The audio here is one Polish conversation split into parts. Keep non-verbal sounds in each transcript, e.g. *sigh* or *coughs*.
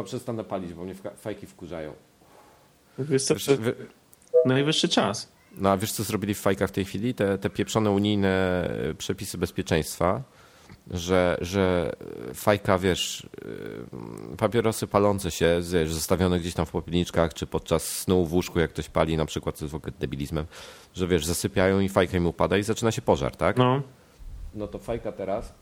Chyba przestanę palić, bo mnie fajki wkurzają. Wiesz co, to wy- najwyższy czas. No a wiesz co zrobili w fajkach w tej chwili? Te, te pieprzone unijne e, przepisy bezpieczeństwa, że, że fajka, wiesz, e, papierosy palące się, wiesz, zostawione gdzieś tam w popielniczkach, czy podczas snu w łóżku, jak ktoś pali na przykład, co jest w ogóle debilizmem, że wiesz, zasypiają i fajka im upada i zaczyna się pożar, tak? No, No to fajka teraz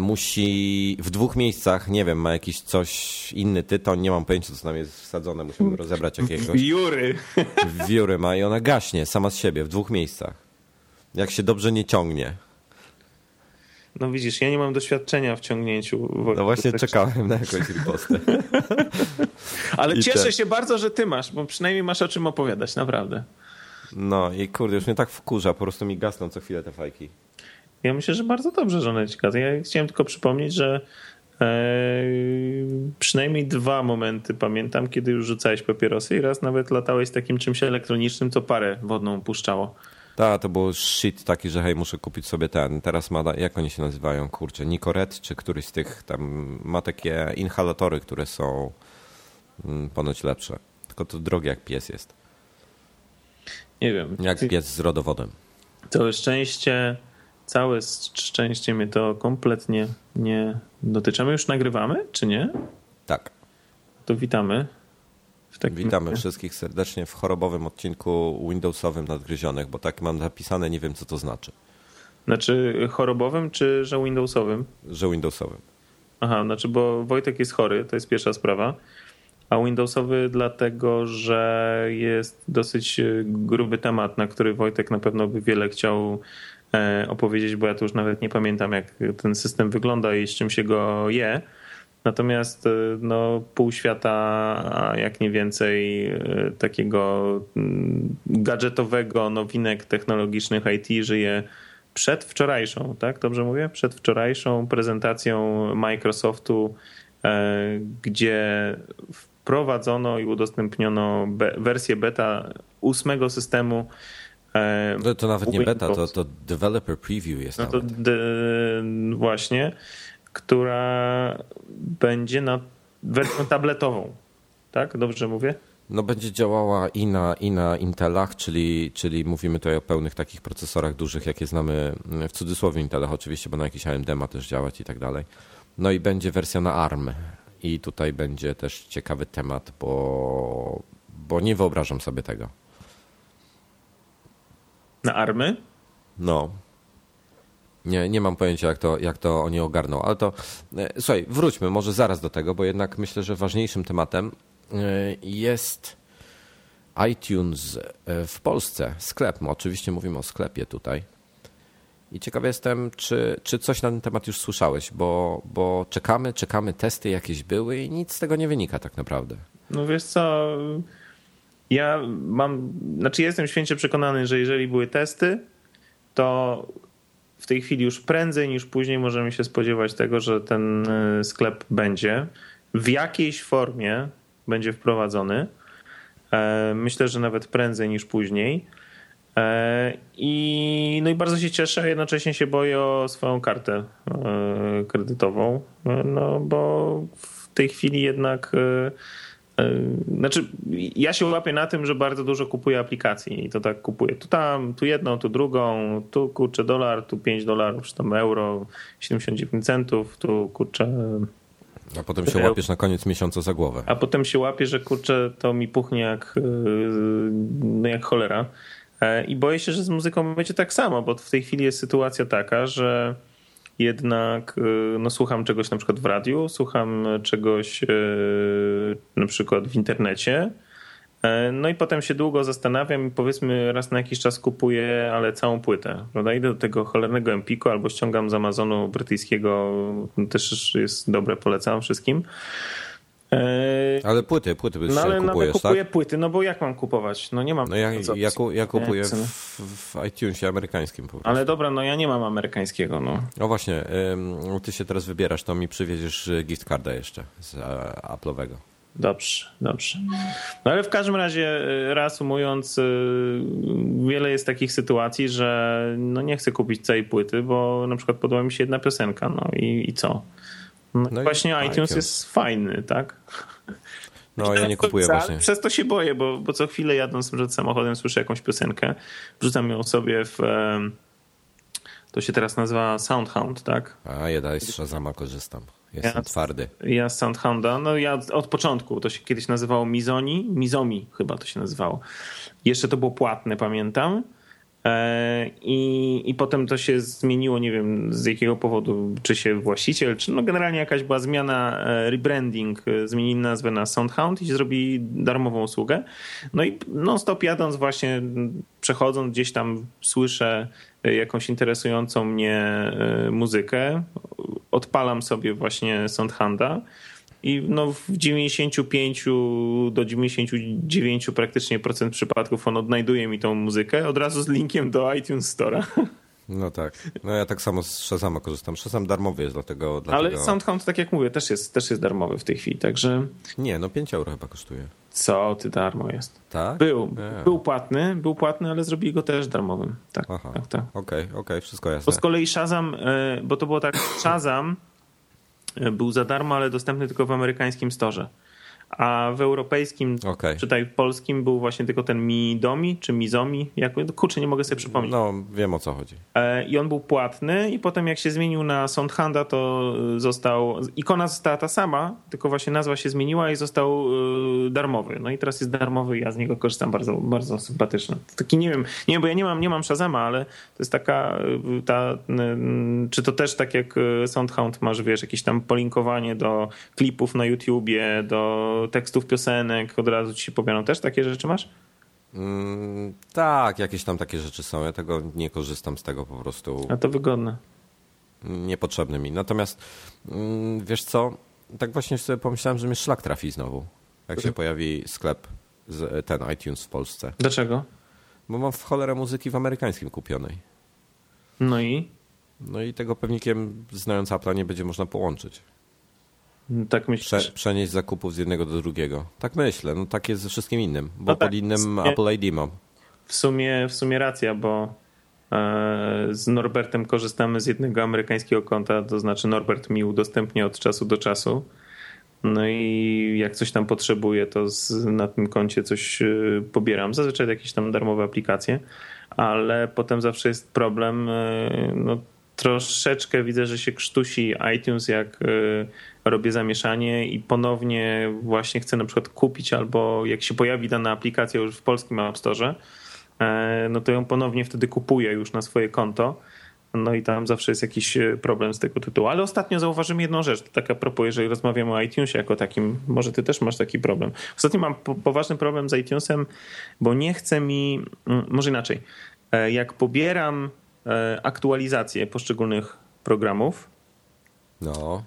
musi w dwóch miejscach, nie wiem, ma jakiś coś, inny tytoń, nie mam pojęcia, co tam jest wsadzone, musimy rozebrać jakiegoś. Jury. wióry ma i ona gaśnie sama z siebie w dwóch miejscach. Jak się dobrze nie ciągnie. No widzisz, ja nie mam doświadczenia w ciągnięciu. No właśnie czekałem na jakąś ripostę. *laughs* Ale I cieszę te- się bardzo, że ty masz, bo przynajmniej masz o czym opowiadać, naprawdę. No i kurde, już mnie tak wkurza, po prostu mi gasną co chwilę te fajki. Ja myślę, że bardzo dobrze, że one ci gadzą. Ja chciałem tylko przypomnieć, że e, przynajmniej dwa momenty pamiętam, kiedy już rzucałeś papierosy i raz nawet latałeś z takim czymś elektronicznym, co parę wodną puszczało. Tak, to był shit taki, że hej, muszę kupić sobie ten. Teraz ma, jak oni się nazywają, kurczę, Nicoret czy któryś z tych tam, ma takie inhalatory, które są mm, ponoć lepsze. Tylko to drogie jak pies jest. Nie wiem. Jak pies z rodowodem. To szczęście, całe szczęście mnie to kompletnie nie dotyczy. My już nagrywamy, czy nie? Tak. To witamy. Witamy razie. wszystkich serdecznie w chorobowym odcinku Windowsowym Nadgryzionych, bo tak mam napisane, nie wiem co to znaczy, Znaczy chorobowym, czy że Windowsowym? że Windowsowym. Aha, znaczy, bo Wojtek jest chory, to jest pierwsza sprawa. A Windowsowy dlatego, że jest dosyć gruby temat, na który Wojtek na pewno by wiele chciał opowiedzieć, bo ja to już nawet nie pamiętam, jak ten system wygląda i z czym się go je. Natomiast e, no, pół świata, a jak nie więcej, e, takiego mm, gadżetowego, nowinek technologicznych IT żyje przed wczorajszą, tak? Dobrze mówię? Przed wczorajszą prezentacją Microsoftu, e, gdzie wprowadzono i udostępniono wersję beta ósmego systemu. E, To, to nawet nie beta, to, to developer preview jest No to nawet. właśnie, która będzie na wersją tabletową. Tak? Dobrze mówię? No będzie działała i na, i na Intelach, czyli, czyli mówimy tutaj o pełnych takich procesorach dużych, jakie znamy w cudzysłowie Intelach oczywiście, bo na jakiś AMD ma też działać i tak dalej. No i będzie wersja na ARM i tutaj będzie też ciekawy temat, bo, bo nie wyobrażam sobie tego. Na army? No. Nie, nie mam pojęcia, jak to, jak to oni ogarną, ale to e, słuchaj, wróćmy może zaraz do tego, bo jednak myślę, że ważniejszym tematem e, jest iTunes e, w Polsce, sklep. No, oczywiście mówimy o sklepie tutaj. I ciekaw jestem, czy, czy coś na ten temat już słyszałeś, bo, bo czekamy, czekamy, testy jakieś były i nic z tego nie wynika tak naprawdę. No wiesz co, ja mam, znaczy jestem święcie przekonany, że jeżeli były testy, to w tej chwili już prędzej niż później możemy się spodziewać tego, że ten y, sklep będzie w jakiejś formie będzie wprowadzony. E, Myślę, że nawet prędzej niż później. E, I, no i bardzo się cieszę, a jednocześnie się boję o swoją kartę e, kredytową, e, no bo w tej chwili jednak e, e, znaczy ja się łapię na tym, że bardzo dużo kupuję aplikacji i to tak kupuję tu tam, tu jedną, tu drugą, tu kurczę dolar, tu 5 dolarów, czy tam euro, 79 centów, tu kurczę A potem się łapiesz na koniec miesiąca za głowę. A potem się łapię, że kurczę, to mi puchnie jak, no jak cholera. I boję się, że z muzyką będzie tak samo, bo w tej chwili jest sytuacja taka, że jednak no, słucham czegoś na przykład w radiu, słucham czegoś na przykład w internecie. No i potem się długo zastanawiam i powiedzmy raz na jakiś czas kupuję, ale całą płytę. Prawda? Idę do tego cholernego Empiku albo ściągam z Amazonu brytyjskiego, też jest dobre, polecam wszystkim. Ale płyty, płyty byś no, ale kupujesz, kupuję tak? płyty, no bo jak mam kupować? No nie mam. No ja, ja, ja kupuję w, w iTunesie amerykańskim po prostu. Ale dobra, no ja nie mam amerykańskiego, no. O właśnie, ty się teraz wybierasz, to mi przywieziesz gift carda jeszcze z e, Apple'owego. Dobrze, dobrze. No ale w każdym razie, reasumując, wiele jest takich sytuacji, że no nie chcę kupić całej płyty, bo na przykład podoba mi się jedna piosenka, no i, i co? No, No właśnie iTunes, iTunes. jest fajny, tak? No ja nie kupuję Ale właśnie. Przez to się boję, bo, bo co chwilę jadąc przed samochodem słyszę jakąś piosenkę, wrzucam ją sobie w... To się teraz nazywa Soundhound, tak? A ja dalej z Shazama korzystam. Jestem Ja- twardy. Ja z Soundhounda, no ja od początku, to się kiedyś nazywało Mizoni, Mizomi chyba to się nazywało. Jeszcze to było płatne, pamiętam. E, I, I potem to się zmieniło, nie wiem z jakiego powodu, czy się właściciel, czy no generalnie jakaś była zmiana, e, rebranding, e, zmienili nazwę na Soundhound i zrobili darmową usługę. No i non-stop jadąc właśnie, przechodząc gdzieś tam słyszę jakąś interesującą mnie muzykę, odpalam sobie właśnie Soundhounda i no w 95 do 99 praktycznie procent przypadków on odnajduje mi tą muzykę od razu z linkiem do iTunes Store'a. No tak. No ja tak samo z Shazama korzystam. Shazam darmowy jest, dlatego... dlatego... Ale Soundhound, tak jak mówię, też jest, też jest darmowy w tej chwili, także Nie, no 5 euro chyba kosztuje. co ty darmo jest. Tak? Był, Nie. był płatny, był płatny, ale zrobili go też darmowym. Tak, Aha. tak, tak. Okej, okej, wszystko Bo jasne. z kolei Shazam, e, bo to było tak, *clears throat* Shazam był za darmo, ale dostępny tylko w amerykańskim storze. A w europejskim, Okej. czytaj polskim, był właśnie tylko ten Midomi, czy Mizomi, jak, kurczę, nie mogę sobie przypomnieć. No, wiem o co chodzi. E, I on był płatny i potem jak się zmienił na Soundhanda, to e, został, ikona została ta sama, tylko właśnie nazwa się zmieniła i został e, darmowy. No i teraz jest darmowy ja z niego korzystam bardzo, bardzo sympatyczny. Taki nie wiem, nie wiem, bo ja nie mam, nie mam Shazama, ale to jest taka, ta, czy to też tak jak Soundhound masz, wiesz, jakieś tam polinkowanie do klipów na YouTubie, do tekstów piosenek, od razu ci się pobiorą. Też takie rzeczy masz? Mm, tak, jakieś tam takie rzeczy są. Ja tego nie korzystam z tego po prostu. A to wygodne. Niepotrzebne mi. Natomiast mm, wiesz co? Tak właśnie sobie pomyślałem, że mnie szlak trafi znowu. Jak się pojawi sklep, z, ten iTunes w Polsce. Dlaczego? Bo mam w cholerę muzyki w amerykańskim kupionej. No i? No i tego pewnikiem, znając Apple'a, nie będzie można połączyć. Tak myślisz? Prze, przenieść zakupów z jednego do drugiego. Tak myślę. No tak jest ze wszystkim innym. Bo No tak, pod innym nie- Apple ID mam. W sumie, w sumie racja, bo e, z Norbertem korzystamy z jednego amerykańskiego konta, to znaczy Norbert mi udostępnia od czasu do czasu. No i jak coś tam potrzebuję, to z, na tym koncie coś e, pobieram. Zazwyczaj jakieś tam darmowe aplikacje, ale potem zawsze jest problem. e, No, troszeczkę widzę, że się krztusi iTunes, jak robię zamieszanie i ponownie właśnie chcę na przykład kupić, albo jak się pojawi dana aplikacja już w polskim App Store, e, no to ją ponownie wtedy kupuję już na swoje konto. No i tam zawsze jest jakiś e, problem z tego tytułu. Ale ostatnio zauważyłem jedną rzecz, to tak a propos, jeżeli rozmawiamy o iTunesie jako takim, może ty też masz taki problem. Ostatnio mam po, poważny problem z iTunesem, bo nie chce mi, mm, może inaczej, E, jak pobieram aktualizacje poszczególnych programów, No.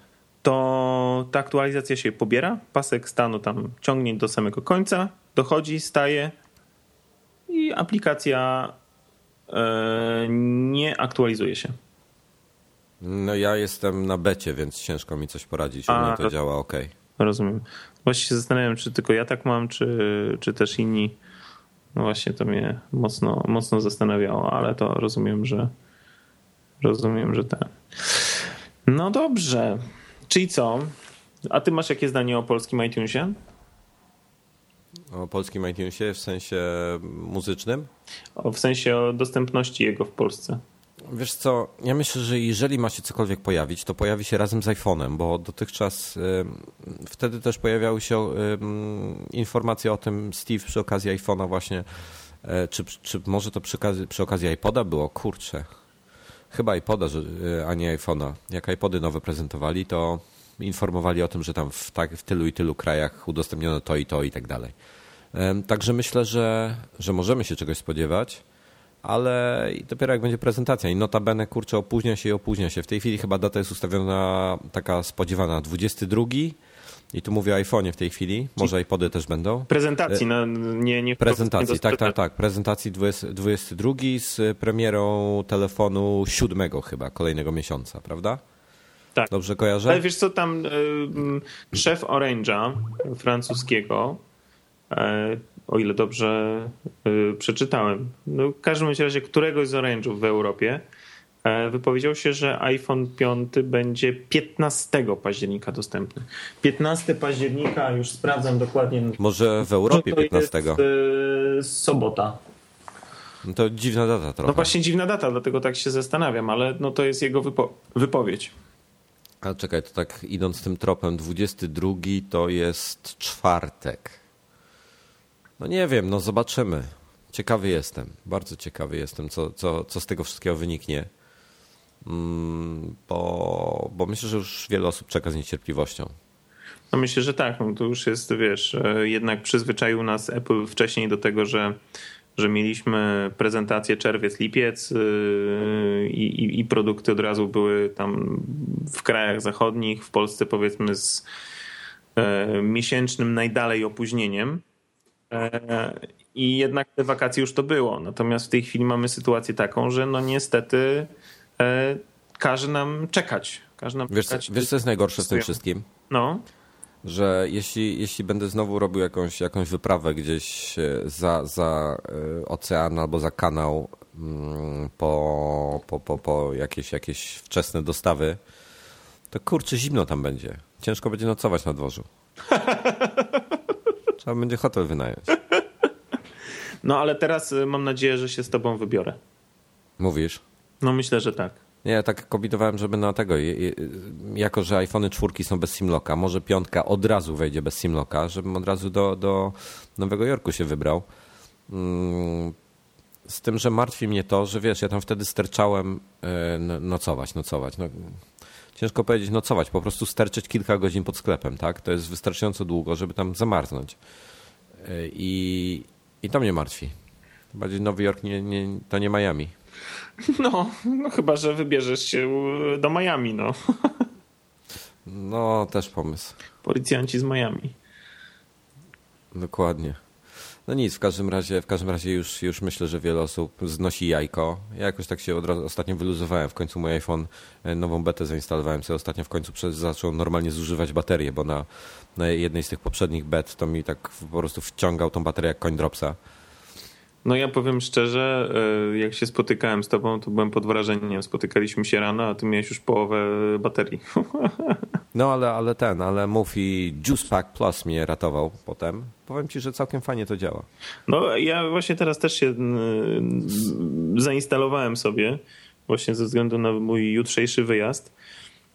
To ta aktualizacja się pobiera, pasek stanu tam ciągnie do samego końca, dochodzi, staje i aplikacja e, nie aktualizuje się. No ja jestem na becie, więc ciężko mi coś poradzić. U A, mnie to to- działa ok. Rozumiem. Właśnie się zastanawiam, czy tylko ja tak mam, czy, czy też inni. No właśnie to mnie mocno, mocno zastanawiało, ale to rozumiem, że rozumiem, że ten. No dobrze. Czyli co? A ty masz jakie zdanie o polskim iTunesie? O polskim iTunesie w sensie muzycznym? O, w sensie o dostępności jego w Polsce. Wiesz co, ja myślę, że jeżeli ma się cokolwiek pojawić, to pojawi się razem z iPhone'em, bo dotychczas y, wtedy też pojawiały się y, informacje o tym, Steve przy okazji iPhone'a właśnie, y, czy, czy może to przy okazji, przy okazji iPoda było? Kurczę, chyba iPoda, że, a nie iPhone'a. Jak iPody nowe prezentowali, to informowali o tym, że tam w, tak, w tylu i tylu krajach udostępniono to i to i tak dalej. Także myślę, że, że możemy się czegoś spodziewać ale dopiero jak będzie prezentacja. I notabene, kurczę, opóźnia się i opóźnia się. W tej chwili chyba data jest ustawiona taka spodziewana 22. I tu mówię o iPhone'ie w tej chwili, może iPody też będą. Prezentacji, no, nie, nie Prezentacji, tak, tak, tak. Prezentacji 20, 22 z premierą telefonu 7 chyba, kolejnego miesiąca, prawda? Tak. Dobrze kojarzę? Ale wiesz co, tam y, szef Orange'a francuskiego y, o ile dobrze y, przeczytałem. No, w każdym razie któregoś z Orange'ów w Europie e, wypowiedział się, że iPhone 5 będzie 15 października dostępny. 15 października, już sprawdzam dokładnie. Może w Europie to 15. Jest, y, sobota. No to dziwna data trochę. No właśnie dziwna data, dlatego tak się zastanawiam, ale no to jest jego wypo wypowiedź. Ale czekaj, to tak idąc tym tropem, 22 to jest czwartek. No nie wiem, no zobaczymy. Ciekawy jestem, bardzo ciekawy jestem, co, co, co z tego wszystkiego wyniknie. Mm, bo, bo myślę, że już wiele osób czeka z niecierpliwością. No myślę, że tak. No to już jest, wiesz, e, jednak przyzwyczaił nas Apple wcześniej do tego, że, że mieliśmy prezentację czerwiec, lipiec e, i, i, produkty od razu były tam w krajach zachodnich, w Polsce powiedzmy z e, miesięcznym najdalej opóźnieniem. I jednak te wakacje już to było. Natomiast w tej chwili mamy sytuację taką, że no niestety każe nam czekać. Każe nam wiesz, czekać. wiesz, co jest najgorsze w tym wszystkim? No. Że jeśli, jeśli będę znowu robił jakąś, jakąś wyprawę gdzieś e, za, za ocean albo za kanał mm, po, po, po, po jakieś, jakieś wczesne dostawy, to kurczę zimno tam będzie. Ciężko będzie nocować na dworzu. *laughs* Trzeba będzie hotel wynająć. No ale teraz mam nadzieję, że się z tobą wybiorę. Mówisz? No myślę, że tak. Ja tak kombinowałem, żeby na tego, jako że iPhony czwórki są bez simlocka, może piątka od razu wejdzie bez simlocka, żebym od razu do, do Nowego Jorku się wybrał. Mm, z tym, że martwi mnie to, że wiesz, ja tam wtedy sterczałem e, nocować, nocować. No, ciężko powiedzieć nocować, po prostu sterczyć kilka godzin pod sklepem, tak? To jest wystarczająco długo, żeby tam zamarznąć. E, I, i to mnie martwi. Bardziej Nowy Jork nie, nie, to nie Miami. No, no chyba, że wybierzesz się do Miami, no. No, też pomysł. Policjanci z Miami. Dokładnie. No nic, w każdym razie, w każdym razie już, już myślę, że wiele osób znosi jajko. Ja jakoś tak się od razu, ostatnio wyluzowałem. W końcu mój iPhone, e, nową betę zainstalowałem sobie ostatnio, w końcu przez, zaczął normalnie zużywać baterię, bo na, na jednej z tych poprzednich bet to mi tak po prostu wciągał tą baterię jak koń dropsa. No ja powiem szczerze, e, jak się spotykałem z tobą, to byłem pod wrażeniem. Spotykaliśmy się rano, a ty miałeś już połowę baterii. *laughs* No ale, ale ten, ale Mufi Juice Pack Plus mnie ratował potem. Powiem ci, że całkiem fajnie to działa. No ja właśnie teraz też się zainstalowałem sobie, właśnie ze względu na mój jutrzejszy wyjazd.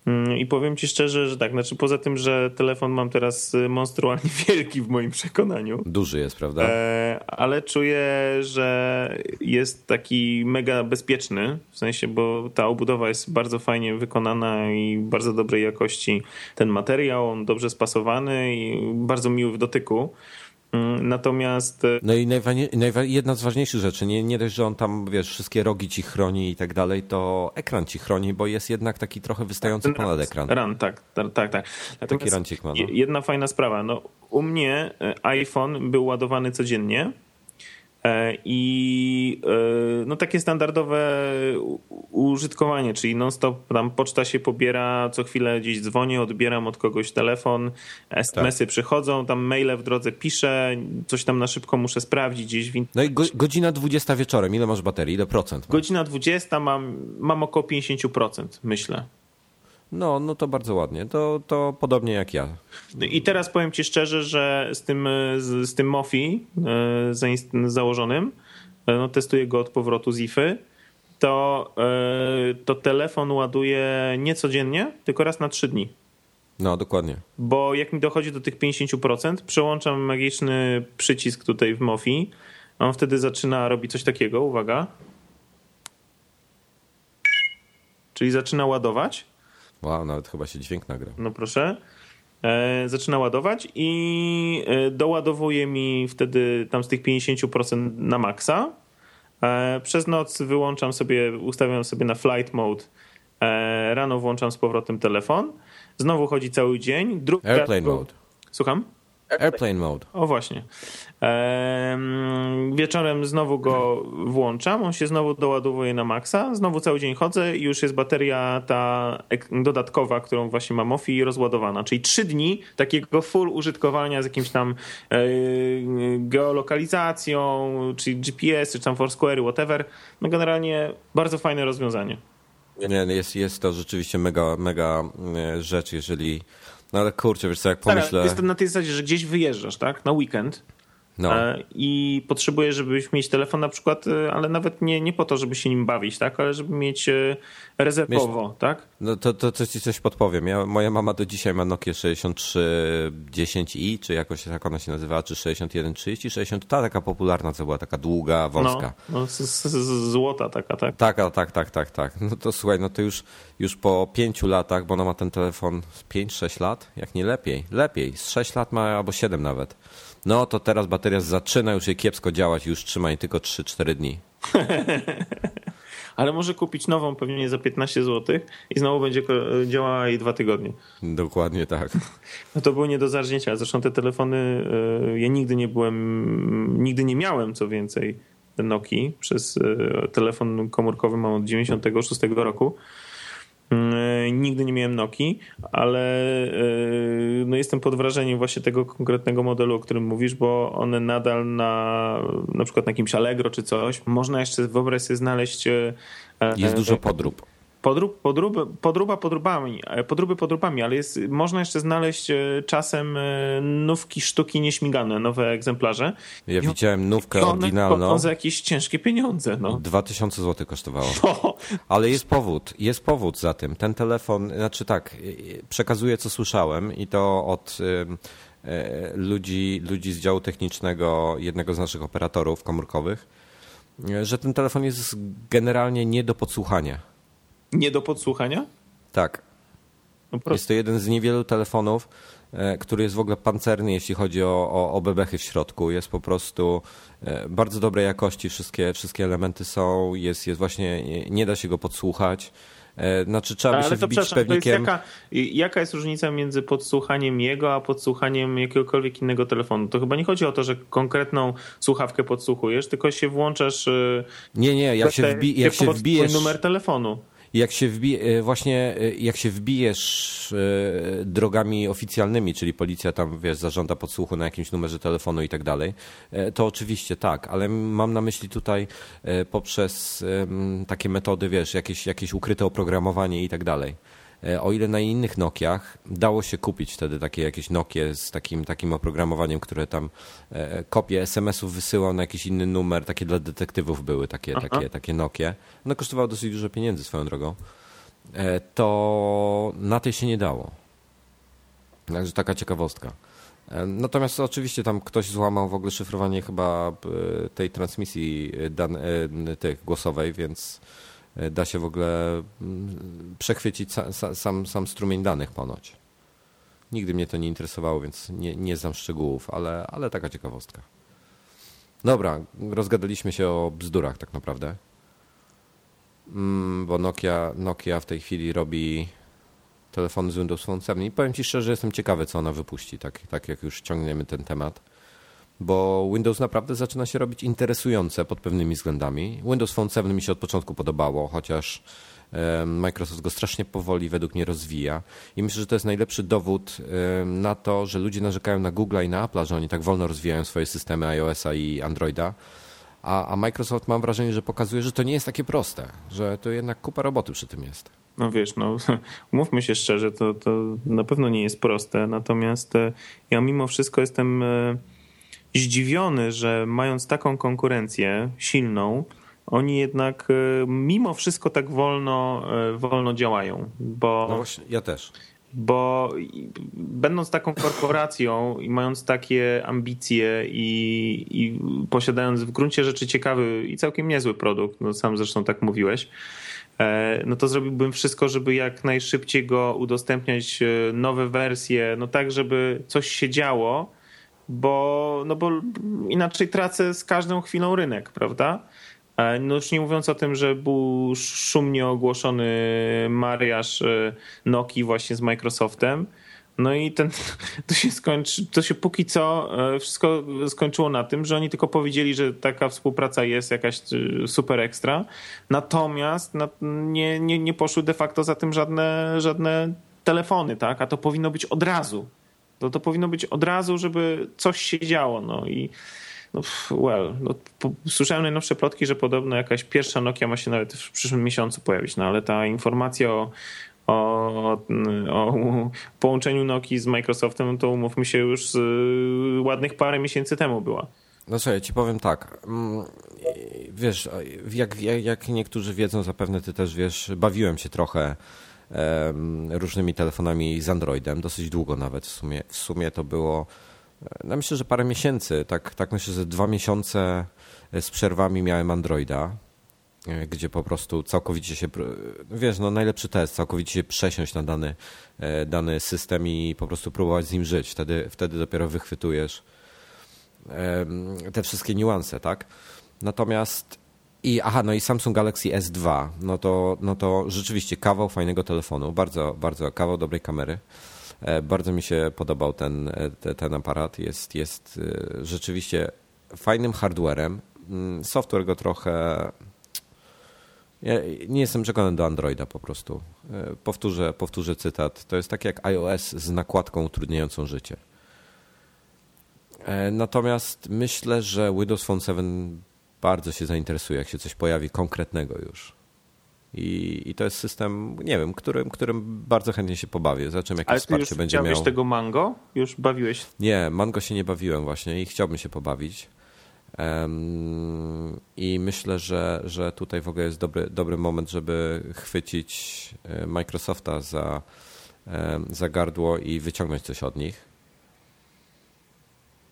Mm, I powiem ci szczerze, że tak, znaczy poza tym, że telefon mam teraz y, monstrualnie *laughs* wielki w moim przekonaniu. Duży jest, prawda? E, ale czuję, że jest taki mega bezpieczny, w sensie, bo ta obudowa jest bardzo fajnie wykonana i bardzo dobrej jakości ten materiał, on dobrze spasowany i bardzo miły w dotyku. Mm, natomiast. E, no i jedna z ważniejszych rzeczy, nie, nie dość, że on tam, wiesz, wszystkie rogi ci chroni i tak dalej, to ekran ci chroni, bo jest jednak taki trochę wystający ponad ekran. Ran, tak, tak, tak. tak. Taki rancik ma. No. Jedna fajna sprawa. No, u mnie e, iPhone był ładowany codziennie I e, no takie standardowe użytkowanie, czyli non-stop tam poczta się pobiera, co chwilę gdzieś dzwonię, odbieram od kogoś telefon, SMS-y tak. przychodzą, tam maile w drodze piszę, coś tam na szybko muszę sprawdzić gdzieś w No i go, godzina 20 wieczorem, ile masz baterii, ile procent? Masz? Godzina 20 mam, mam około 50%, myślę. No, no to bardzo ładnie. To, to podobnie jak ja. I teraz powiem ci szczerze, że z tym, z, z tym Mofi e, założonym, e, no testuję go od powrotu z IFy, to, e, to telefon ładuje nie codziennie, tylko raz na trzy dni. No, dokładnie. Bo jak mi dochodzi do tych 50%, przełączam magiczny przycisk tutaj w Mofi. On wtedy zaczyna robić coś takiego, uwaga. Czyli zaczyna ładować. Wow, nawet chyba się dźwięk nagra. No proszę. E, zaczyna ładować i e, doładowuje mi wtedy tam z tych 50% na maksa. E, przez noc wyłączam sobie, ustawiam sobie na flight mode. E, rano włączam z powrotem telefon. Znowu chodzi cały dzień. Druga, Airplane mode. Słucham? Airplane mode. O właśnie. wieczorem znowu go włączam, on się znowu doładowuje na maksa, znowu cały dzień chodzę i już jest bateria ta dodatkowa, którą właśnie mam OFI rozładowana, czyli trzy dni takiego full użytkowania z jakimś tam e, geolokalizacją, czyli GPS, czy tam Foursquare, whatever. No generalnie bardzo fajne rozwiązanie. Nie, jest, jest to rzeczywiście mega, mega e, rzecz, jeżeli no ale kurczę, wiesz co, jak pomyślę... jest to na tej zasadzie, że gdzieś wyjeżdżasz, tak, na weekend no. E, i potrzebujesz, żebyś mieć telefon na przykład, e, ale nawet nie, nie po to, żeby się nim bawić, tak, ale żeby mieć e, rezerwowo, mieć... tak? No to, to, to ci coś podpowiem. Ja, moja mama do dzisiaj ma Nokia 6310i, czy jakoś tak ona się nazywała, czy 6130, 60, ta taka popularna, co była taka długa, wąska. No, no z, z, złota taka, tak? Tak, tak, tak, tak, tak. No to słuchaj, no to już, już po pięciu latach, bo ona ma ten telefon 5-6 lat, jak nie lepiej, lepiej, z 6 lat ma albo 7 nawet. No to teraz bateria zaczyna już jej kiepsko działać i już trzyma jej tylko 3-4 dni. *laughs* Ale może kupić nową pewnie za 15 zł i znowu będzie działała jej dwa tygodnie. Dokładnie tak. *laughs* No to było nie do zarżnięcia. Zresztą te telefony, e, ja nigdy nie byłem, nigdy nie miałem co więcej Nokii przez e, telefon komórkowy mam od 96 roku. Mm, nigdy nie miałem Nokii, ale y, no jestem pod wrażeniem właśnie tego konkretnego modelu, o którym mówisz, bo one nadal na na przykład na jakimś Allegro czy coś, można jeszcze wyobraź sobie znaleźć... E, Jest dużo podrób podrób, podróby, podróba podróbami, e, podróby podróbami, ale jest, można jeszcze znaleźć e, czasem e, nówki sztuki nieśmigane, nowe egzemplarze. Ja I widziałem nówkę oryginalną. za jakieś ciężkie pieniądze. No. 2000 zł kosztowało. No. Ale jest powód, jest powód za tym. Ten telefon, znaczy tak, przekazuję co słyszałem i to od ludzi, ludzi z działu technicznego jednego z naszych operatorów komórkowych, że ten telefon jest generalnie nie do podsłuchania nie do podsłuchania? Tak. No jest to jeden z niewielu telefonów, e, który jest w ogóle pancerny, jeśli chodzi o, o, o bebechy w środku. Jest po prostu e, bardzo dobrej jakości, wszystkie, wszystkie elementy są, jest, jest właśnie, nie da się go podsłuchać. E, znaczy trzeba by się to wbić pewnikiem. Jest jaka, jaka jest różnica między podsłuchaniem jego, a podsłuchaniem jakiegokolwiek innego telefonu? To chyba nie chodzi o to, że konkretną słuchawkę podsłuchujesz, tylko się włączasz... Nie, nie, jak się, wbi jak się wbijesz... numer telefonu jak się wbije, właśnie e, jak się wbijesz e, drogami oficjalnymi, czyli policja tam wiesz, zażąda podsłuchu na jakimś numerze telefonu i tak dalej, e, to oczywiście tak, ale mam na myśli tutaj poprzez takie metody, wiesz, jakieś, jakieś ukryte oprogramowanie i tak dalej. E, o ile na innych Nokiach dało się kupić wtedy takie jakieś Nokie z takim, takim oprogramowaniem, które tam e, kopie SMS-ów wysyłał na jakiś inny numer, takie dla detektywów były takie, takie, takie Nokie. No kosztowało dosyć dużo pieniędzy swoją drogą. E, to na tej się nie dało. Także taka ciekawostka. Natomiast oczywiście tam ktoś złamał w ogóle szyfrowanie chyba tej transmisji dan, tych głosowej, więc E, da się w ogóle mm, przechwycić sam, sam, sam strumień danych ponoć. Nigdy mnie to nie interesowało, więc nie, nie znam szczegółów, ale, ale taka ciekawostka. Dobra, rozgadaliśmy się o bzdurach tak naprawdę. Mm, bo Nokia, Nokia w tej chwili robi telefony z Windows Phone 7 i powiem Ci szczerze, jestem ciekawy, co ona wypuści, tak, tak jak już ciągniemy ten temat bo Windows naprawdę zaczyna się robić interesujące pod pewnymi względami. Windows Phone 7 mi się od początku podobało, chociaż Microsoft go strasznie powoli według mnie rozwija i myślę, że to jest najlepszy dowód na to, że ludzie narzekają na Google i na Apple, że oni tak wolno rozwijają swoje systemy iOS-a i Androida, a, a Microsoft mam wrażenie, że pokazuje, że to nie jest takie proste, że to jednak kupa roboty przy tym jest. No wiesz, no *laughs* mówmy się szczerze, to, to na pewno nie jest proste, natomiast e, ja mimo wszystko jestem e, zdziwiony, że mając taką konkurencję silną, oni jednak mimo wszystko tak wolno, wolno działają. Bo... No właśnie, ja też bo będąc taką korporacją i mając takie ambicje i, i, posiadając w gruncie rzeczy ciekawy i całkiem niezły produkt, no sam zresztą tak mówiłeś, e, no to zrobiłbym wszystko, żeby jak najszybciej go udostępniać, e, nowe wersje, no tak, żeby coś się działo, bo, no bo inaczej tracę z każdą chwilą rynek, prawda? E, no już nie mówiąc o tym, że był szumnie ogłoszony mariaż e, Noki właśnie z Microsoftem. No i ten, *laughs* to się skończy, to się póki co e, wszystko skończyło na tym, że oni tylko powiedzieli, że taka współpraca jest jakaś super ekstra, natomiast nie, nie, nie poszły de facto za tym żadne, żadne telefony, tak? A to powinno być od razu. To, to powinno być od razu, żeby coś się działo. No i no, well, no, po, słyszałem najnowsze plotki, że podobno jakaś pierwsza Nokia ma się nawet w przyszłym miesiącu pojawić, no ale ta informacja o, o, o połączeniu Nokii z Microsoftem, no to umówmy się już z ładnych parę miesięcy temu była. No ja ci powiem tak. Mm, wiesz, jak, jak niektórzy wiedzą, zapewne ty też wiesz, bawiłem się trochę różnymi telefonami z Androidem, dosyć długo nawet w sumie. W sumie to było no myślę, że parę miesięcy, tak, tak myślę, że dwa miesiące z przerwami miałem Androida, e, gdzie po prostu całkowicie się, wiesz, no najlepszy test, całkowicie się przesiąść na dany, e, dany system i po prostu próbować z nim żyć. Wtedy, wtedy dopiero wychwytujesz te wszystkie niuanse, tak? Natomiast i aha, no i Samsung Galaxy S2, no to, no to rzeczywiście kawał fajnego telefonu, bardzo, bardzo kawał dobrej kamery. E, bardzo mi się podobał ten, e, ten aparat. Jest, jest e, rzeczywiście fajnym hardwarem. Mm, software go trochę. Ja nie jestem przekonany do Androida po prostu. Powtórzę, powtórzę cytat. To jest tak jak iOS z nakładką utrudniającą życie. Natomiast myślę, że Windows Phone 7 bardzo się zainteresuje, jak się coś pojawi konkretnego już. I, I to jest system, nie wiem, którym, którym bardzo chętnie się pobawię. Zobaczymy, jakie Ale wsparcie już będzie miał. tego Mango? Już bawiłeś? Nie, Mango się nie bawiłem właśnie i chciałbym się pobawić. Um, I myślę, że, że tutaj w ogóle jest dobry, dobry moment, żeby chwycić e, Microsofta za, za gardło i wyciągnąć coś od nich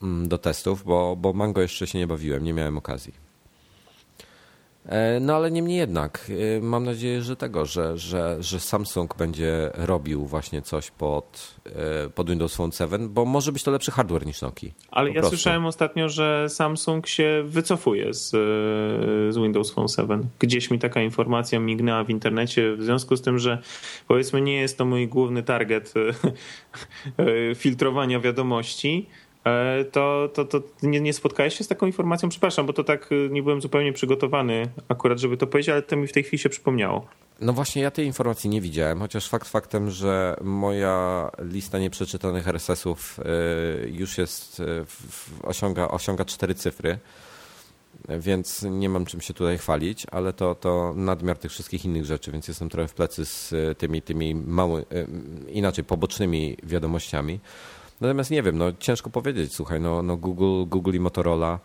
mm, do testów, bo, bo Mango jeszcze się nie bawiłem, nie miałem okazji. E, no ale niemniej jednak, e, mam nadzieję, że tego, że, że, że Samsung będzie robił właśnie coś pod, e, pod Windows Phone 7, bo może być to lepszy hardware niż Nokia. Ale ja prostu. słyszałem ostatnio, że Samsung się wycofuje z, z Windows Phone 7. Gdzieś mi taka informacja mignęła w internecie, w związku z tym, że powiedzmy nie jest to mój główny target *laughs* filtrowania wiadomości, to, to, to nie, nie spotkałeś się z taką informacją? Przepraszam, bo to tak y, nie byłem zupełnie przygotowany akurat, żeby to powiedzieć, ale to mi w tej chwili się przypomniało. No właśnie, ja tej informacji nie widziałem, chociaż fakt faktem, że moja lista nieprzeczytanych RSS-ów y, już jest, y, osiąga, osiąga cztery cyfry, więc nie mam czym się tutaj chwalić, ale to, to nadmiar tych wszystkich innych rzeczy, więc jestem trochę w plecy z tymi, tymi mały, inaczej pobocznymi wiadomościami. Natomiast nie wiem, no ciężko powiedzieć, słuchaj, no, no Google, Google i Motorola,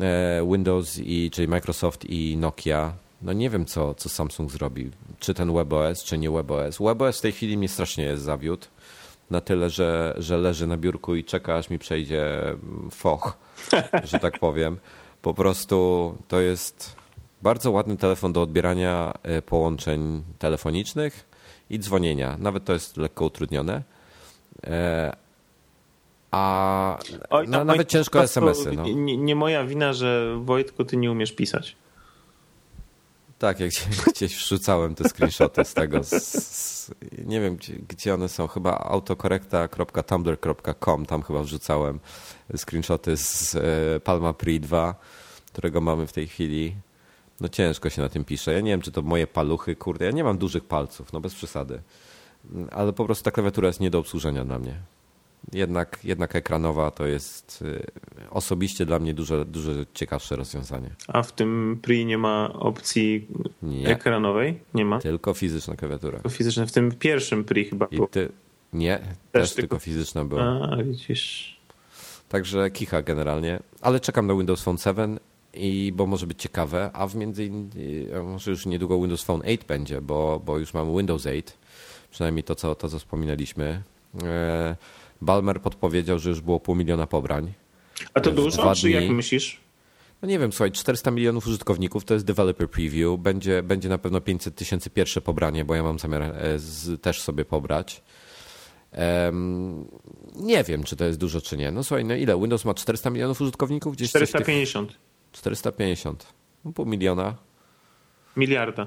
e, Windows, i, czyli Microsoft i Nokia, no nie wiem, co, co Samsung zrobi. Czy ten WebOS, czy nie WebOS. WebOS w tej chwili mnie strasznie jest zawiódł. Na tyle, że, że leży na biurku i czeka, aż mi przejdzie foch, *laughs* że tak powiem. Po prostu to jest bardzo ładny telefon do odbierania e, połączeń telefonicznych i dzwonienia. Nawet to jest lekko utrudnione. A oj, no, nawet ciężko SMS-y. No. Nie, nie, moja wina, że Wojtku, ty nie umiesz pisać. Tak, jak *laughs* gdzieś wrzucałem te screenshoty z tego. Z, z, nie wiem, gdzie, gdzie, one są. Chyba autokorekta.tumblr.com. Tam chyba wrzucałem screenshoty z e, Palma Pre 2, którego mamy w tej chwili. No ciężko się na tym pisze. Ja nie wiem, czy to moje paluchy, kurde. Ja nie mam dużych palców, no bez przesady. Ale po prostu ta klawiatura jest nie do obsłużenia dla mnie jednak, jednak ekranowa to jest y, osobiście dla mnie dużo, dużo ciekawsze rozwiązanie. A w tym PRI nie ma opcji nie. ekranowej? Nie ma? Tylko fizyczna klawiatura. Tylko fizyczna. W tym pierwszym PRI chyba I ty... Nie, też, też tylko... tylko fizyczna była. A, widzisz. Także kicha generalnie. Ale czekam na Windows Phone 7 i bo może być ciekawe, a w między innymi, może już niedługo Windows Phone 8 będzie, bo, bo już mamy Windows 8, przynajmniej to, co, to, co wspominaliśmy. E, Balmer podpowiedział, że już było pół miliona pobrań. A to dużo, czy jak myślisz? No nie wiem, słuchaj, 400 milionów użytkowników to jest developer preview. Będzie, będzie na pewno 500 tysięcy pierwsze pobranie, bo ja mam zamiar e, z, też sobie pobrać. Um, nie wiem, czy to jest dużo, czy nie. No słuchaj, no ile? Windows ma 400 milionów użytkowników? Gdzieś 450. Tych... 450. No pół miliona. Miliarda.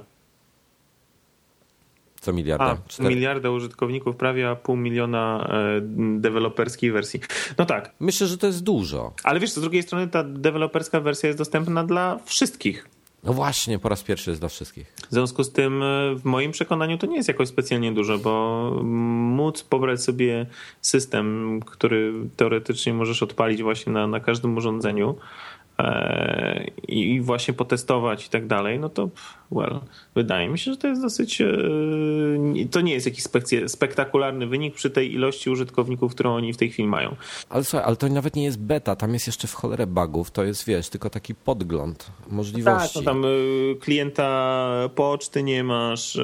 Co miliarda? A, Cztery... miliarda użytkowników, prawie a pół miliona e, deweloperskiej wersji. No tak. Myślę, że to jest dużo. Ale wiesz, z drugiej strony ta deweloperska wersja jest dostępna dla wszystkich. No właśnie, po raz pierwszy jest dla wszystkich. W związku z tym, e, w moim przekonaniu, to nie jest jakoś specjalnie dużo, bo móc pobrać sobie system, który teoretycznie możesz odpalić właśnie na, na każdym urządzeniu, i właśnie potestować i tak dalej, no to well, wydaje mi się, że to jest dosyć e, to nie jest jakiś spektakularny wynik przy tej ilości użytkowników, którą oni w tej chwili mają. Ale słuchaj, ale to nawet nie jest beta, tam jest jeszcze w cholerę bugów, to jest wiesz, tylko taki podgląd możliwości. Tak, no tam e, klienta poczty nie masz,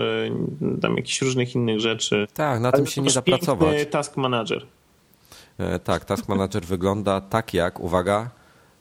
tam jakichś różnych innych rzeczy. Tak, na tym się nie da pracować. Task Manager. Tak, Task Manager wygląda tak jak, uwaga,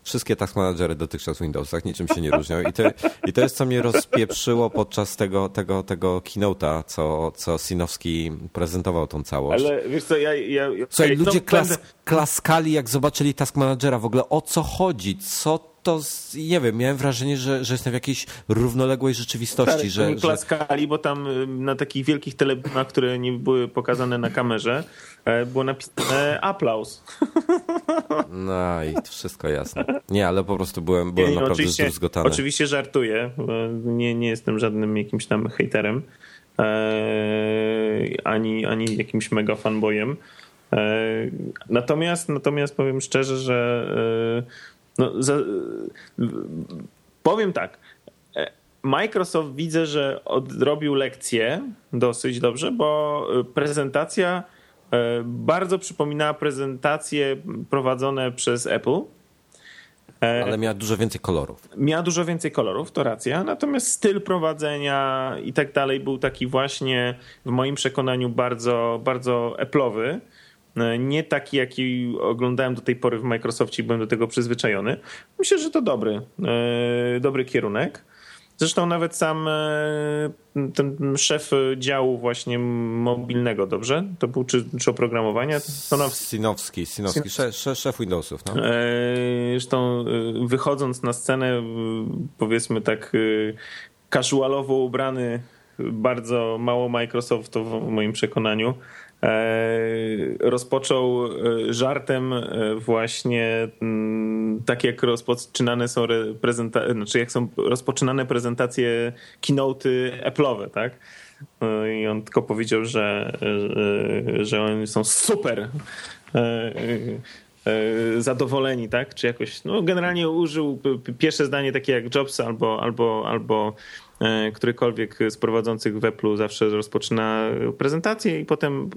wszystkie task managery dotychczas w Windowsach niczym się nie różnią. I to, i to jest co mnie rozpieprzyło podczas tego, tego, tego keynote'a, co, co Sinowski prezentował tą całość. Ale wiesz co, ja... ja Słuchaj, ja ludzie klas, będę... klaskali jak zobaczyli task managera. W ogóle o co chodzi, co to, nie wiem, miałem wrażenie, że, że jestem w jakiejś równoległej rzeczywistości. Tak, że, klaskali, że... bo tam y, na takich wielkich telebimach, które nie były pokazane na kamerze, e, było napisane aplauz. *laughs* No i wszystko jasne. Nie, ale po prostu byłem, byłem nie, nie, naprawdę oczywiście, zdruzgotany. Oczywiście żartuję. Nie, nie jestem żadnym jakimś tam hejterem. E, ani, ani jakimś mega fanboyem. E, natomiast, natomiast powiem szczerze, że no, za, powiem tak. E, Microsoft widzę, że odrobił lekcję dosyć dobrze, bo prezentacja e, bardzo przypominała prezentacje prowadzone przez Apple. E, Ale miała dużo więcej kolorów. Miała dużo więcej kolorów, to racja. Natomiast styl prowadzenia i tak dalej był taki właśnie w moim przekonaniu bardzo, bardzo Apple'owy. E, nie taki, jaki oglądałem do tej pory w Microsoftie i byłem do tego przyzwyczajony. Myślę, że to dobry, e, dobry kierunek. Zresztą nawet sam e, ten szef działu właśnie mobilnego, dobrze? To był czy, czy oprogramowania? To Sinowski, Sinowski, szef, szef Windowsów. No. Zresztą wychodząc na scenę, powiedzmy tak casualowo ubrany, bardzo mało Microsoftowo w moim przekonaniu, rozpoczął e, żartem e, właśnie mm, tak jak rozpoczynane są prezentacje, znaczy jak są rozpoczynane prezentacje keynote'y Apple'owe, tak? I on tylko powiedział, że, że, oni są super zadowoleni, tak? Czy jakoś, no generalnie użył pierwsze zdanie takie jak Jobs albo, albo, albo E, którykolwiek z prowadzących w zawsze rozpoczyna prezentację i potem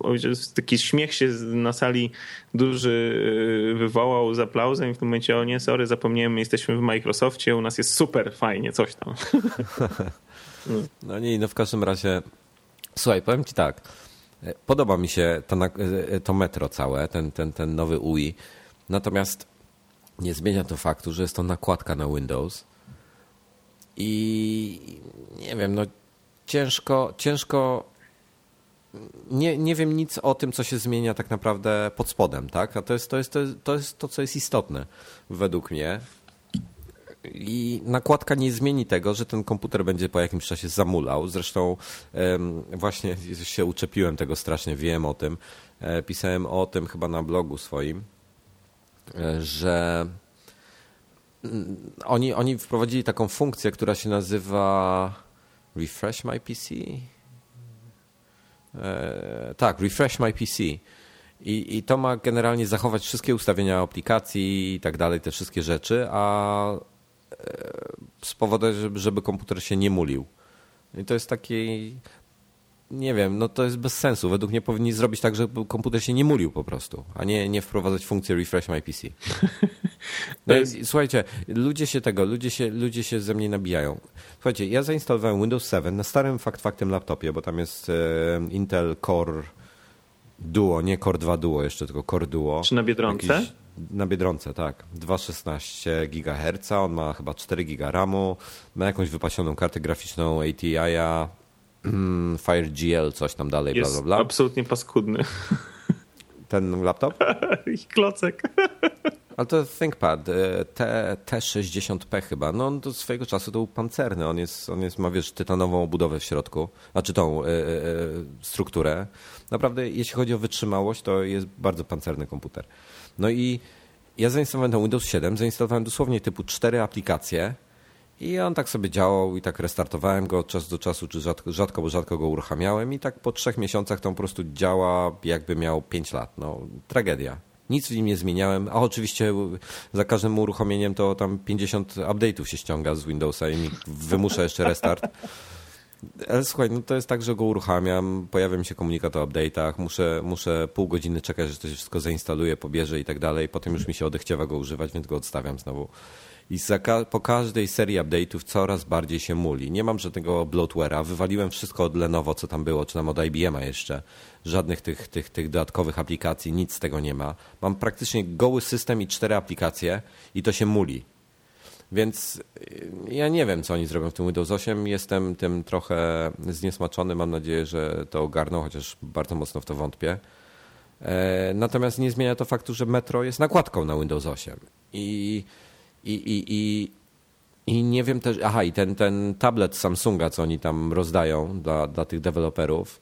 taki śmiech się na sali duży e, wywołał z aplauzem i w tym momencie o nie, sorry, zapomniałem, jesteśmy w Microsoftie, u nas jest super, fajnie, coś tam. *laughs* No nie, no w każdym razie słuchaj, powiem ci tak, podoba mi się to, e, to metro całe, ten, ten, ten nowy UI, natomiast nie zmienia to faktu, że jest to nakładka na Windows, i nie wiem, no ciężko, ciężko. Nie, nie wiem nic o tym, co się zmienia tak naprawdę pod spodem, tak? A to jest to, jest, to, jest, to, jest to co jest istotne według mnie. I nakładka nie zmieni tego, że ten komputer będzie po jakimś czasie zamulał. Zresztą właśnie się uczepiłem tego strasznie, wiem o tym. E, pisałem o tym chyba na blogu swoim, e, że oni, oni wprowadzili taką funkcję, która się nazywa Refresh My PC. E, tak, Refresh My PC. I, I to ma generalnie zachować wszystkie ustawienia aplikacji i tak dalej, te wszystkie rzeczy, a e, spowodować, żeby, żeby komputer się nie mulił. I to jest taki, nie wiem, no to jest bez sensu. Według mnie powinni zrobić tak, żeby komputer się nie mulił po prostu, a nie, nie wprowadzać funkcję refresh my PC. *laughs* No, jest... Słuchajcie, ludzie się tego, ludzie się, ludzie się ze mnie nabijają. Słuchajcie, ja zainstalowałem Windows 7 na starym fakt faktem laptopie, bo tam jest e, Intel Core Duo, nie Core 2 Duo jeszcze, tylko Core Duo. Czy na Biedronce? Jakiś, na Biedronce, tak. 2,16 GHz, on ma chyba 4 GB RAMu, ma jakąś wypasioną kartę graficzną ATI-a, *clears throat* FireGL, coś tam dalej, jest bla, bla, bla. absolutnie paskudny. *laughs* Ten laptop? *laughs* Ich klocek. Ale to ThinkPad e, T, T60P chyba. No on do swojego czasu to był pancerny. On, jest, on jest, ma wiesz, tytanową obudowę w środku, znaczy tą y, y, strukturę. Naprawdę, jeśli chodzi o wytrzymałość, to jest bardzo pancerny komputer. No i ja zainstalowałem ten Windows 7, zainstalowałem dosłownie typu cztery aplikacje i on tak sobie działał i tak restartowałem go od czasu do czasu, czy rzadko, rzadko, bo rzadko go uruchamiałem i tak po trzech miesiącach to po prostu działa jakby miał 5 lat. No, tragedia. Nic w nim nie zmieniałem, a oczywiście za każdym uruchomieniem to tam 50 update'ów się ściąga z Windowsa i wymusza jeszcze restart. Ale słuchaj, no to jest tak, że go uruchamiam, pojawia mi się komunikat o update'ach, muszę, muszę pół godziny czekać, że to się wszystko zainstaluje, pobierze i tak dalej. Potem już mi się odechciewa go używać, więc go odstawiam znowu. I ka po każdej serii update'ów coraz bardziej się muli. Nie mam żadnego bloatware'a, wywaliłem wszystko od Lenovo, co tam było, czy tam od IBM'a jeszcze. Żadnych tych, tych, tych dodatkowych aplikacji, nic z tego nie ma. Mam praktycznie goły system i cztery aplikacje i to się muli. Więc y, ja nie wiem, co oni zrobią w tym Windows 8. Jestem tym trochę zniesmaczony. Mam nadzieję, że to ogarną, chociaż bardzo mocno w to wątpię. E, natomiast nie zmienia to faktu, że Metro jest nakładką na Windows 8. I, i, i, i, i nie wiem też. Aha, i ten, ten tablet Samsunga, co oni tam rozdają dla, dla tych deweloperów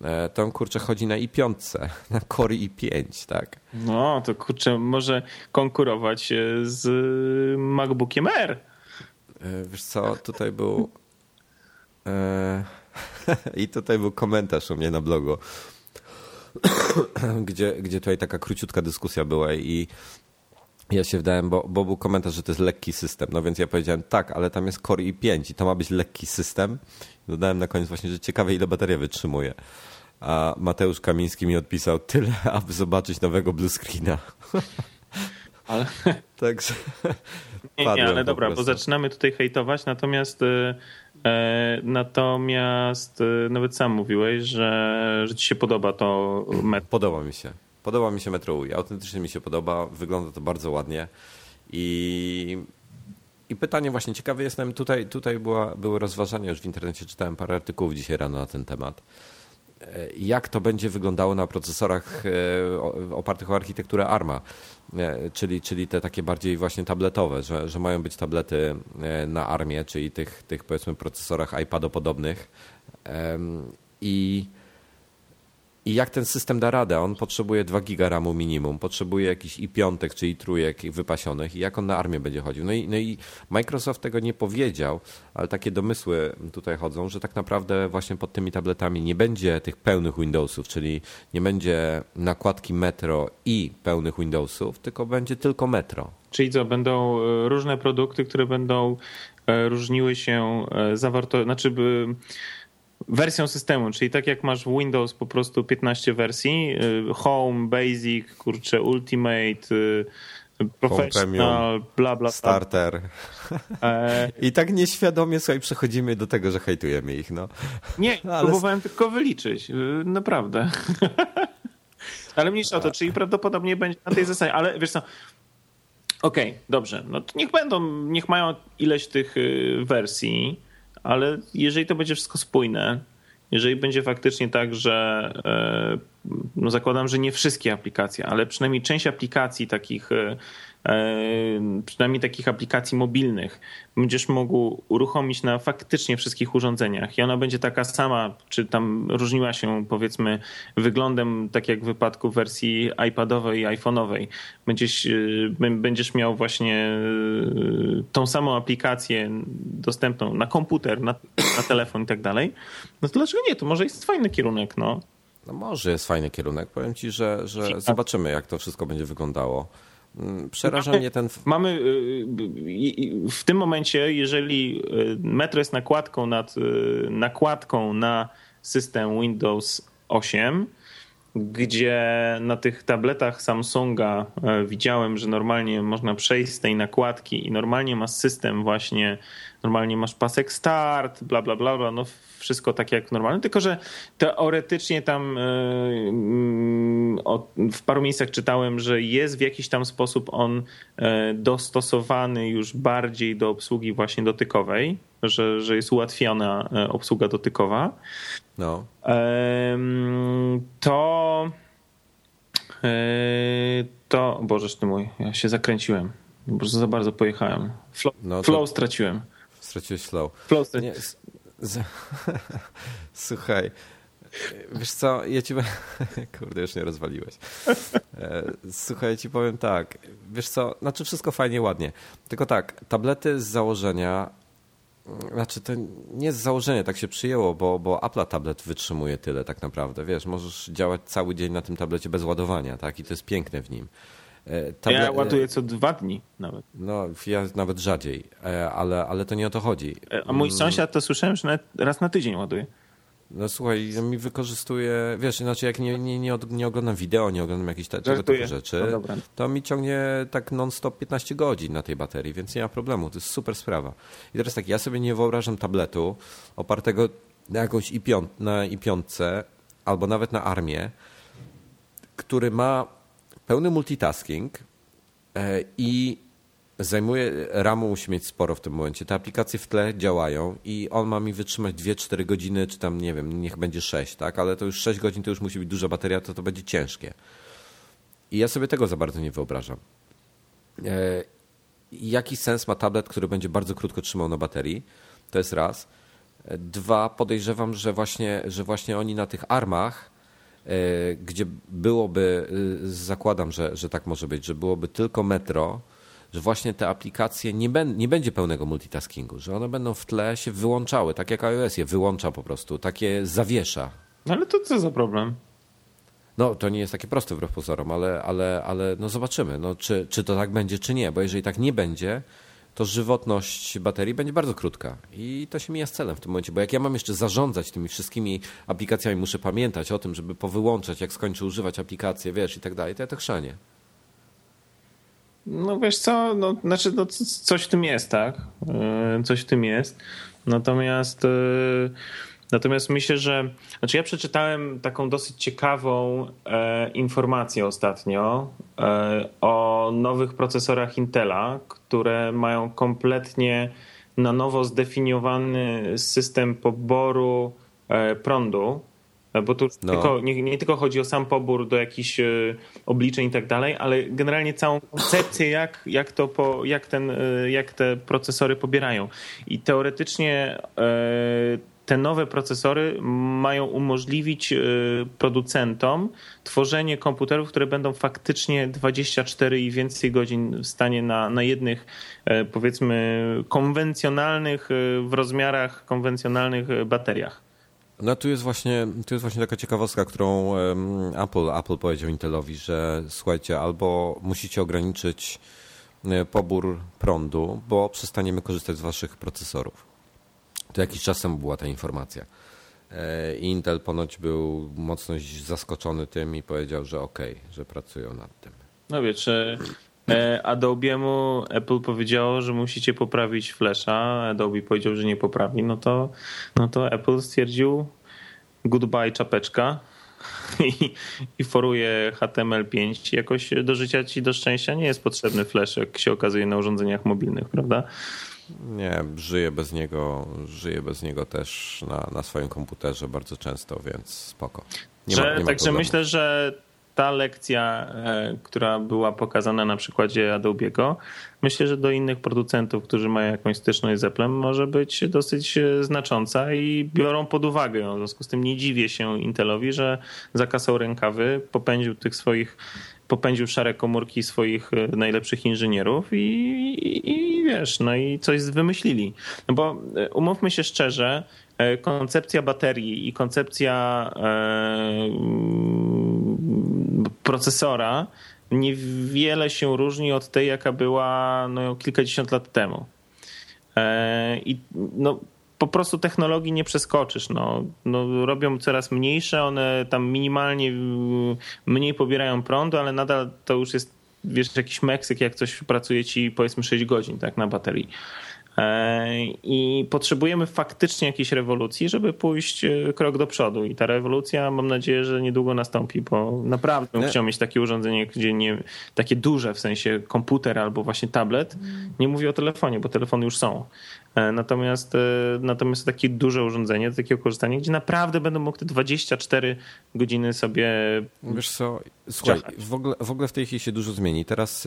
E, to on kurczę chodzi na i5, *laughs* na Core i5, tak? No, to kurczę może konkurować e, z MacBookiem Air. E, wiesz co, tutaj był *laughs* i tutaj był komentarz u mnie na blogu, *coughs* gdzie, gdzie tutaj taka króciutka dyskusja była i ja się wdałem, bo, bo był komentarz, że to jest lekki system. No więc ja powiedziałem tak, ale tam jest Core i5 i to ma być lekki system. Dodałem na koniec właśnie, że ciekawe ile bateria wytrzymuje. A Mateusz Kamiński mi odpisał tyle, aby zobaczyć nowego blue screena. *laughs* Ale... Także *laughs* nie, nie, ale dobra, bo zaczynamy tutaj hejtować, natomiast e, e natomiast e, nawet sam mówiłeś, że, że ci się podoba to metro. Podoba mi się. Podoba mi się Metro UI. Autentycznie mi się podoba. Wygląda to bardzo ładnie. I, i pytanie właśnie, ciekawy jestem, tutaj, tutaj była, były rozważania, już w internecie czytałem parę artykułów dzisiaj rano na ten temat. E, jak to będzie wyglądało na procesorach e, opartych o architekturę ARMA, e, czyli, czyli te takie bardziej właśnie tabletowe, że, że mają być tablety na ARMie, czyli tych, tych powiedzmy procesorach iPadopodobnych. I i jak ten system da radę? On potrzebuje 2 giga RAMu minimum, potrzebuje jakichś i piątek, czyli trójek wypasionych i jak on na armię będzie chodził? No i, no i Microsoft tego nie powiedział, ale takie domysły tutaj chodzą, że tak naprawdę właśnie pod tymi tabletami nie będzie tych pełnych Windowsów, czyli nie będzie nakładki Metro i pełnych Windowsów, tylko będzie tylko Metro. Czyli co, będą e, różne produkty, które będą e, różniły się e, zawartością, znaczy by wersją systemu, czyli tak jak masz Windows po prostu 15 wersji, y, Home, Basic, kurczę, Ultimate, y, Professional, bla, bla. Starter. E... I tak nieświadomie sobie przechodzimy do tego, że hejtujemy ich. No. Nie, *laughs* Ale... próbowałem tylko wyliczyć. Y, naprawdę. *laughs* Ale mniejsza o to, czyli prawdopodobnie będzie na tej zasadzie. Ale wiesz co, okej, okay, dobrze. No to niech będą, niech mają ileś tych wersji ale jeżeli to będzie wszystko spójne, jeżeli będzie faktycznie tak, że e, no zakładam, że nie wszystkie aplikacje, ale przynajmniej część aplikacji takich e, przynajmniej takich aplikacji mobilnych, będziesz mógł uruchomić na faktycznie wszystkich urządzeniach i ona będzie taka sama, czy tam różniła się powiedzmy wyglądem, tak jak w wypadku wersji iPadowej i iPhone'owej. Będziesz, e, będziesz miał właśnie e, tą samą aplikację dostępną na komputer, na, na telefon i tak dalej. No to dlaczego nie? To może jest fajny kierunek, no. No może jest fajny kierunek. Powiem ci, że, że zobaczymy, jak to wszystko będzie wyglądało. Mm, przeraża mamy, mnie ten. Mamy y, y, w tym momencie, jeżeli y, Metro jest nakładką nad nakładką na system Windows 8, gdzie na tych tabletach Samsunga widziałem, że normalnie można przejść z tej nakładki i normalnie ma system właśnie, normalnie masz pasek start, bla bla bla, bla no wszystko tak jak normalnie, tylko że teoretycznie tam e, mm, w paru miejscach czytałem, że jest w jakiś tam sposób on e, dostosowany już bardziej do obsługi właśnie dotykowej, że, że jest ułatwiona obsługa dotykowa. No. To. E, to. Bożeż ty mój, ja się zakręciłem. Prostu za bardzo pojechałem. Flow, no flow straciłem. Straciłeś flow. Flow straciłem. Słuchaj. Wiesz co, ja ci... *laughs* Kurde, już nie rozwaliłeś. E, słuchaj, ja ci powiem tak. Wiesz co, znaczy wszystko fajnie, ładnie. Tylko tak, tablety z założenia znaczy, to nie jest założenie, tak się przyjęło, bo, bo Apple tablet wytrzymuje tyle tak naprawdę. Wiesz, możesz działać cały dzień na tym tablecie bez ładowania, tak? I to jest piękne w nim. E, Table... Ja ładuję co dwa dni nawet. No, ja nawet rzadziej, e, ale, ale to nie o to chodzi. E, a mój mm. sąsiad to słyszałem, że raz na tydzień ładuje. No słuchaj, mi wykorzystuje, wiesz, inaczej jak nie, nie, nie, nie oglądam wideo, nie oglądam jakichś tego typu rzeczy, no to mi ciągnie tak non-stop 15 godzin na tej baterii, więc nie ma problemu, to jest super sprawa. I teraz tak, ja sobie nie wyobrażam tabletu opartego na jakąś i5, na i5 albo nawet na armię, który ma pełny multitasking e, i zajmuje, RAMu musi mieć sporo w tym momencie. Te aplikacje w tle działają i on ma mi wytrzymać 2-4 godziny, czy tam nie wiem, niech będzie 6, tak? Ale to już 6 godzin to już musi być duża bateria, to to będzie ciężkie. I ja sobie tego za bardzo nie wyobrażam. E, jaki sens ma tablet, który będzie bardzo krótko trzymał na baterii? To jest raz. E, dwa, podejrzewam, że właśnie, że właśnie oni na tych armach, gdzie byłoby, zakładam, że, że tak może być, że byłoby tylko metro, że właśnie te aplikacje nie, nie będzie pełnego multitaskingu, że one będą w tle się wyłączały, tak jak iOS je wyłącza po prostu, takie zawiesza. No ale to co za problem? No, to nie jest takie proste wbrew pozorom, ale, ale, ale no zobaczymy, no, czy, czy to tak będzie, czy nie, bo jeżeli tak nie będzie, to żywotność baterii będzie bardzo krótka i to się mija z celem w tym momencie, bo jak ja mam jeszcze zarządzać tymi wszystkimi aplikacjami, muszę pamiętać o tym, żeby powyłączać, jak skończę używać aplikacji, wiesz, i tak dalej, to ja to chrzanie. No wiesz co, no, znaczy no, coś w tym jest, tak? E, coś w tym jest. Natomiast e, natomiast myślę, że znaczy ja przeczytałem taką dosyć ciekawą e, informację ostatnio e, o nowych procesorach Intela, które mają kompletnie na nowo zdefiniowany system poboru e, prądu E, bo tu no. tylko, nie, nie, tylko chodzi o sam pobór do jakichś e, obliczeń i tak dalej, ale generalnie całą koncepcję, jak, jak, to po, jak, ten, e, jak te procesory pobierają. I teoretycznie te nowe procesory mają umożliwić producentom tworzenie komputerów, które będą faktycznie 24 i więcej godzin w stanie na, na jednych, powiedzmy, konwencjonalnych, w rozmiarach konwencjonalnych bateriach. No tu jest właśnie, tu jest właśnie taka ciekawostka, którą Apple, Apple powiedział Intelowi, że słuchajcie, albo musicie ograniczyć e, pobór prądu, bo przestaniemy korzystać z waszych procesorów. To jakiś czas temu była ta informacja. E, Intel ponoć był mocno zaskoczony tym i powiedział, że okej, okay, że pracują nad tym. No wiecie, Adobe'emu Apple powiedziało, że musicie poprawić Flasha, Adobe powiedział, że nie poprawi, no to, no to Apple stwierdził goodbye czapeczka *laughs* i, i foruje HTML5. Jakoś do życia ci do szczęścia nie jest potrzebny Flash, jak się okazuje na urządzeniach mobilnych, prawda? Nie, żyję bez niego, żyję bez niego też na, na swoim komputerze bardzo często, więc spoko. Nie że, ma, nie także myślę, że ta lekcja, e, która była pokazana na przykładzie Adobe'ego, myślę, że do innych producentów, którzy mają jakąś styczność z Applem, może być dosyć e, znacząca i biorą pod uwagę. W związku z tym nie dziwię się Intelowi, że zakasał rękawy, popędził tych swoich popędził szare komórki swoich e, najlepszych inżynierów i, i, i, wiesz, no i coś wymyślili. No bo umówmy się szczerze, koncepcja baterii i koncepcja procesora niewiele się różni od tej, jaka była no, kilkadziesiąt lat temu. E, I no, po prostu technologii nie przeskoczysz. No, no, robią coraz mniejsze, one tam minimalnie y, mniej pobierają prądu, ale nadal to już jest wiesz, jakiś Meksyk, jak coś pracuje ci powiedzmy 6 godzin tak, na baterii. E, I potrzebujemy faktycznie jakiejś rewolucji, żeby pójść e, krok do przodu. I ta rewolucja mam nadzieję, że niedługo nastąpi, bo naprawdę bym chciał mieć takie urządzenie, gdzie nie, takie duże, w sensie komputer albo właśnie tablet. Nie mówię o telefonie, bo telefony już są. E, natomiast, natomiast takie duże urządzenie, do takiego korzystania, gdzie naprawdę będę mógł te 24 godziny sobie. Wiesz co, słuchaj, w ogóle, w ogóle w tej chwili się dużo zmieni. Teraz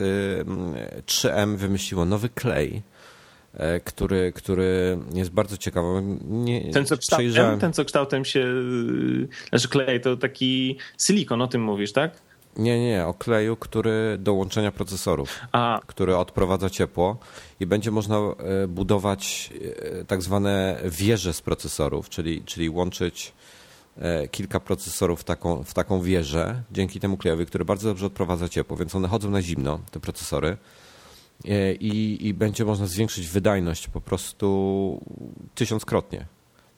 3M wymyśliło nowy klej E, który, który jest bardzo ciekawy. Nie, ten, co kształtem, ten, co kształtem się, y, znaczy klej, to taki silikon, o tym mówisz, tak? Nie, nie, o kleju, który do łączenia procesorów, A. który odprowadza ciepło i będzie można e, budować e, tak zwane wieże z procesorów, czyli, czyli łączyć kilka procesorów w taką, w taką wieżę dzięki temu klejowi, który bardzo dobrze odprowadza ciepło, więc one chodzą na zimno, te procesory E, i, i będzie można zwiększyć wydajność po prostu tysiąckrotnie.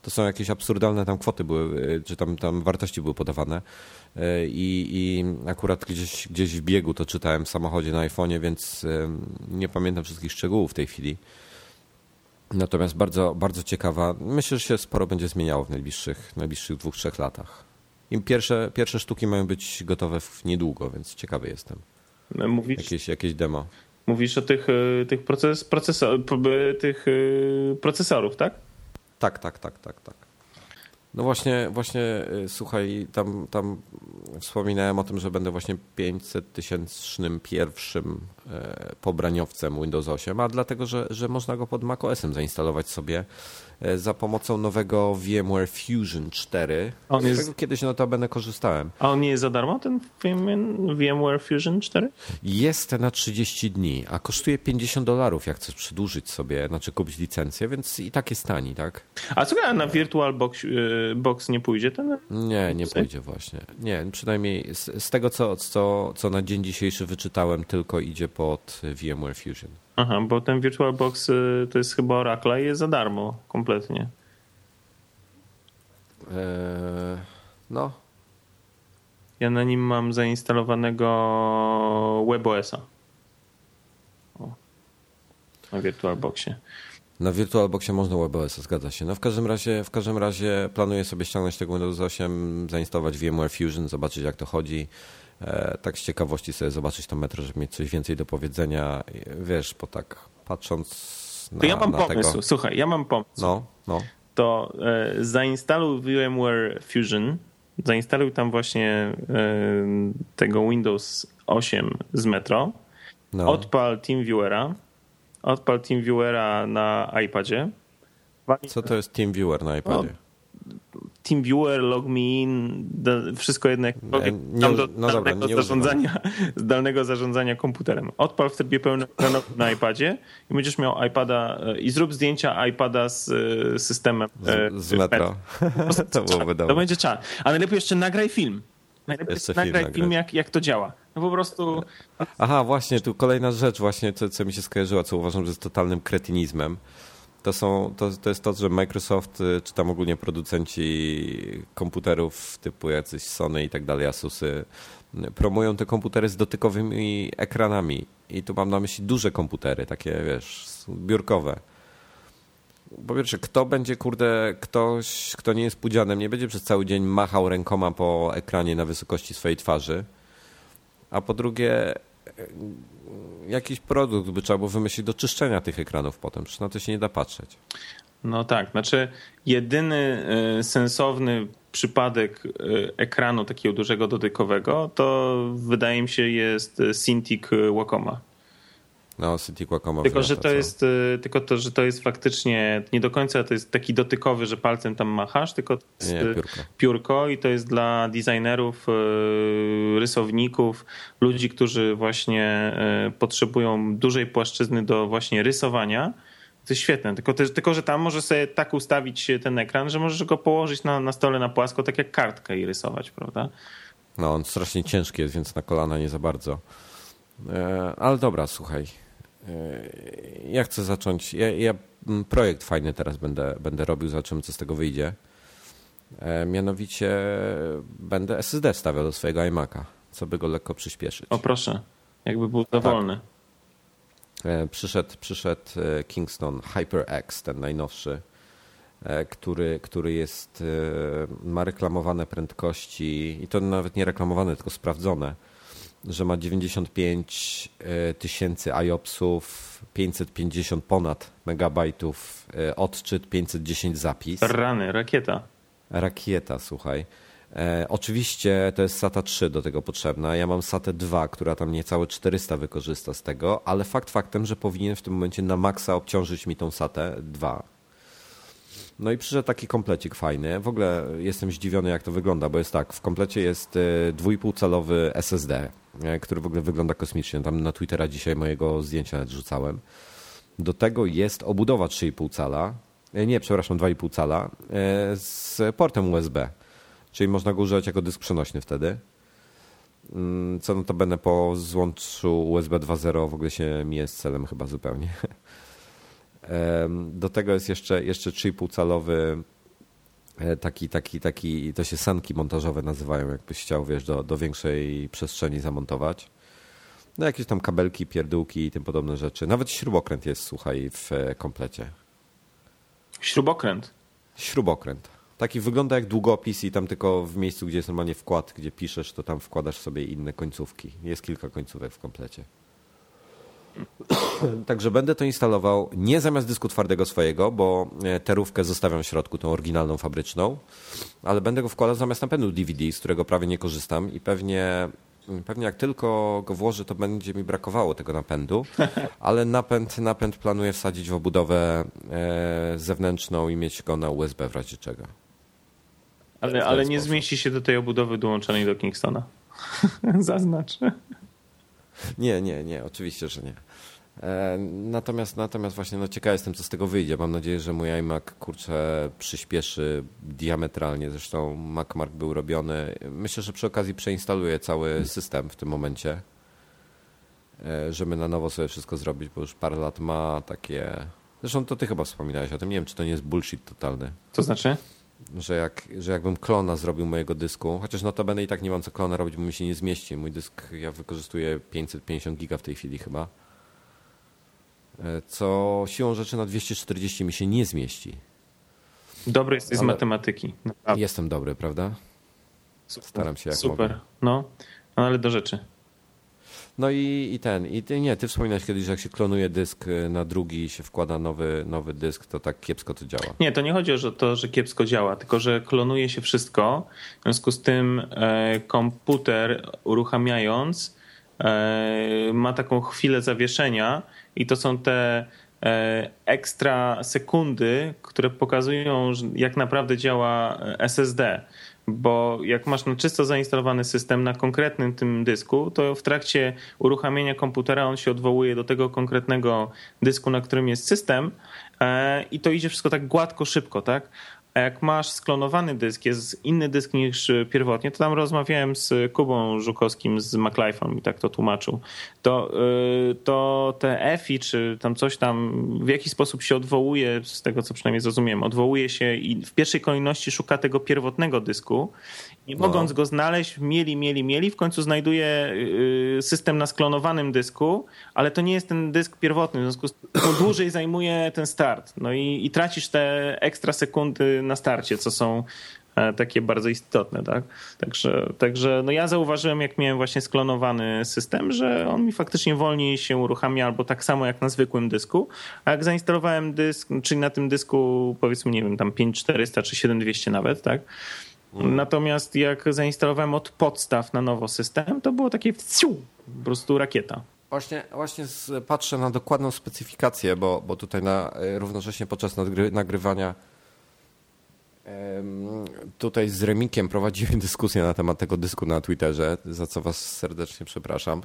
To są jakieś absurdalne tam kwoty były, e, czy tam, tam wartości były podawane. E, I, I akurat gdzieś, gdzieś w biegu to czytałem w samochodzie na iPhone'ie, więc nie pamiętam wszystkich szczegółów w tej chwili. Natomiast bardzo, bardzo ciekawa. Myślę, że się sporo będzie zmieniało w najbliższych, najbliższych dwóch, trzech latach. I pierwsze, pierwsze sztuki mają być gotowe niedługo, więc ciekawy jestem. Mówisz, jakieś, jakieś demo. Mówisz o tych, e, tych, proces, tych e, procesorów, tak? Tak, tak, tak, tak, tak. No właśnie, właśnie e, słuchaj, tam, tam wspominałem o tym, że będę właśnie 500 tysięcznym pierwszym pobraniowcem Windows 8, a dlatego, że, że można go pod macOSem zainstalować sobie E, za pomocą nowego VMware Fusion 4. On z jest... tego kiedyś notabene korzystałem. A on nie jest za darmo, ten VMware Fusion 4? Jest na 30 dni, a kosztuje 50 dolarów, jak chcesz przedłużyć sobie, znaczy kupić licencję, więc i tak jest tani, tak? A co na VirtualBox e, Box nie pójdzie ten? Nie, nie pójdzie właśnie. Nie, przynajmniej z, z tego, co, co, co na dzień dzisiejszy wyczytałem, tylko idzie pod VMware Fusion. Aha, bo ten VirtualBox y, to jest chyba Oracle i jest za darmo kompletnie. Eee, no. Ja na nim mam zainstalowanego WebOS-a. O. Na VirtualBoxie. Na VirtualBoxie można WebOS, zgadza się. No w każdym razie, w każdym razie planuję sobie ściągnąć tego Windows 8, zainstalować VMware Fusion, zobaczyć jak to chodzi. E, tak z ciekawości sobie zobaczyć to metro, żeby mieć coś więcej do powiedzenia. Wiesz, bo tak patrząc na, to ja mam pomysł, tego... słuchaj, ja mam pomysł. No, no. To e, zainstaluj VMware Fusion, zainstaluj tam właśnie e, tego Windows 8 z Metro, no. odpal TeamViewera, odpal TeamViewera na iPadzie. Co to jest TeamViewer na iPadzie? No, TeamViewer, LogMeIn, wszystko jednak nie, nie, do no zdalnego, dobra, zarządzania, *laughs* zdalnego zarządzania komputerem. Odpal w trybie pełnym na iPadzie i będziesz miał iPada e, i zrób zdjęcia iPada z e, systemem. Z, z metro. *laughs* to byłoby dobre. To będzie czas. A najlepiej jeszcze nagraj film. Najlepiej jeszcze nagraj film, film jak, jak to działa. No po prostu... Aha, właśnie, tu kolejna rzecz właśnie, co, co mi się skojarzyła, co uważam, że jest totalnym kretynizmem to, są, to, to jest to, że Microsoft, y, czy tam ogólnie producenci komputerów typu jacyś Sony i tak dalej, Asusy, y, promują te komputery z dotykowymi ekranami. I tu mam na myśli duże komputery, takie wiesz, biurkowe. Po pierwsze, kto będzie, kurde, ktoś, kto nie jest pudzianem, nie będzie przez cały dzień machał rękoma po ekranie na wysokości swojej twarzy. A po drugie, jakiś produkt by trzeba było wymyślić do czyszczenia tych ekranów potem, przecież na to się nie da patrzeć. No tak, znaczy jedyny e, sensowny przypadek e, ekranu takiego dużego dotykowego to wydaje mi się jest Cintiq Wacoma. No, City Quacoma Tylko, że to jest, y, tylko to, że to jest faktycznie nie do końca to jest taki dotykowy, że palcem tam machasz, tylko to jest nie, piórko. piórko. i to jest dla designerów, y, rysowników, ludzi, którzy właśnie y, potrzebują dużej płaszczyzny do właśnie rysowania. To jest świetne, tylko, tylko że tam możesz sobie tak ustawić ten ekran, że możesz go położyć na, na stole na płasko, tak jak kartkę i rysować, prawda? No, on strasznie ciężki jest, więc na kolana nie za bardzo. E, ale dobra, słuchaj. E, ja chcę zacząć. Ja, ja projekt fajny teraz będę, będę robił, zobaczymy co z tego wyjdzie. E, mianowicie będę SSD stawiał do swojego iMac'a, co by go lekko przyspieszyć. O proszę, jakby był dowolny. Tak. Przyszedł, przyszedł Kingston HyperX, ten najnowszy, który, który jest, ma reklamowane prędkości i to nawet nie reklamowane, tylko sprawdzone że ma 95 e, tysięcy IOPSów, 550 ponad megabajtów e, odczyt, 510 zapis. Rany, rakieta. Rakieta, słuchaj. E, oczywiście to jest SATA 3 do tego potrzebna. Ja mam SATA 2, która tam niecałe 400 wykorzysta z tego, ale fakt faktem, że powinien w tym momencie na maksa obciążyć mi tą SATA 2 no i przyszedł taki komplecik fajny. W ogóle jestem zdziwiony, jak to wygląda, bo jest tak, w komplecie jest 2,5 e, calowy SSD, e, który w ogóle wygląda kosmicznie. Tam na Twittera dzisiaj mojego zdjęcia rzucałem. Do tego jest obudowa 3,5 cala, e, nie, przepraszam, 2,5 cala z portem USB, czyli można go używać jako dysk przenośny wtedy. Mm, co no to będę po złączu USB 2.0 w ogóle się mije z celem chyba zupełnie. *laughs* Do tego jest jeszcze, jeszcze 3,5 calowy e, taki, taki, taki, to się sanki montażowe nazywają, jakbyś chciał, wiesz, do, do większej przestrzeni zamontować. No jakieś tam kabelki, pierdółki i tym podobne rzeczy. Nawet śrubokręt jest, słuchaj, w e, komplecie. Śrubokręt? Śrubokręt. Taki wygląda jak długopis i tam tylko w miejscu, gdzie jest normalnie wkład, gdzie piszesz, to tam wkładasz sobie inne końcówki. Jest kilka końcówek w komplecie. *clears throat* Także będę to instalował nie zamiast dysku twardego swojego, bo e, terówkę zostawiam w środku, tą oryginalną fabryczną, ale będę go wkładał zamiast napędu DVD, z którego prawie nie korzystam i pewnie mm, Pewnie jak tylko go włożę, to będzie mi brakowało tego napędu, *laughs* ale napęd, napęd planuję wsadzić w obudowę e, zewnętrzną i mieć go na USB w razie czego. Ale, ale nie zmieści się do tej obudowy dołączonej do Kingstona. *laughs* Zaznacz. Nie, nie, nie, oczywiście, że nie. E, natomiast, natomiast właśnie no ciekaw jestem, co z tego wyjdzie. Mam nadzieję, że mój iMac kurczę przyspieszy diametralnie. Zresztą MacMark był robiony. Myślę, że przy okazji przeinstaluję cały system w tym momencie, e, żeby na nowo sobie wszystko zrobić, bo już parę lat ma takie. Zresztą to ty chyba wspominałeś o tym. Nie wiem, czy to nie jest bullshit totalny. To znaczy? Że, jak, że jakbym klona zrobił mojego dysku, chociaż notabene i tak nie mam co klona robić, bo mi się nie zmieści. Mój dysk, ja wykorzystuję 550 giga w tej chwili chyba co siłą rzeczy na 240 mi się nie zmieści. Dobry jesteś z matematyki. Naprawdę. Jestem dobry, prawda? Super. Staram się jak Super. Mogę. No, no ale do rzeczy. No i, i ten, i ty, nie, ty wspominałeś kiedyś, że jak się klonuje dysk y, na drugi i się wkłada nowy, nowy dysk, to tak kiepsko to działa. Nie, to nie chodzi o to, że kiepsko działa, tylko że klonuje się wszystko. W związku z tym e, komputer uruchamiając ma taką chwilę zawieszenia i to są te e, ekstra sekundy, które pokazują, jak naprawdę działa e, SSD. Bo jak masz na czysto zainstalowany system na konkretnym tym dysku, to w trakcie uruchamiania komputera on się odwołuje do tego konkretnego dysku, na którym jest system e, i to idzie wszystko tak gładko, szybko, tak? A jak masz sklonowany dysk, jest inny dysk niż pierwotnie, to tam rozmawiałem z Kubą Żukowskim z MacLife'em i tak to tłumaczył, to, y, to te EFI czy tam coś tam w jakiś sposób się odwołuje, z tego co przynajmniej zrozumiem, odwołuje się i w pierwszej kolejności szuka tego pierwotnego dysku nie no. mogąc go znaleźć, mieli, mieli, mieli, w końcu znajduje y, system na sklonowanym dysku, ale to nie jest ten dysk pierwotny, w związku z tym dłużej zajmuje ten start. No i, i tracisz te ekstra sekundy na starcie, co są takie bardzo istotne, tak? Także, także no ja zauważyłem, jak miałem właśnie sklonowany system, że on mi faktycznie wolniej się uruchamia, albo tak samo jak na zwykłym dysku, a jak zainstalowałem dysk, czyli na tym dysku powiedzmy, nie wiem, tam 5400 czy 7200 nawet, tak? Natomiast jak zainstalowałem od podstaw na nowo system, to było takie po prostu rakieta. Właśnie, właśnie patrzę na dokładną specyfikację, bo, bo tutaj na, e, równocześnie podczas nagry, nagrywania tutaj z Remikiem prowadziłem *laughs* dyskusję na temat tego dysku na Twitterze, za co was serdecznie przepraszam.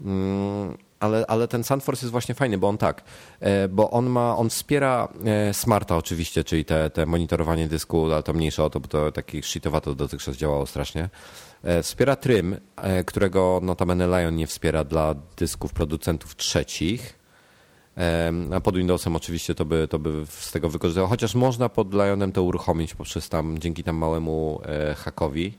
Mm, ale, ale ten Sandforce jest właśnie fajny, bo on tak, e, bo on ma, on wspiera e, smarta oczywiście, czyli te, te monitorowanie dysku, ale to mniejsze o to, bo to taki shitowato dotychczas działało strasznie. E, wspiera Trym, którego notabene Lion nie wspiera dla dysków producentów trzecich. A pod Windowsem oczywiście to by, to by z tego wykorzystało, chociaż można pod Lionem to uruchomić poprzez tam, dzięki tam małemu hakowi.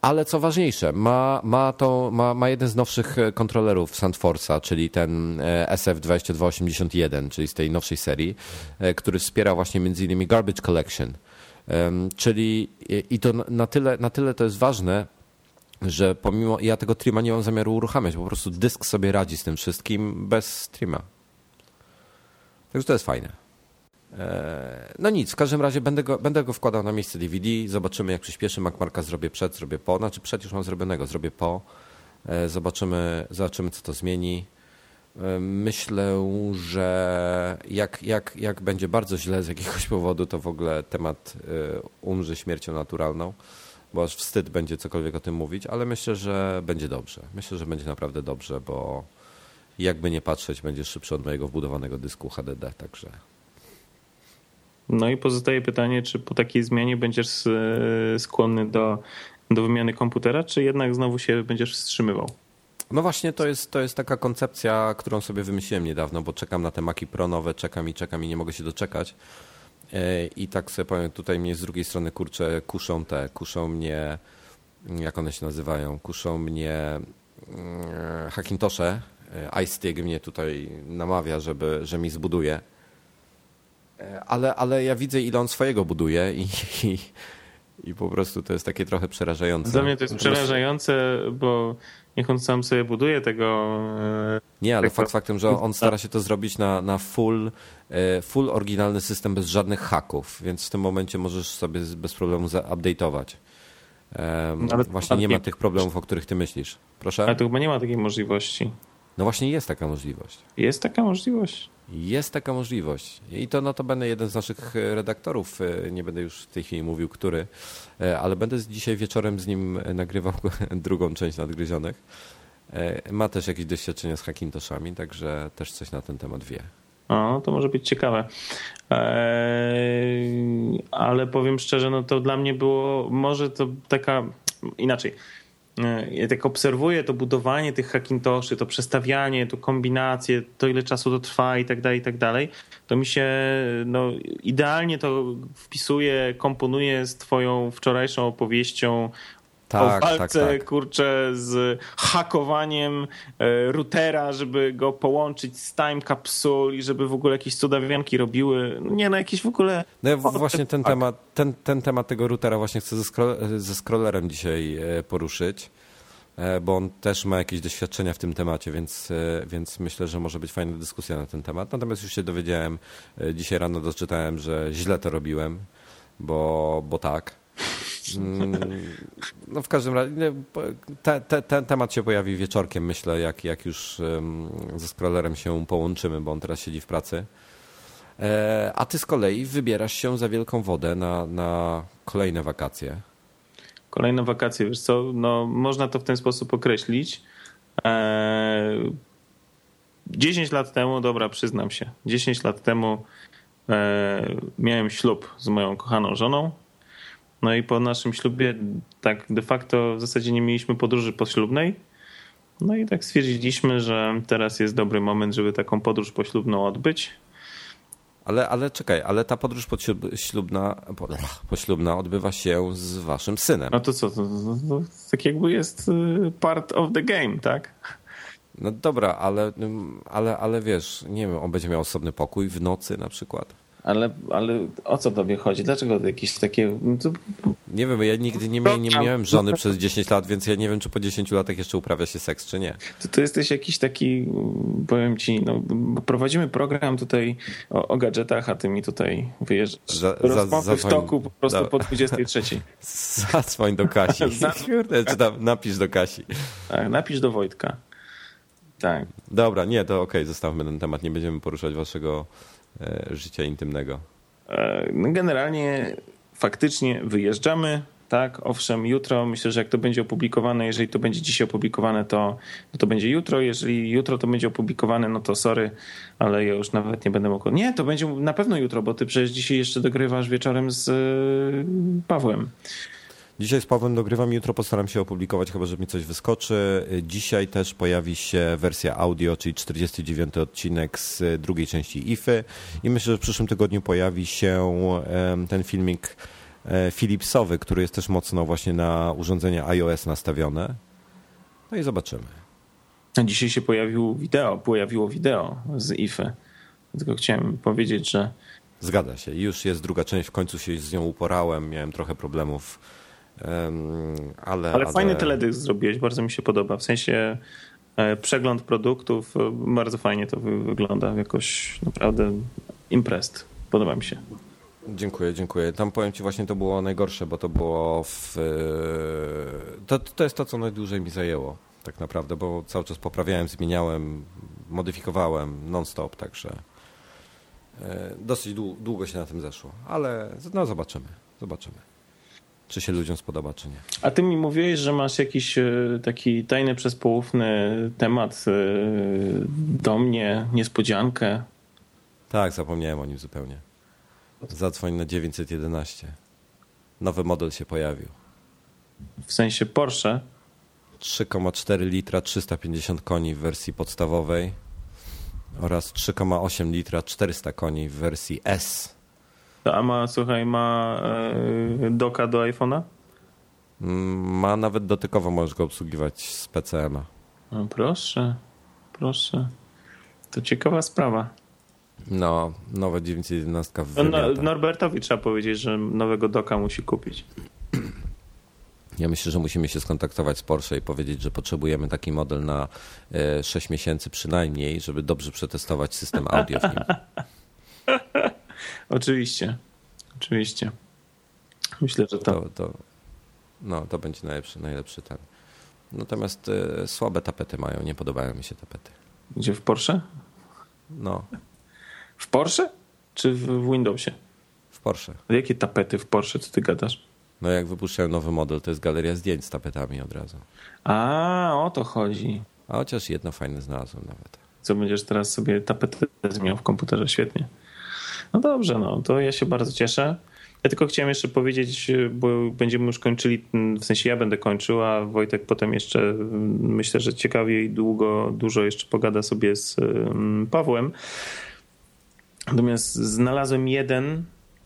Ale co ważniejsze, ma, ma, to, ma, ma jeden z nowszych kontrolerów SandForce'a, czyli ten SF2281, czyli z tej nowszej serii, który wspiera właśnie innymi Garbage Collection. Czyli i to na tyle, na tyle to jest ważne, że pomimo, ja tego trima nie mam zamiaru uruchamiać, po prostu dysk sobie radzi z tym wszystkim bez streama. Także to jest fajne. E, no nic, w każdym razie będę go, będę go wkładał na miejsce DVD, zobaczymy jak przyspieszy, MacMarka zrobię przed, zrobię po, znaczy przed już mam zrobionego, zrobię po, e, zobaczymy, zobaczymy co to zmieni. E, myślę, że jak, jak, jak będzie bardzo źle z jakiegoś *laughs* powodu, to w ogóle temat umrze śmiercią naturalną bo aż wstyd będzie cokolwiek o tym mówić, ale myślę, że będzie dobrze. Myślę, że będzie naprawdę dobrze, bo jakby nie patrzeć, będzie szybszy od mojego wbudowanego dysku HDD, także... No i pozostaje pytanie, czy po takiej zmianie będziesz e, skłonny do, do wymiany komputera, czy jednak znowu się będziesz wstrzymywał? No właśnie, to jest, to jest taka koncepcja, którą sobie wymyśliłem niedawno, bo czekam na te Maki Pro nowe, czekam i czekam i nie mogę się doczekać. E, I tak sobie powiem, tutaj mnie z drugiej strony kurczę, kuszą te, kuszą mnie, jak one się nazywają, kuszą mnie mm, Hackintosze. E, iStick mnie tutaj namawia, żeby, że mi zbuduje. E, ale, ale ja widzę, ile on swojego buduje i, i, i po prostu to jest takie trochę przerażające. Dla mnie to jest przerażające, bo niech on sam sobie buduje tego. Nie, ale tego... fakt faktem, że on stara się to zrobić na, na full, e, full oryginalny system bez żadnych haków, więc w tym momencie możesz sobie bez problemu zaupdate'ować. Um, właśnie nie ma tych problemów, o których ty myślisz. Proszę? Ale to chyba nie ma takiej możliwości. No właśnie jest taka możliwość. Jest taka możliwość? Jest taka możliwość. I to notabene jeden z naszych redaktorów, e, nie będę już w tej chwili mówił, który, e, ale będę dzisiaj wieczorem z nim nagrywał *laughs* drugą część nadgryzionych. E, ma też jakieś doświadczenia z Hackintoshami, także też coś na ten temat wie. O, to może być ciekawe. Eee, ale powiem szczerze, no to dla mnie było może to taka inaczej. E, ja tak obserwuję to budowanie tych Hackintoszy, to przestawianie, to kombinacje, to ile czasu to trwa i tak dalej, i tak dalej, to mi się no, idealnie to wpisuje, komponuje z twoją wczorajszą opowieścią tak, o tak, walce, tak, tak. kurczę, z hakowaniem e, routera, żeby go połączyć z time capsule i żeby w ogóle jakieś cudawianki robiły. No nie, no jakieś w ogóle... No ja właśnie ten temat, ten, ten temat tego routera właśnie chcę ze, scroll, ze scrollerem dzisiaj e, poruszyć e, bo on też ma jakieś doświadczenia w tym temacie, więc, więc myślę, że może być fajna dyskusja na ten temat. Natomiast już się dowiedziałem, dzisiaj rano doczytałem, że źle to robiłem, bo, bo tak. Mm, no w każdym razie te, te, ten temat się pojawi wieczorkiem, myślę, jak, jak już ze scrollerem się połączymy, bo on teraz siedzi w pracy. E, a ty z kolei wybierasz się za wielką wodę na, na kolejne wakacje. Kolejne wakacje, wiesz co, no, można to w ten sposób określić. Eee, 10 lat temu, dobra, przyznam się, 10 lat temu e, miałem ślub z moją kochaną żoną. No i po naszym ślubie tak de facto w zasadzie nie mieliśmy podróży poślubnej. No i tak stwierdziliśmy, że teraz jest dobry moment, żeby taką podróż poślubną odbyć. Ale, ale czekaj, ale ta podróż poślubna, *laughs* poślubna odbywa się z waszym synem. No to co, to, to, to tak jakby jest y, part of the game, tak? No dobra, ale, ale, ale wiesz, nie wiem, on będzie miał osobny pokój w nocy na przykład. Ale, ale o co tobie chodzi? Dlaczego jakieś takie... Nie wiem, ja nigdy nie, mia nie miałem żony przez 10 lat, więc ja nie wiem, czy po 10 latach jeszcze uprawia się seks, czy nie. To, to jesteś jakiś taki, powiem ci, no, prowadzimy program tutaj o, o gadżetach, a ty mi tutaj wyjeżdżasz za, rozmowy za, w toku po prostu do, po 23. *laughs* Zadzwoń do Kasi. *laughs* Kurde, czy tam napisz do Kasi. Tak, napisz do Wojtka. Tak. Dobra, nie, to okej, okay, zostawmy ten temat, nie będziemy poruszać waszego życia intymnego? E, generalnie faktycznie wyjeżdżamy, tak, owszem, jutro, myślę, że jak to będzie opublikowane, jeżeli to będzie dzisiaj opublikowane, to, no to będzie jutro, jeżeli jutro to będzie opublikowane, no to sorry, ale ja już nawet nie będę mógł. Nie, to będzie na pewno jutro, bo ty przecież dzisiaj jeszcze dogrywasz wieczorem z e, Pawłem. Dzisiaj z Pawłem dogrywam, jutro postaram się opublikować, chyba że mi coś wyskoczy. Dzisiaj też pojawi się wersja audio, czyli 49 odcinek z drugiej części IFY i myślę, że w przyszłym tygodniu pojawi się ten filmik e, Philipsowy, który jest też mocno właśnie na urządzenia iOS nastawione. No i zobaczymy. Dzisiaj się pojawił wideo, pojawiło wideo z IFY. Tylko chciałem powiedzieć, że Zgadza się. Już jest druga część, w końcu się z nią uporałem, miałem trochę problemów ale, ale fajny teledysk zrobiłeś, bardzo mi się podoba. W sensie e, przegląd produktów, e, bardzo fajnie to wygląda, jakoś naprawdę imprest. Podoba mi się. Dziękuję, dziękuję. Tam powiem Ci właśnie to było najgorsze, bo to było w... E, to, to jest to, co najdłużej mi zajęło tak naprawdę, bo cały czas poprawiałem, zmieniałem, modyfikowałem non-stop, także dosyć długo się na tym zeszło, ale no zobaczymy, zobaczymy czy się ludziom spodoba, czy nie. A ty mi mówiłeś, że masz jakiś e, taki tajny, przezpołówny temat e, do mnie, niespodziankę. Tak, zapomniałem o nim zupełnie. Zadzwoń na 911. Nowy model się pojawił. W sensie Porsche? 3,4 litra, 350 koni w wersji podstawowej oraz 3,8 litra, 400 koni w wersji S. A ma, słuchaj, ma e, doka do iPhone'a? Ma nawet dotykowo, możesz go obsługiwać z PCM-a. No proszę, proszę. To ciekawa sprawa. No, nowe 911 w no, Norbertowi trzeba powiedzieć, że nowego doka musi kupić. *clears throat* Ja myślę, że musimy się skontaktować z Porsche i powiedzieć, że potrzebujemy taki model na 6 e, miesięcy przynajmniej, żeby dobrze przetestować system audio w nim. *laughs* Oczywiście. Oczywiście. Myślę, że to. to, to no, to będzie najlepszy, najlepszy ten. Natomiast y, słabe tapety mają, nie podobają mi się tapety. Gdzie w Porsche? No. W Porsche? Czy w Windowsie? W Porsche. A jakie tapety w Porsche, co ty gadasz? No jak wypuszczają nowy model, to jest galeria zdjęć z tapetami od razu. A, o to chodzi. A chociaż jedno fajne znalazłem nawet. Co będziesz teraz sobie tapetę zmieniał w komputerze? Świetnie. No dobrze, no to ja się bardzo cieszę. Ja tylko chciałem jeszcze powiedzieć, bo będziemy już kończyli, w sensie ja będę kończył, a Wojtek potem jeszcze myślę, że ciekawie i długo, dużo jeszcze pogada sobie z Pawłem. Natomiast znalazłem jeden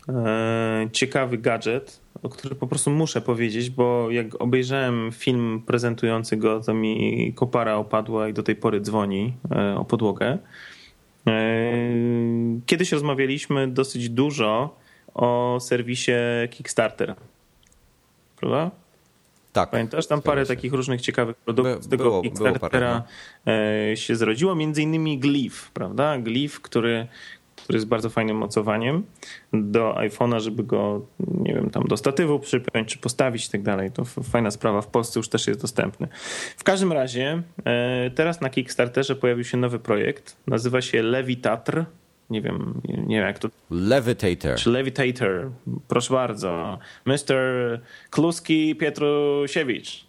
e, ciekawy gadżet, o którym po prostu muszę powiedzieć, bo jak obejrzałem film prezentujący go, to mi kopara opadła i do tej pory dzwoni e, o podłogę. E, kiedyś rozmawialiśmy dosyć dużo o serwisie Kickstarter. Prawda? Tak. Pamiętasz, tam parę takich różnych ciekawych produktów z tego było, Kickstartera było e, się zrodziło, między innymi Glyph, prawda? Glyph, który który jest bardzo fajnym mocowaniem do iPhone'a, żeby go, nie wiem, tam do statywu przypiąć czy postawić i tak dalej. To fajna sprawa. W Polsce już też jest dostępny. W każdym razie e, teraz na Kickstarterze pojawił się nowy projekt. Nazywa się Levitatr. Nie wiem, nie wiem jak to. Levitator. Czy Levitator. Proszę bardzo. Mr. Kluski Pietrusiewicz.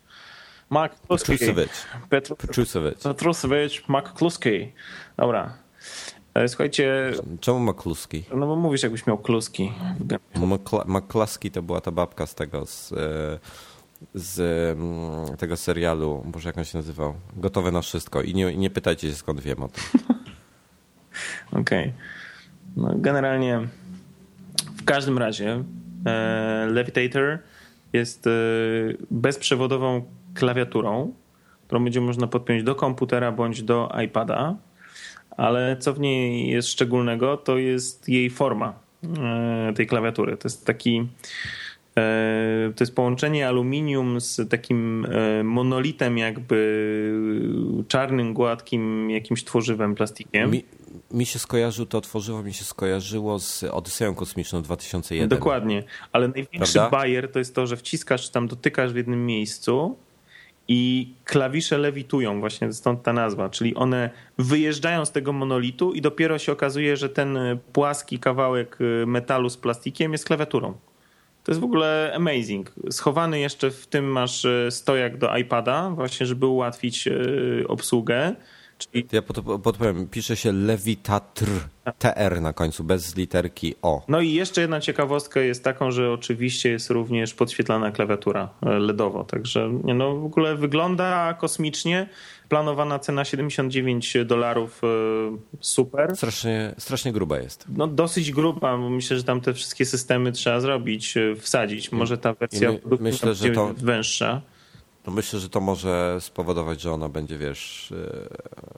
Mark Kluski. Petrusewicz. Petrusewicz. Petrusewicz, Mark Kluski. Dobra. Słuchajcie. Czemu ma kluski? No bo mówisz, jakbyś miał kluski. McCluskey to była ta babka z tego, z, e, z mm, tego serialu, boże jak on się nazywał? Gotowe na wszystko. I nie, nie pytajcie się skąd wiem o tym. *laughs* Okej. Okay. No, generalnie w każdym razie e, Levitator jest e, bezprzewodową klawiaturą, którą będzie można podpiąć do komputera bądź do iPada ale co w niej jest szczególnego, to jest jej forma e, tej klawiatury. To jest taki e, to jest połączenie aluminium z takim e, monolitem, jakby czarnym, gładkim jakimś tworzywem, plastikiem. Mi, mi się skojarzył to tworzywo, mi się skojarzyło z Odyseją Kosmiczną 2001. Dokładnie, ale największy Prawda? bajer to jest to, że wciskasz, tam dotykasz w jednym miejscu i klawisze lewitują, właśnie stąd ta nazwa, czyli one wyjeżdżają z tego monolitu i dopiero się okazuje, że ten płaski kawałek y, metalu z plastikiem jest klawiaturą. To jest w ogóle amazing. Schowany jeszcze w tym masz y, stojak do iPada, właśnie żeby ułatwić obsługę. Czyli... Ja podpowiem, pisze się Levitatr, TR na końcu, bez literki O. No i jeszcze jedna ciekawostka jest taką, że oczywiście jest również podświetlana klawiatura e, LEDowo, także no, w ogóle wygląda kosmicznie. Planowana cena 79 dolarów, e, super. Strasznie, strasznie gruba jest. No dosyć gruba, myślę, że tam te wszystkie systemy trzeba zrobić, e, wsadzić. Może ta wersja my, myślę, że to węższa. No myślę, że to może spowodować, że ona będzie, wiesz,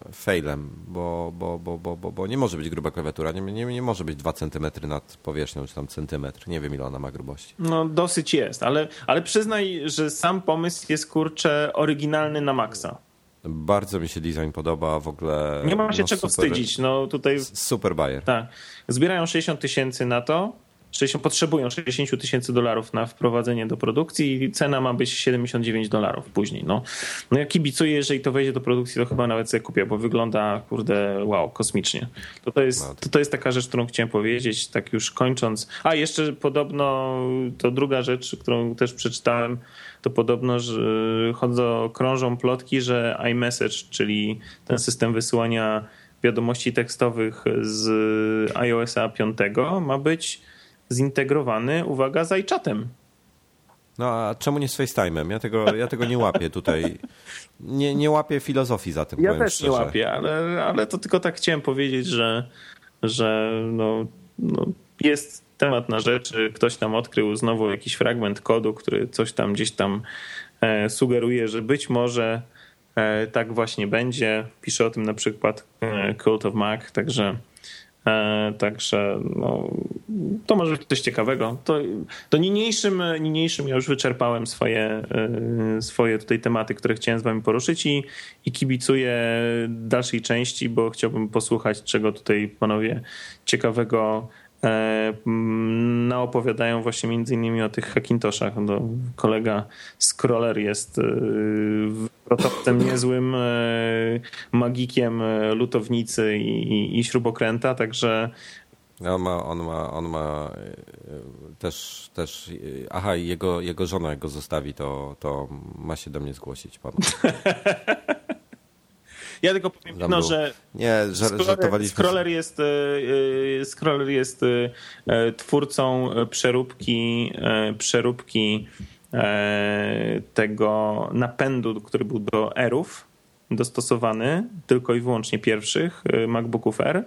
e, failem, bo, bo, bo, bo, bo, bo nie może być gruba klawiatura, nie, nie, nie może być 2 cm nad powierzchnią, czy tam centymetr. Nie wiem, ile ona ma grubości. No dosyć jest, ale, ale przyznaj, że sam pomysł jest, kurczę, oryginalny na maksa. Bardzo mi się design podoba, w ogóle... Nie ma się no, czego super, wstydzić. No tutaj... Super bajer. Tak. Zbierają 60 tysięcy na to, 60, potrzebują 60 tysięcy dolarów na wprowadzenie do produkcji i cena ma być 79 dolarów później. No, no ja kibicuję, jeżeli to wejdzie do produkcji, to chyba nawet sobie kupię, bo wygląda, kurde, wow, kosmicznie. To, to, jest, no, to, to jest taka rzecz, którą chciałem powiedzieć, tak już kończąc. A, jeszcze podobno, to druga rzecz, którą też przeczytałem, to podobno, że chodzą, krążą plotki, że iMessage, czyli ten system wysyłania wiadomości tekstowych z iOSa 5 ma być zintegrowany, uwaga, z iChatem. No a czemu nie z FaceTime'em? Ja tego, ja tego nie łapię tutaj. Nie, nie łapię filozofii za tym. Ja też szczerze. nie łapię, ale, ale to tylko tak chciałem powiedzieć, że, że no, no jest temat na rzeczy. Ktoś tam odkrył znowu jakiś fragment kodu, który coś tam gdzieś tam e, sugeruje, że być może e, tak właśnie będzie. Pisze o tym na przykład e, Cult of Mac, także także no, to może być coś ciekawego. To, to niniejszym, niniejszym ja już wyczerpałem swoje, e, swoje tutaj tematy, które chciałem z wami poruszyć i, i kibicuję dalszej części, bo chciałbym posłuchać, czego tutaj panowie ciekawego E, naopowiadają właśnie między innymi o tych Hackintoshach. No, kolega Scroller jest e, protowcem *coughs* niezłym, e, magikiem lutownicy i, i, i śrubokręta, także on ma, on ma, on ma też, też aha, jego, jego żona jak go zostawi, to, to ma się do mnie zgłosić pan. *laughs* Ja tylko powiem no, że nie, Scroller, Scroller jest, e, e, Scroller jest e, twórcą przeróbki, przeróbki tego napędu, który był do Airów dostosowany, tylko i wyłącznie pierwszych MacBooków R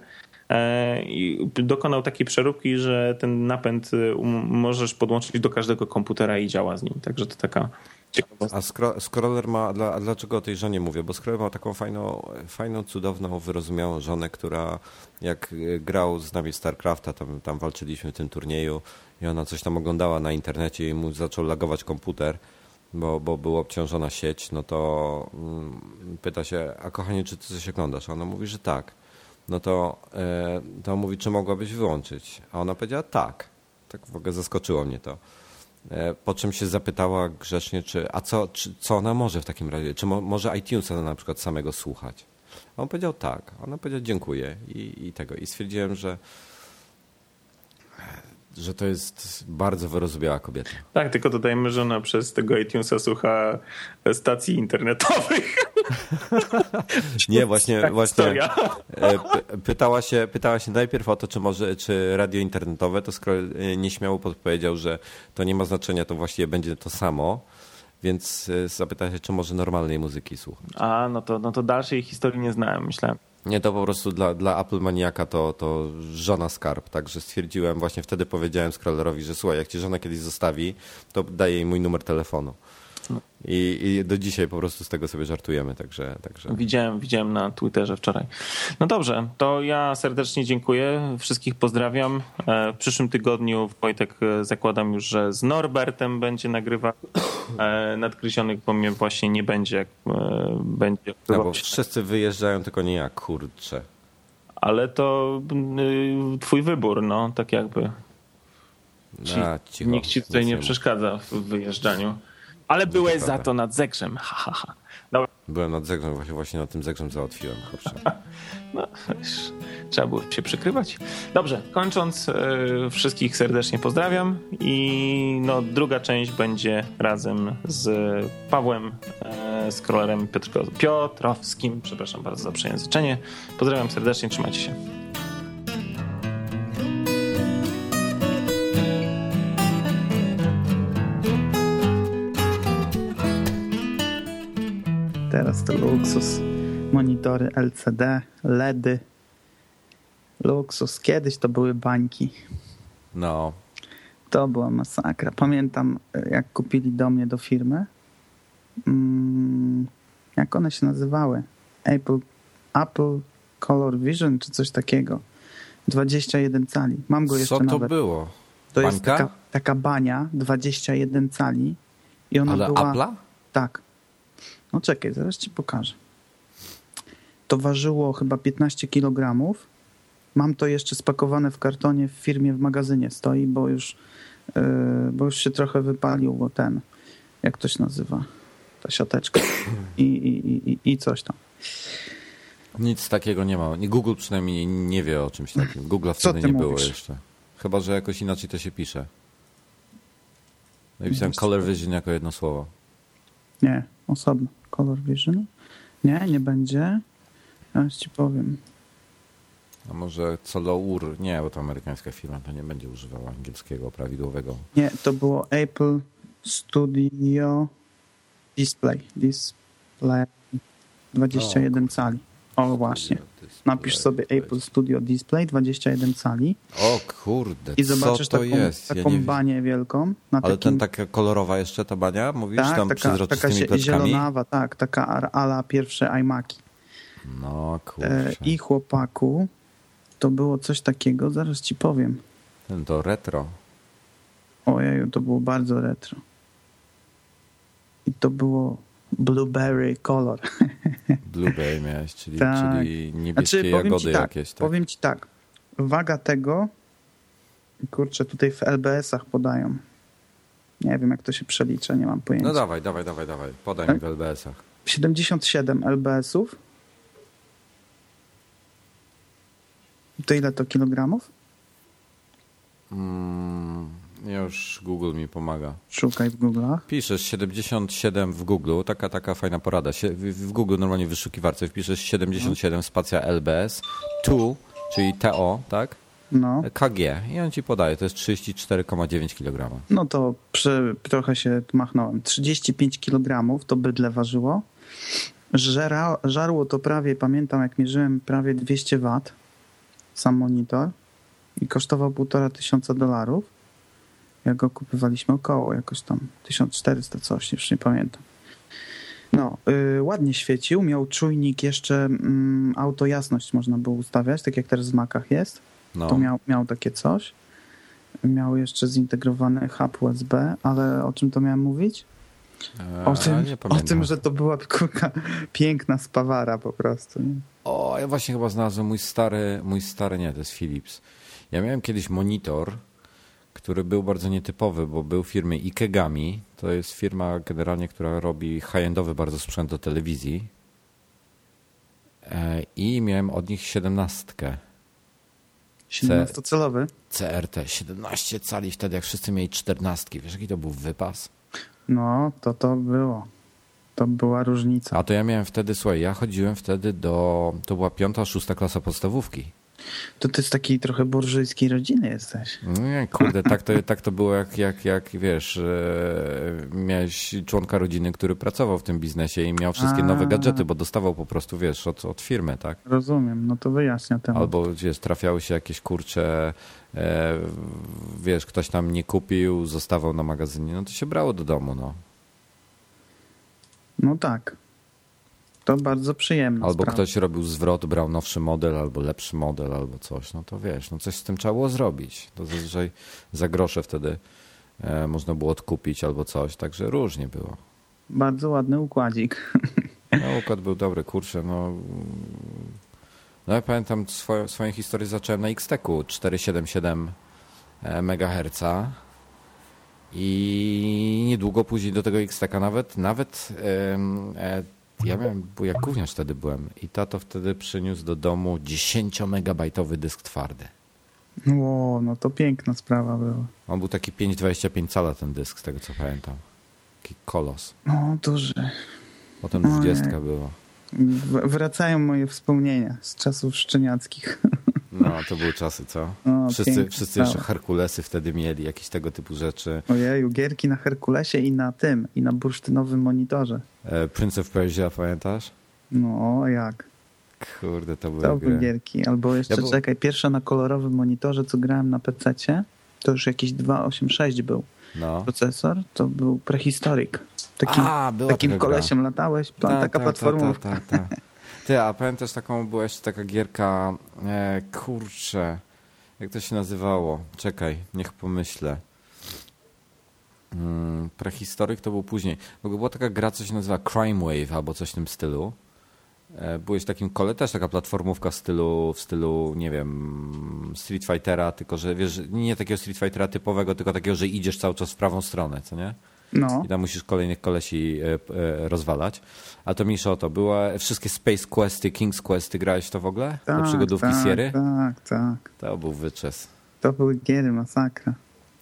i dokonał takiej przeróbki, że ten napęd możesz podłączyć do każdego komputera i działa z nim. Także to taka a skro, Scroller ma, dla, dlaczego o tej żonie mówię? Bo Scroller ma taką fajną, fajną, cudowną, wyrozumiałą żonę, która jak grał z nami StarCrafta, tam, tam walczyliśmy w tym turnieju i ona coś tam oglądała na internecie i mu zaczął lagować komputer, bo, bo była obciążona sieć, no to mm, pyta się, a kochanie, czy ty coś oglądasz? A ona mówi, że tak. No to, e, to mówi, czy mogłabyś wyłączyć? A ona powiedziała tak. Tak w ogóle zaskoczyło mnie to. E, po czym się zapytała grzecznie, czy, a co, czy, co ona może w takim razie? Czy mo, może iTunesa na przykład samego słuchać? A on powiedział tak. Ona powiedziała dziękuję i, i tego. I stwierdziłem, że że to jest bardzo wyrozumiała kobieta. Tak, tylko dodajmy, że ona przez tego iTunesa słucha stacji internetowych. *laughs* Nie, właśnie, tak właśnie e, pytała się, pytała się najpierw o to, czy może, czy radio internetowe, to skoro e, nieśmiało podpowiedział, że to nie ma znaczenia, to właściwie będzie to samo. Więc e, zapytała się, czy może normalnej muzyki słucha. A, no to, no to dalszej historii nie znałem, myślałem. Nie, to po prostu dla, dla Apple maniaka to, to żona skarb, także stwierdziłem, właśnie wtedy powiedziałem scrollerowi, że słuchaj, jak ci żona kiedyś zostawi, to daję jej mój numer telefonu. I, I, do dzisiaj po prostu z tego sobie żartujemy, także, także. Widziałem, widziałem na Twitterze wczoraj. No dobrze, to ja serdecznie dziękuję, wszystkich pozdrawiam. E, w przyszłym tygodniu Wojtek e, zakładam już, że z Norbertem będzie nagrywał. E, nadgryzionych, bo mnie właśnie nie będzie. będzie no, bo wszyscy wyjeżdżają, tylko nie ja, kurczę. Ale to y, twój wybór, no, tak jakby. Ci, A, cicho, nikt ci tutaj nie przeszkadza w wyjeżdżaniu. Ale byłeś za to nad zegrzem. Ha, ha, ha. Dobra. Byłem nad zegrzem, właśnie, właśnie nad tym zegrzem załatwiłem. *laughs* No, trzeba było się przykrywać. Dobrze, kończąc, e, wszystkich serdecznie pozdrawiam i no, druga część będzie razem z Pawłem, e, z Krollerem Piotrko, Piotrowskim. Przepraszam bardzo za przejęzyczenie. Pozdrawiam serdecznie, trzymajcie się. Teraz to luksus. Monitory LCD, LEDy. Luksus. Kiedyś to były bańki. No, To była masakra. Pamiętam, jak kupili do mnie do firmy. Mm, jak one się nazywały? Apple, Apple Color Vision czy coś takiego. 21 cali. Mam go jeszcze co to nawet. było? To jest taka, taka bania 21 cali. I ona Ale była. Apple'a? Tak. No czekaj, zaraz ci pokażę. To ważyło chyba 15 kg. Mam to jeszcze spakowane w kartonie w firmie w magazynie stoi, bo już, yy, bo już się trochę wypalił, bo ten, jak to się nazywa, ta siateczka *coughs* i, i, i, i coś tam. Nic takiego nie ma. Google przynajmniej nie, wie o czymś takim. Google'a wtedy nie było mówisz? jeszcze. Chyba, że jakoś inaczej to się pisze. Napisałem Color co? Vision jako jedno słowo. Nie, osobno. Color Vision? Nie, nie będzie. Teraz ci powiem. A może Colour? Nie, bo to amerykańska firma, to nie będzie używała angielskiego prawidłowego. Nie, to było Apple Studio Display. Display 21 cali. O, właśnie. Napisz sobie Apple Studio Display 21 cali O kurde, i zobaczysz co to taką, jest? taką nie banię wielką. Na Ale takim, ten taka kolorowa jeszcze ta bania, mówisz? tak, tam taka, przezroczystymi pleckami? zielonawa, tak, taka ala pierwsze iMaki. No E, kurczę. I chłopaku, to było coś takiego, zaraz ci powiem. Ten to retro. Ojeju, to było bardzo retro. I to było Blueberry Color. *laughs* Blueberry miałeś, czyli, Tak. czyli niebieskie Znaczy, jagody tak, jakieś. Tak? Powiem ci tak. Waga tego, kurczę, tutaj w LBS-ach podają. Nie wiem, jak to się przelicza, nie mam pojęcia. No dawaj, dawaj, dawaj, dawaj. Podaj Tak? mi w LBS-ach. 77 LBS-ów. To ile to kilogramów? Mm, już Google mi pomaga. Szukaj w Google'ach. Piszesz 77 w Google, taka taka fajna porada. W, Google normalnie w wyszukiwarce wpiszesz 77 spacja LBS, tu, czyli TO, tak? No, KG i on ci podaje, to jest 34,9 kg. no to przy, trochę się machnąłem. 35 kg to bydle ważyło. Żera, żarło to prawie, pamiętam jak mierzyłem, prawie 200 W sam monitor i kosztował półtora tysiąca dolarów. Jak go kupywaliśmy około jakoś tam 1400 coś, już nie pamiętam. No, y, ładnie świecił, miał czujnik jeszcze, mm, auto jasność można było ustawiać, tak jak teraz w Macach jest. No. To miał, miał takie coś. Miał jeszcze zintegrowany hub USB, ale o czym to miałem mówić? Eee, O tym, o tym że to była kurka, *laughs* piękna spawara po prostu. Nie? O, ja właśnie chyba znalazłem mój stary, mój stary, nie, to jest Philips. Ja miałem kiedyś monitor, który był bardzo nietypowy, bo był firmy Ikegami. To jest firma generalnie, która robi high-endowy bardzo sprzęt do telewizji. E, I miałem od nich siedemnastkę. 17-celowy. CRT, 17 cali wtedy, jak wszyscy mieli czternastki. Wiesz, jaki to był wypas? No, to to było. To była różnica. A to ja miałem wtedy, słuchaj, ja chodziłem wtedy do, to była piąta, szósta klasa podstawówki. To ty z takiej trochę burżujskiej rodziny jesteś. Nie, kurde, tak to, tak to było jak, jak, jak wiesz, e, miałeś członka rodziny, który pracował w tym biznesie i miał wszystkie A. nowe gadżety, bo dostawał po prostu, wiesz, od, od firmy, tak? Rozumiem, no to wyjaśnia temat. Albo, wiesz, trafiały się jakieś kurcze, e, wiesz, ktoś tam nie kupił, zostawał na magazynie, no to się brało do domu, no. No tak. To bardzo przyjemna Albo sprawa. ktoś robił zwrot, brał nowszy model, albo lepszy model, albo coś, no to wiesz, no coś z tym trzeba było zrobić. To zazwyczaj za grosze wtedy e, można było odkupić albo coś, także różnie było. Bardzo ładny układzik. *laughs* No, układ był dobry, kurczę, no. No ja pamiętam swoją, swoją historię zacząłem na XTEC-u 477 MHz I niedługo później do tego Xteka nawet, nawet e, ja miałem, bo jak gówniarz wtedy byłem i tato wtedy przyniósł do domu 10-megabajtowy dysk twardy. Ło, no to piękna sprawa była. On był taki 5,25 cala ten dysk, z tego co pamiętam. Taki kolos. No, duży. Potem 20 było. W- wracają moje wspomnienia z czasów szczeniackich. *laughs* No, to były czasy, co? O, wszyscy wszyscy jeszcze sprawa. Herkulesy wtedy mieli, jakieś tego typu rzeczy. Ojeju, gierki na Herkulesie i na tym, i na bursztynowym monitorze. E, Prince of Persia, pamiętasz? No, jak? Kurde, to były To były gierki. Albo jeszcze, Ja czekaj, pierwsza na kolorowym monitorze, co grałem na PC-cie, to już jakiś 286 był No. procesor, to był prehistoryk. Takim, A, takim gra. kolesiem latałeś, Ta, taka ta, platformówka. Ta, ta, ta. Ty, a pamiętasz taką, była jeszcze taka gierka, e, kurczę, jak to się nazywało? Czekaj, niech pomyślę. Mm, prehistoryk to był później. Ogóle była taka gra, co się nazywa Crime Wave albo coś w tym stylu. E, Byłeś takim kole, też taka platformówka w stylu, w stylu, nie wiem, Street Fightera, tylko że wiesz, nie takiego Street Fightera typowego, tylko takiego, że idziesz cały czas w prawą stronę, co nie? No, I tam musisz kolejnych kolesi e, e, rozwalać. A to mniejsza o to. Była wszystkie Space Questy, King's Questy, grałeś to w ogóle? Te tak, przygodówki tak, Sierry? tak, tak. To był wyczes. To były giery, masakra.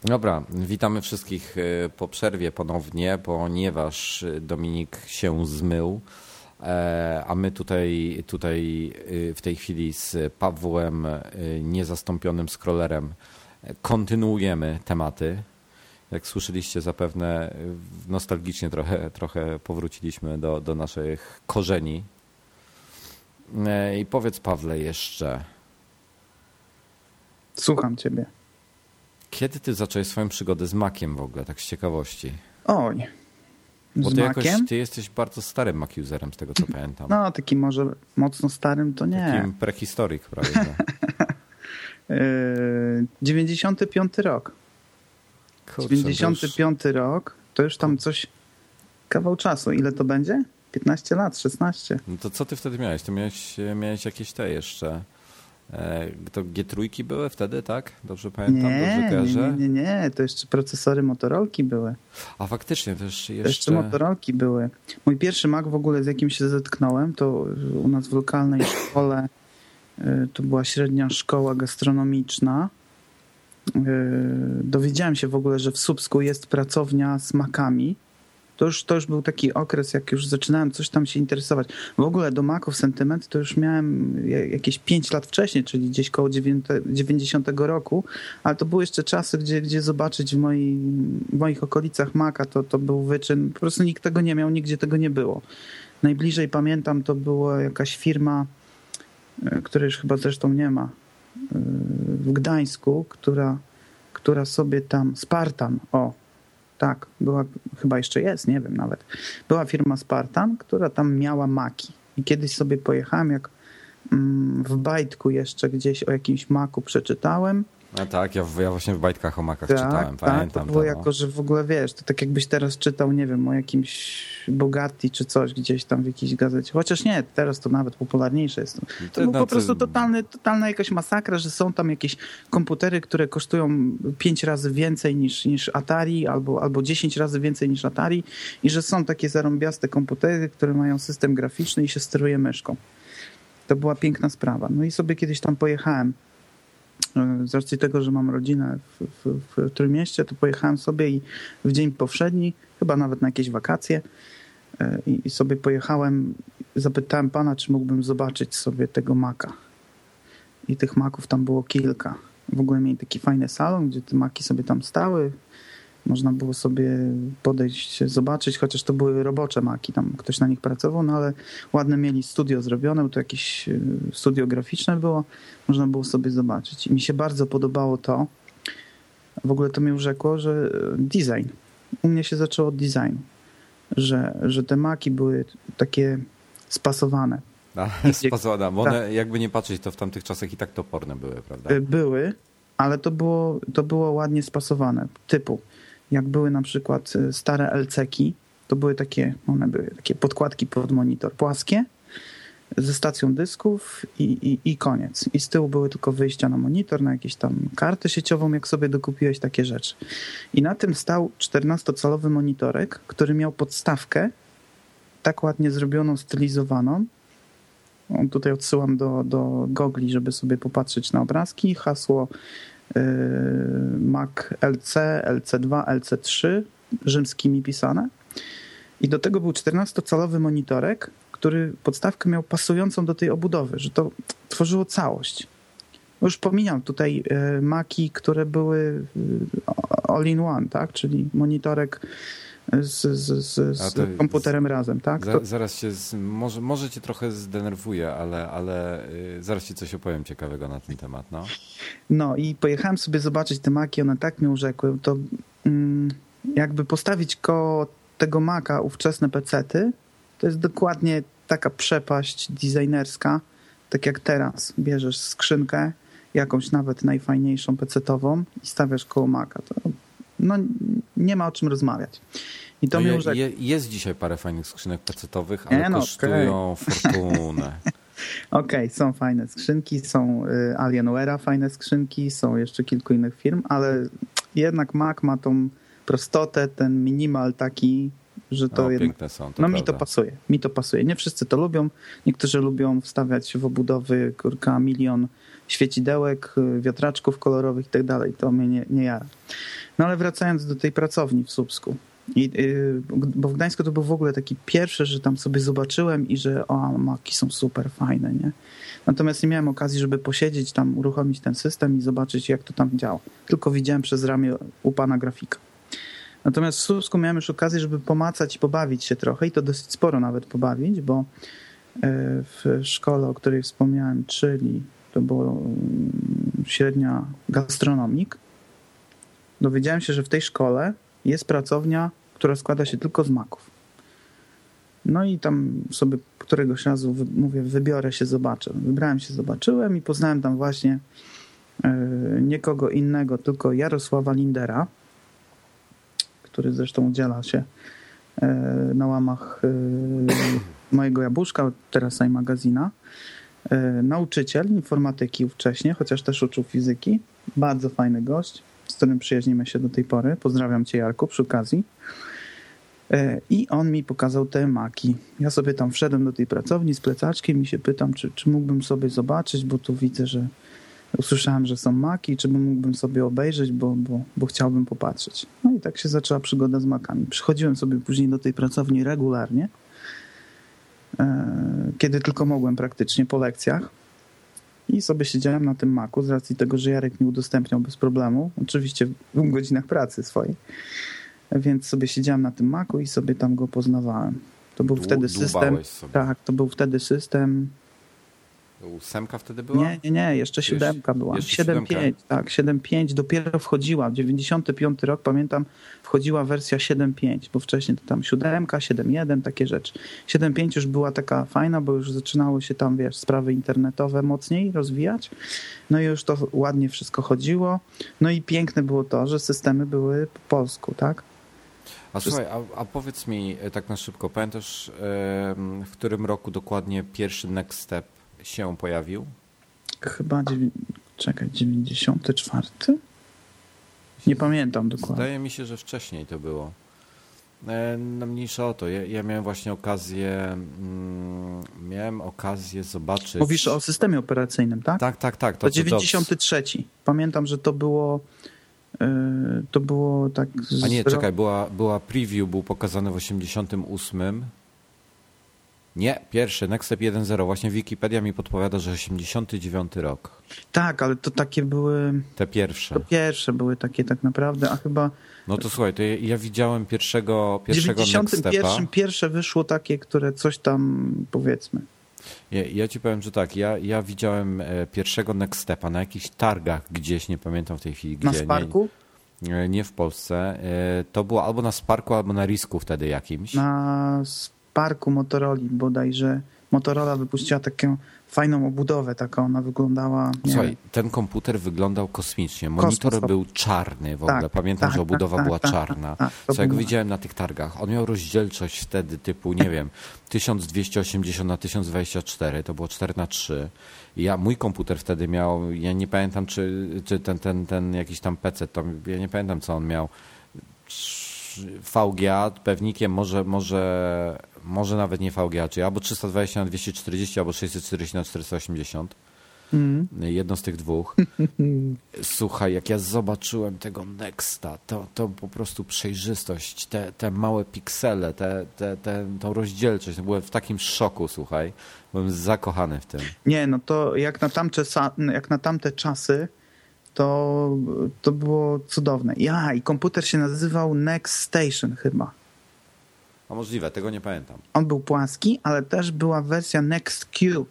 Dobra, witamy wszystkich e, po przerwie ponownie, ponieważ Dominik się zmył, a my tutaj, tutaj w tej chwili z Pawłem, niezastąpionym scrollerem, kontynuujemy tematy. Jak słyszeliście zapewne, e, nostalgicznie trochę, trochę powróciliśmy do, do naszych korzeni. E, I powiedz Pawle jeszcze, Słucham ciebie. kiedy ty zacząłeś swoją przygodę z Maciem w ogóle, tak z ciekawości? Oj, Bo z ty jakoś, ty jesteś bardzo starym Mac userem, z tego co pamiętam. No, taki może mocno starym to nie. Takim prehistoryk prawie. że. *laughs* Yy, 95 rok. Kurczę, to już- 95 rok, to już tam coś, kawał czasu. Ile to będzie? 15 lat, 16. No to co ty wtedy miałeś? To miałeś, miałeś jakieś te jeszcze... E, to G3 były wtedy, tak? Dobrze pamiętam? Dobrze Nie, nie, kojarzę? nie, nie, nie, to jeszcze procesory Motorolki były. A faktycznie, też To jeszcze... jeszcze Motorolki były. Mój pierwszy Mac w ogóle, z jakim się zetknąłem, to u nas w lokalnej szkole, y, to była średnia szkoła gastronomiczna. Y, Dowiedziałem się w ogóle, że w Słupsku jest pracownia z makami. To już, to już był taki okres, jak już zaczynałem coś tam się interesować. W ogóle do maków sentyment to już miałem ja- jakieś 5 lat wcześniej, czyli gdzieś koło 90 roku, ale to były jeszcze czasy, gdzie, gdzie zobaczyć w, moi, w moich okolicach maka to, to był wyczyn. Po prostu nikt tego nie miał, nigdzie tego nie było. Najbliżej pamiętam, to była jakaś firma, e, której już chyba zresztą nie ma, e, w Gdańsku, która, która sobie tam, Spartan, o, tak, była, chyba jeszcze jest, nie wiem nawet. Była firma Spartan, która tam miała maki. I kiedyś sobie pojechałem, jak mm, w bajtku jeszcze gdzieś o jakimś maku przeczytałem. A tak, ja, ja właśnie w bajtkach o makach Tak, czytałem, tak, pamiętam. to było no. jako, że w ogóle wiesz, to tak jakbyś teraz czytał, nie wiem, o jakimś Bugatti czy coś gdzieś tam w jakiejś gazecie. Chociaż nie, teraz to nawet popularniejsze jest. To Ty, był no, po ty- prostu totalny, totalna jakaś masakra, że są tam jakieś komputery, które kosztują pięć razy więcej niż, niż Atari albo, albo 10 razy więcej niż Atari i że są takie zarąbiaste komputery, które mają system graficzny i się steruje myszką. To była piękna sprawa. No i sobie kiedyś tam pojechałem. E, Z racji tego, że mam rodzinę w, w, w Trójmieście, to pojechałem sobie i w dzień powszedni, chyba nawet na jakieś wakacje, e, i, i sobie pojechałem, zapytałem pana, czy mógłbym zobaczyć sobie tego maka. I tych maków tam było kilka. W ogóle mieli taki fajny salon, gdzie te maki sobie tam stały. Można było sobie podejść, zobaczyć, chociaż to były robocze maki, tam ktoś na nich pracował, no ale ładne mieli studio zrobione, to jakieś e, studio graficzne było, można było sobie zobaczyć. I mi się bardzo podobało to, w ogóle to mnie urzekło, że e, design. U mnie się zaczęło od designu, że, że te maki były takie spasowane. Spasowana, bo tak. one, jakby nie patrzeć, to w tamtych czasach i tak toporne były, prawda? Y, Były, ale to było, to było ładnie spasowane. Typu, jak były na przykład y, stare LC-ki, to były takie, one były takie podkładki pod monitor płaskie ze stacją dysków i, i, i koniec. I z tyłu były tylko wyjścia na monitor, na jakieś tam kartę sieciową, jak sobie dokupiłeś takie rzeczy. I na tym stał 14-calowy monitorek, który miał podstawkę tak ładnie zrobioną, stylizowaną. Tutaj odsyłam do, do gogli, żeby sobie popatrzeć na obrazki. Hasło Mac LC, LC2, LC3 rzymskimi pisane. I do tego był 14-calowy monitorek, który podstawkę miał pasującą do tej obudowy, że to tworzyło całość. Już pomijam tutaj e, maki, które były e, all in one, tak? czyli monitorek z, z, z, z komputerem razem, tak? Za, zaraz się, może, może cię trochę zdenerwuję, ale, ale y, zaraz ci coś opowiem ciekawego na ten temat, no. No i pojechałem sobie zobaczyć te maki, one tak mi urzekły, to mm, jakby postawić koło tego maka ówczesne pecety, to jest dokładnie taka przepaść designerska, tak jak teraz bierzesz skrzynkę, jakąś nawet najfajniejszą pecetową i stawiasz koło maka. To, no, nie ma o czym rozmawiać. I to no je, je, jest dzisiaj parę fajnych skrzynek pecetowych, ale no, kosztują okay. fortunę. *laughs* Okej, okay, są fajne skrzynki, są y, Alienware'a fajne skrzynki, są jeszcze kilku innych firm, ale jednak Mac ma tą prostotę, ten minimal taki że to, o, jednak, są, to no prawda. mi to pasuje, mi to pasuje. Nie wszyscy to lubią, niektórzy lubią wstawiać w obudowy kurka milion świecidełek, wiatraczków kolorowych i tak dalej, to mnie nie, nie jara. No ale wracając do tej pracowni w Słupsku, i, yy, bo w Gdańsku to był w ogóle taki pierwszy, że tam sobie zobaczyłem i że o, maki są super fajne, nie? Natomiast nie miałem okazji, żeby posiedzieć tam, uruchomić ten system i zobaczyć, jak to tam działa. Tylko widziałem przez ramię u pana grafika. Natomiast w Słupsku miałem już okazję, żeby pomacać i pobawić się trochę i to dosyć sporo nawet pobawić, bo e, w szkole, o której wspomniałem, czyli to było mm, średnia gastronomik, dowiedziałem się, że w tej szkole jest pracownia, która składa się tylko z maków. No i tam sobie któregoś razu mówię, wybiorę się, zobaczę. Wybrałem się, zobaczyłem i poznałem tam właśnie e, nikogo innego, tylko Jarosława Lindera, który zresztą udziela się e, na łamach e, mojego jabłuszka, teraz magazina. E, nauczyciel informatyki wcześniej, chociaż też uczył fizyki. Bardzo fajny gość, z którym przyjaźnimy się do tej pory. Pozdrawiam cię Jarku przy okazji. I on mi pokazał te maki. Ja sobie tam wszedłem do tej pracowni z plecaczkiem i się pytam, czy, czy mógłbym sobie zobaczyć, bo tu widzę, że usłyszałem, że są maki, czy mógłbym sobie obejrzeć, bo, bo, bo chciałbym popatrzeć. No i tak się zaczęła przygoda z makami. Przychodziłem sobie później do tej pracowni regularnie, e, kiedy tylko mogłem praktycznie po lekcjach i sobie siedziałem na tym maku z racji tego, że Jarek mi udostępniał bez problemu, oczywiście w godzinach pracy swojej, więc sobie siedziałem na tym maku i sobie tam go poznawałem. To był wtedy system. Tak, to był wtedy system Ósemka wtedy była? Nie, nie, nie, jeszcze siódemka była. 7.5, tak, 7.5 dopiero wchodziła. W 95 rok, pamiętam, wchodziła wersja 7.5, bo wcześniej to tam siódemka, 7.1, takie rzeczy. 7.5 już była taka fajna, bo już zaczynały się tam, wiesz, sprawy internetowe mocniej rozwijać. No i już to ładnie wszystko chodziło. No i piękne było to, że systemy były po polsku, tak? A słuchaj, a, a, powiedz mi e, tak na szybko, pamiętasz w którym roku dokładnie pierwszy Next Step się pojawił? Chyba, czekaj, 94? Nie pamiętam dokładnie. Zdaje mi się, że wcześniej to było. E, no mniejsza o to. Ja, ja miałem właśnie okazję mm, miałem okazję zobaczyć... Mówisz o systemie operacyjnym, tak? Tak, tak, tak. To, to 93. Pamiętam, że to było e, to było tak... A nie, czekaj, była, była preview, był pokazany w 88 nie, pierwszy, Nextstep 1.0. Właśnie Wikipedia mi podpowiada, że 89 rok. Tak, ale to takie były... Te pierwsze. To pierwsze były takie tak naprawdę, a chyba... No to słuchaj, to ja, ja widziałem pierwszego, pierwszego W 91 pierwsze wyszło takie, które coś tam, powiedzmy... Ja, ja ci powiem, że tak, ja, ja widziałem e, pierwszego Nextepa na jakichś targach gdzieś, nie pamiętam w tej chwili gdzie. Na Sparku? Nie, nie w Polsce. E, to było albo na Sparku, albo na Risku wtedy jakimś. Na parku Motorola bodajże Motorola wypuściła taką fajną obudowę, taką ona wyglądała. Słuchaj, wiem. ten komputer wyglądał kosmicznie. Monitor Kosmos. był czarny w ogóle. Tak, Pamiętam, tak, że obudowa tak, była tak, czarna. tak, tak, Co jak było- widziałem na tych targach, on miał rozdzielczość wtedy typu, nie wiem, 1280 na 1024, to było 4 na 3. I ja, mój komputer wtedy miał, ja nie pamiętam, czy, czy ten, ten, ten jakiś tam PC, to ja nie pamiętam, co on miał. VGA pewnikiem, może, może, może nawet nie VGA, czyli albo 320 na 240, albo 640 na 480. Mhm. Jedno z tych dwóch. *laughs* Słuchaj, jak ja zobaczyłem tego Nexta, to, to po prostu przejrzystość, te, te małe piksele, te, te, te, tą rozdzielczość, byłem w takim szoku, słuchaj. Byłem zakochany w tym. Nie, no to jak na tamte, jak na tamte czasy, to, to było cudowne. Ja, i komputer się nazywał Next Station chyba. A możliwe, tego nie pamiętam. On był płaski, ale też była wersja Next Cube.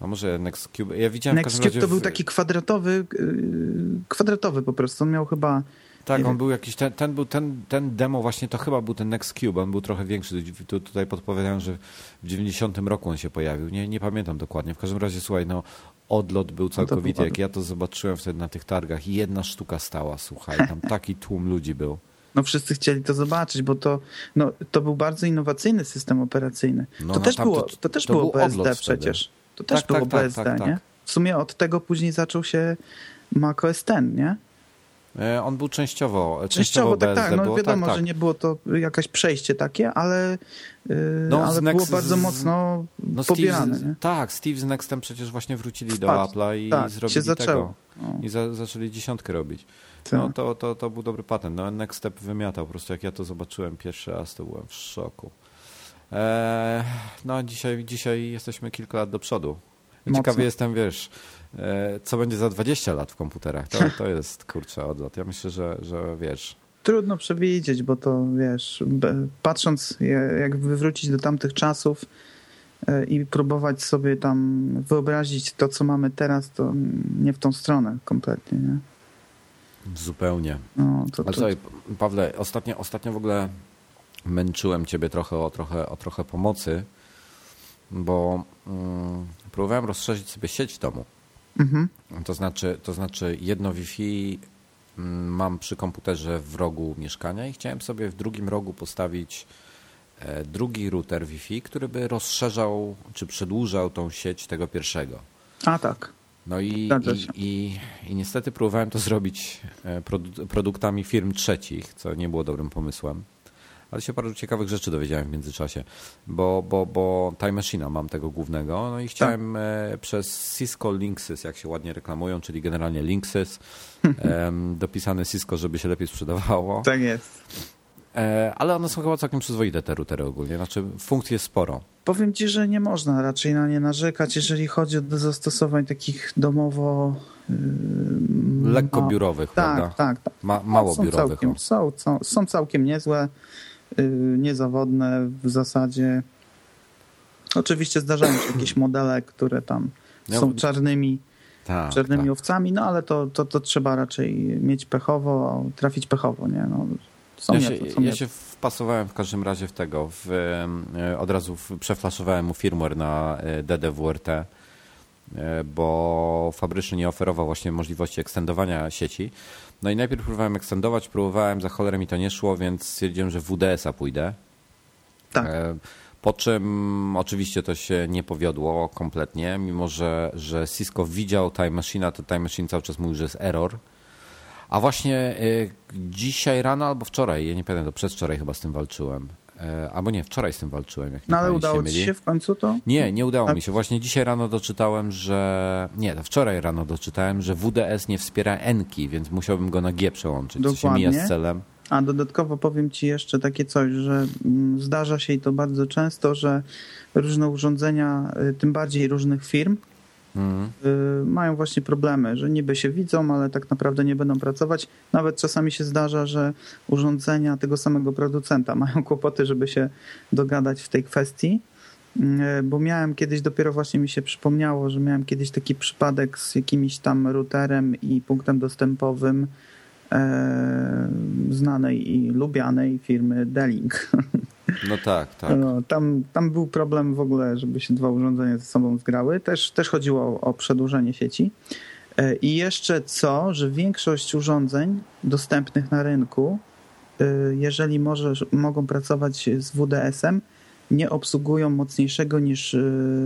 A może Next Cube. Ja widziałem Next Cube to był w- taki kwadratowy, yy, kwadratowy po prostu. On miał chyba Tak, on był jakiś, ten, ten, był, ten, ten demo właśnie to chyba był ten Next Cube, on był trochę większy. Tu, tutaj podpowiadają, że w 90 roku on się pojawił. Nie, nie pamiętam dokładnie. W każdym razie, słuchaj, no odlot był całkowity. był Jak ja to zobaczyłem wtedy na tych targach, jedna sztuka stała, słuchaj, tam *laughs* taki tłum ludzi był. No wszyscy chcieli to zobaczyć, bo to, no, to był bardzo innowacyjny system operacyjny. No, to, no, też tam było, to- to też to było był BSD przecież. To też Tak, było tak, tak, BSD, tak, tak. nie? W sumie od tego później zaczął się Mac OS X, nie? E, on był częściowo, częściowo, Częściowo tak, BSD tak, no było, wiadomo, tak, tak. że nie było to jakaś przejście takie, ale, yy, No, ale było bardzo mocno No pobierane, Steve, tak, Steve z Nextem przecież właśnie wrócili do Wpadł, Apple'a i tak, zrobili się zaczęło. tego. I za, zaczęli dziesiątkę robić. tak. No to, to, to był dobry patent. No Next Step wymiatał. Po prostu jak ja to zobaczyłem pierwszy raz, to byłem w szoku. Eee, no a dzisiaj, dzisiaj jesteśmy kilka lat do przodu. Mocno. Ciekawy jestem, wiesz, e, co będzie za 20 lat w komputerach. To, to jest, kurczę, odlot. Ja myślę, że, że wiesz, Trudno przewidzieć, bo to wiesz, patrząc jak wywrócić do tamtych czasów e, i próbować sobie tam wyobrazić to, co mamy teraz, to nie w tą stronę kompletnie, nie? zupełnie. No, to, Ale to, słuchaj, Pawle, ostatnio, ostatnio w ogóle męczyłem ciebie trochę o trochę, o trochę pomocy, bo mm, próbowałem rozszerzyć sobie sieć w domu. Mhm. To znaczy, to znaczy jedno Wi-Fi mm, mam przy komputerze w rogu mieszkania i chciałem sobie w drugim rogu postawić e, drugi router Wi-Fi, który by rozszerzał czy przedłużał tą sieć tego pierwszego. A tak. No i, i, i, i niestety próbowałem to zrobić e, produ- produktami firm trzecich, co nie było dobrym pomysłem. Ale się paru ciekawych rzeczy dowiedziałem w międzyczasie, bo, bo, bo Time Machine'a mam tego głównego, no i chciałem e, przez Cisco Linksys, jak się ładnie reklamują, czyli generalnie Linksys, *laughs* dopisane Cisco, żeby się lepiej sprzedawało. Tak jest. E, ale one są chyba całkiem przyzwoite te routery ogólnie, znaczy funkcji jest sporo. Powiem ci, że nie można raczej na nie narzekać, jeżeli chodzi o zastosowań takich domowo... Lekko biurowych, Tak, prawda? tak, tak. Ma, mało są biurowych. Całkiem, są, są, są całkiem niezłe, niezawodne w zasadzie. Oczywiście zdarzają się jakieś modele, które tam Ja- są czarnymi, Tak, czarnymi tak. owcami, no ale to, to, to trzeba raczej mieć pechowo, trafić pechowo, nie? No, są Ja się, są ja się wpasowałem w każdym razie w tego. W, e, od razu przeflaszowałem mu firmware na e, DDWRT, bo fabrycznie nie oferował właśnie możliwości ekstendowania sieci. No i najpierw próbowałem ekstendować, próbowałem, za cholerę mi to nie szło, więc stwierdziłem, że w WDS-a pójdę. Tak. E, Po czym oczywiście to się nie powiodło kompletnie, mimo że, że Cisco widział Time Machine'a, to Time Machine cały czas mówił, że jest error. A właśnie y, dzisiaj rano albo wczoraj, ja nie pamiętam, to przedwczoraj chyba z tym walczyłem. E, albo nie, wczoraj z tym walczyłem. Jak No ale udało myli. ci się w końcu to? Nie, nie udało A- mi się. Właśnie dzisiaj rano doczytałem, że. Nie, to wczoraj rano doczytałem, że WDS nie wspiera Enki, więc musiałbym go na G przełączyć. Co się Dokładnie. mija z celem. A dodatkowo powiem Ci jeszcze takie coś, że mm, zdarza się i to bardzo często, że różne urządzenia, y, tym bardziej różnych firm, Y, mają właśnie problemy, że niby się widzą, ale tak naprawdę nie będą pracować. Nawet czasami się zdarza, że urządzenia tego samego producenta *laughs* mają kłopoty, żeby się dogadać w tej kwestii. Y, Bo miałem kiedyś, dopiero właśnie mi się przypomniało, że miałem kiedyś taki przypadek z jakimś tam routerem i punktem dostępowym e, znanej i lubianej firmy D-Link. *laughs* No tak, tak. No, tam, tam był problem w ogóle, żeby się dwa urządzenia ze sobą zgrały. Też, też chodziło o, o przedłużenie sieci. E, I jeszcze co, że większość urządzeń dostępnych na rynku, e, jeżeli możesz, mogą pracować z WDS-em, nie obsługują mocniejszego niż e,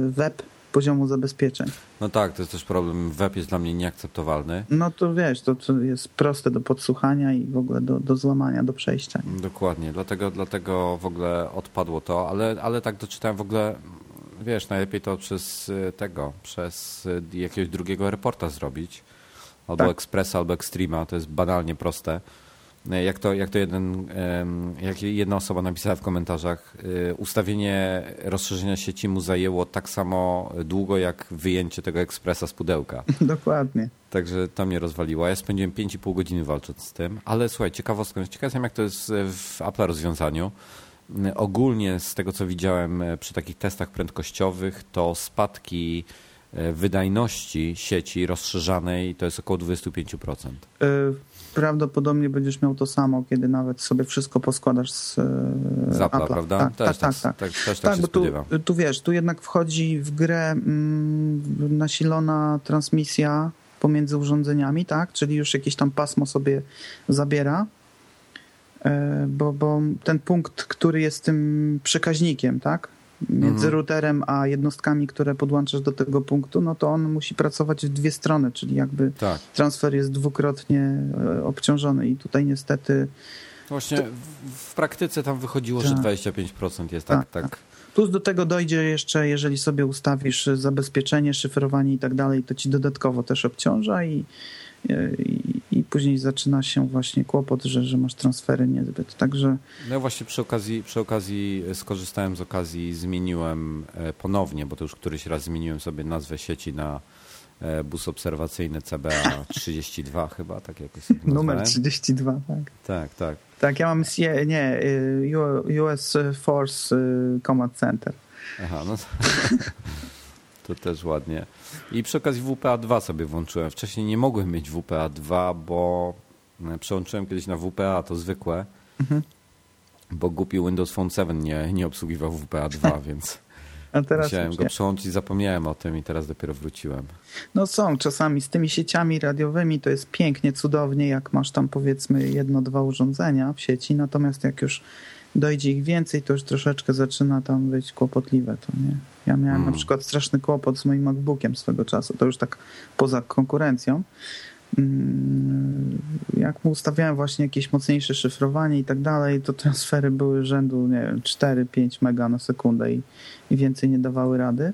web poziomu zabezpieczeń. No tak, to jest też problem. Web jest dla mnie nieakceptowalny. No to wiesz, to, to jest proste do podsłuchania i w ogóle do, do złamania, do przejścia. Dokładnie, dlatego, dlatego w ogóle odpadło to, ale, ale tak doczytałem w ogóle, wiesz, najlepiej to przez y, tego, przez y, jakiegoś drugiego reporta zrobić. Albo Tak. Expressa, albo Extrema, to jest banalnie proste. E, Jak to, jak to jeden, jak jedna osoba napisała w komentarzach, y, ustawienie rozszerzenia sieci mu zajęło tak samo długo, jak wyjęcie tego ekspresa z pudełka. *laughs* Dokładnie. Także to mnie rozwaliło. Ja spędziłem 5,5 godziny walcząc z tym. Ale słuchaj, ciekawostką, ciekaw jestem jak to jest w Apple rozwiązaniu. Ogólnie z tego co widziałem e, przy takich testach prędkościowych, to spadki e, wydajności sieci rozszerzanej to jest około 25%. Y, Prawdopodobnie będziesz miał to samo, kiedy nawet sobie wszystko poskładasz z, Z Apple'a, Apple'a. prawda? Tak, też tak, tak. tak. tak, tak Tak, się bo tu, tu wiesz, tu jednak wchodzi w grę mm, nasilona transmisja pomiędzy urządzeniami, tak? Czyli już jakieś tam pasmo sobie zabiera, E, bo, bo ten punkt, który jest tym przekaźnikiem, tak? Między Mhm. routerem a jednostkami, które podłączasz do tego punktu, no to on musi pracować w dwie strony, czyli jakby Tak. transfer jest dwukrotnie e, obciążony i tutaj niestety Właśnie w, w praktyce tam wychodziło, że Tak. 25% jest tak, Tak, tak. Plus do tego dojdzie jeszcze, jeżeli sobie ustawisz zabezpieczenie, szyfrowanie i tak dalej, to ci dodatkowo też obciąża i, i, i później zaczyna się właśnie kłopot, że, że masz transfery niezbyt. Także No ja właśnie przy okazji, przy okazji skorzystałem z okazji, zmieniłem e, ponownie, bo to już któryś raz zmieniłem sobie nazwę sieci na e, bus obserwacyjny CBA 32 *laughs* chyba, tak jakoś numer nazwałem. 32, tak. Tak, tak. Tak, ja mam nie, y, US Force y, Command Center. Aha, no *laughs* to, też ładnie. I przy okazji WPA2 sobie włączyłem. Wcześniej nie mogłem mieć WPA2, bo e, przełączyłem kiedyś na WPA, to zwykłe, Mhm. bo głupi Windows Phone 7 nie, nie obsługiwał WPA2, *laughs* więc A teraz musiałem go przełączyć, zapomniałem o tym i teraz dopiero wróciłem. No są czasami z tymi sieciami radiowymi to jest pięknie, cudownie, jak masz tam powiedzmy jedno, dwa urządzenia w sieci, natomiast jak już dojdzie ich więcej, to już troszeczkę zaczyna tam być kłopotliwe to, nie? Ja miałem Mm. na przykład straszny kłopot z moim MacBookiem swego czasu, to już tak poza konkurencją. Mm, Jak mu ustawiałem właśnie jakieś mocniejsze szyfrowanie i tak dalej, to transfery były rzędu, nie wiem, 4-5 mega na sekundę i, i więcej nie dawały rady.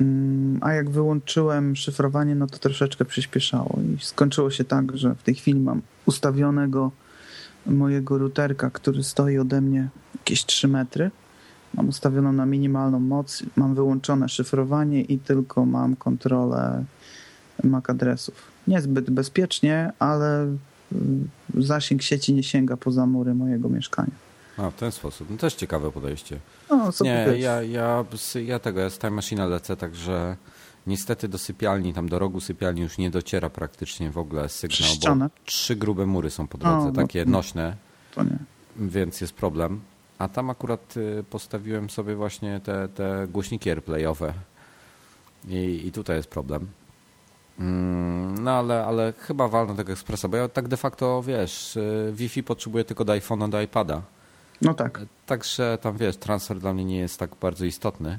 Mm, A jak wyłączyłem szyfrowanie, no to troszeczkę przyspieszało i skończyło się tak, że w tej chwili mam ustawionego mojego routerka, który stoi ode mnie jakieś 3 metry. Mam ustawioną na minimalną moc, mam wyłączone szyfrowanie i tylko mam kontrolę MAC adresów. Niezbyt bezpiecznie, ale mm, zasięg sieci nie sięga poza mury mojego mieszkania. A, w ten sposób. No też ciekawe podejście. No, nie, wiesz? ja, ja, ja tego, ja z Time Machine lecę, także niestety do sypialni, tam do rogu sypialni już nie dociera praktycznie w ogóle sygnał, bo trzy grube mury są po drodze, no takie to- nośne, więc jest problem. A tam akurat y, postawiłem sobie właśnie te, te głośniki airplayowe i, i tutaj jest problem. Mm, No ale, ale chyba walnę tego ekspresa, bo ja tak de facto, wiesz, y, Wi-Fi potrzebuję tylko do iPhone'a, do iPada. No tak. Także tam wiesz, transfer dla mnie nie jest tak bardzo istotny.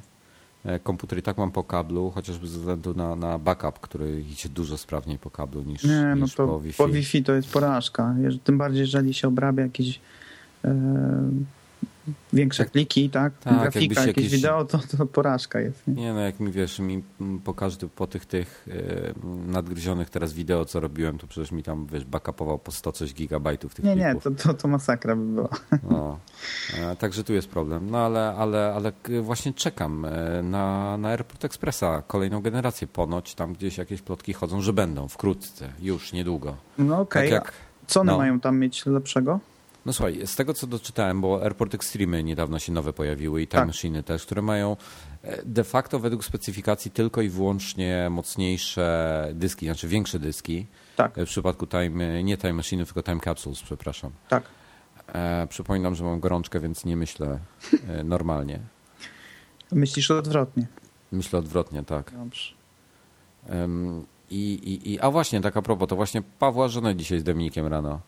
E, Komputer i tak mam po kablu, chociażby ze względu na, na backup, który idzie dużo sprawniej po kablu niż, Nie, no niż to po Wi-Fi. po Wi-Fi to jest porażka. Tym bardziej, jeżeli się obrabia jakieś e, większe Tak. pliki, tak? Tak, Grafika, jakieś jakiś- wideo, to, to porażka jest. Nie? Nie no, jak mi wiesz, mi mm, po każdy, po tych tych e, nadgryzionych teraz wideo, co robiłem, to przecież mi tam, wiesz, backupował po 100 coś gigabajtów tych Nie, nie, plików. to, to, to masakra by była. No. E, Także tu jest problem. No ale, ale, ale właśnie czekam e, na, na Airport Expressa, kolejną generację. Ponoć tam gdzieś jakieś plotki chodzą, że będą wkrótce, już niedługo. No okej, Tak jak, co one no. mają tam mieć lepszego? No słuchaj, z tego co doczytałem, bo Airport Extreme niedawno się nowe pojawiły i Time Tak. Machine też, które mają e, de facto według specyfikacji tylko i wyłącznie mocniejsze dyski, znaczy większe dyski. Tak, E, W przypadku Time, nie Time Machine, tylko Time Capsules, przepraszam. tak. E, przypominam, że mam gorączkę, więc nie myślę e, normalnie. Myślisz odwrotnie. Myślę odwrotnie, tak. Dobrze. I, i, i, a właśnie, tak a propos, to właśnie Pawła żonę dzisiaj z Dominikiem rano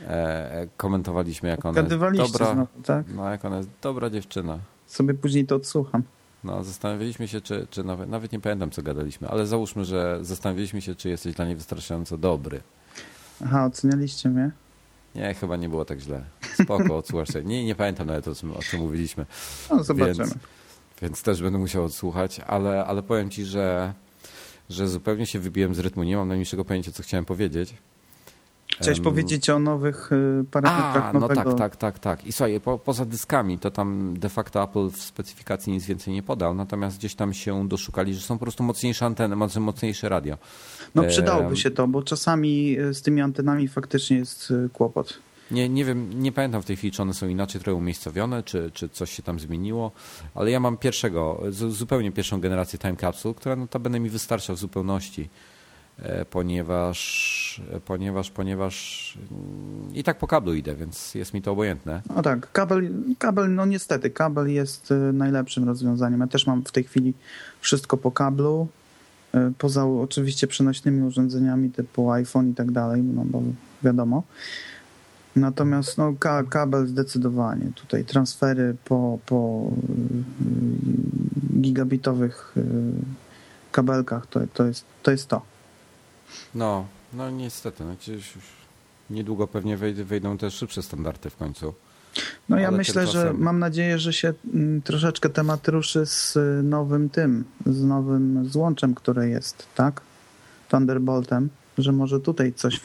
e, komentowaliśmy, jak ona jest dobra. znowu, tak? No, jak ona jest dobra dziewczyna. Sobie później to odsłucham. No, zastanawialiśmy się, czy, czy nawet, nawet nie pamiętam, co gadaliśmy, ale załóżmy, że zastanawialiśmy się, czy jesteś dla niej wystarczająco dobry. Aha, ocenialiście mnie? Nie, chyba nie było tak źle. Spoko, odsłuchasz sobie. Nie, nie pamiętam nawet o czym, o czym mówiliśmy. No, zobaczymy. Więc, więc też będę musiał odsłuchać, ale, ale powiem ci, że, że zupełnie się wybiłem z rytmu. Nie mam najmniejszego pojęcia, co chciałem powiedzieć. Chciałeś Em, powiedzieć o nowych y, parametrach A, no nowego... tak, tak, tak, tak. I słuchaj, po, poza dyskami to tam de facto Apple w specyfikacji nic więcej nie podał, natomiast gdzieś tam się doszukali, że są po prostu mocniejsze anteny, moc- mocniejsze radio. No przydałoby się to, bo czasami y, z tymi antenami faktycznie jest y, kłopot. Nie, nie wiem, nie pamiętam w tej chwili, czy one są inaczej trochę umiejscowione, czy, czy coś się tam zmieniło, ale ja mam pierwszego, zupełnie pierwszą generację Time Capsule, która notabene mi wystarcza w zupełności, ponieważ, e, ponieważ, ponieważ mm, i tak po kablu idę, więc jest mi to obojętne. No tak, kabel, kabel, no niestety, kabel jest y, najlepszym rozwiązaniem. Ja też mam w tej chwili wszystko po kablu, poza oczywiście przenośnymi urządzeniami typu iPhone i tak dalej, no bo wiadomo. Natomiast no, ka kabel zdecydowanie. Tutaj transfery po, po gigabitowych kabelkach to, to, jest, to jest to. No, no niestety, no gdzieś już niedługo pewnie wejdą, też szybsze standardy w końcu. No ja Ale myślę, że mam nadzieję, że się mm, troszeczkę temat ruszy z y, nowym tym, z nowym złączem, które jest, tak? Thunderboltem, że może tutaj coś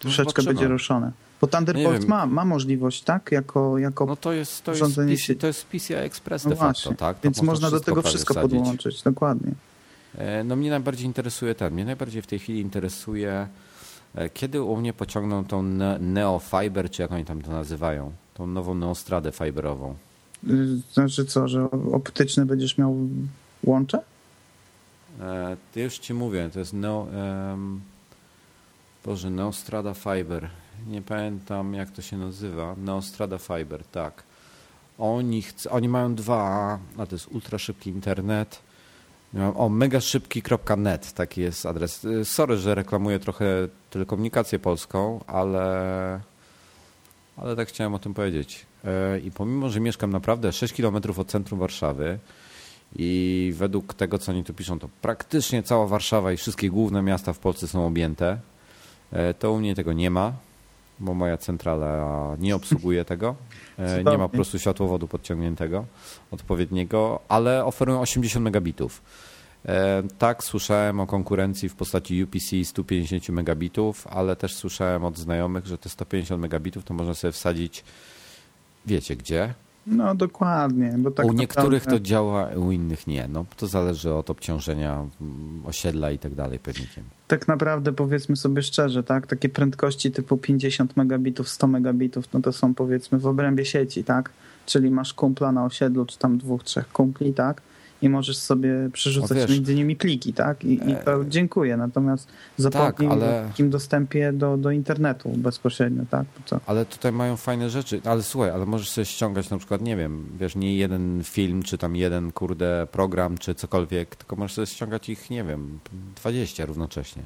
troszeczkę zobaczymy. będzie ruszone. Bo Thunderbolt ma, ma możliwość, tak? Jako, jako No to jest, to jest, PC, to jest PCI Express no de facto, właśnie. tak? Więc można do tego wszystko podłączyć, dokładnie. E, No mnie najbardziej interesuje ten, mnie najbardziej w tej chwili interesuje, e, kiedy u mnie pociągną tą ne- Neofiber, czy jak oni tam to nazywają, tą nową Neostradę fiberową. Y, Znaczy co, że optyczny będziesz miał łącze? E, to już ci mówię, to jest Neo, em, Boże, Neostrada Fiber. Nie pamiętam jak to się nazywa. Neostrada Fiber, tak. Oni, chc- oni mają dwa, a to jest ultra szybki internet. O, megaszybki.net, taki jest adres. Y, Sorry, że reklamuję trochę telekomunikację polską, ale, ale tak chciałem o tym powiedzieć. E, I pomimo, że mieszkam naprawdę 6 km od centrum Warszawy i według tego, co oni tu piszą, to praktycznie cała Warszawa i wszystkie główne miasta w Polsce są objęte, e, to u mnie tego nie ma, bo moja centrala nie obsługuje tego. E, Nie ma po prostu światłowodu podciągniętego odpowiedniego, ale oferują 80 megabitów. E, Tak, słyszałem o konkurencji w postaci UPC 150 megabitów, ale też słyszałem od znajomych, że te 150 megabitów to można sobie wsadzić, wiecie gdzie? No dokładnie. Bo tak u niektórych naprawdę- to działa, u innych nie. No, to zależy od obciążenia mm, osiedla i tak dalej pewnikiem. tak naprawdę powiedzmy sobie szczerze, tak, takie prędkości typu 50 megabitów, 100 megabitów, no to są powiedzmy w obrębie sieci, tak? Czyli masz kumpla na osiedlu, czy tam dwóch, trzech kumpli, tak? I możesz sobie przerzucać wiesz- między nimi pliki, tak? I, i to dziękuję. Natomiast zapomnij Tak, ale- o takim dostępie do, do internetu bezpośrednio, tak? Ale tutaj mają fajne rzeczy. Ale słuchaj, ale możesz sobie ściągać na przykład, nie wiem, wiesz, nie jeden film, czy tam jeden, kurde, program, czy cokolwiek, tylko możesz sobie ściągać ich, nie wiem, 20 równocześnie.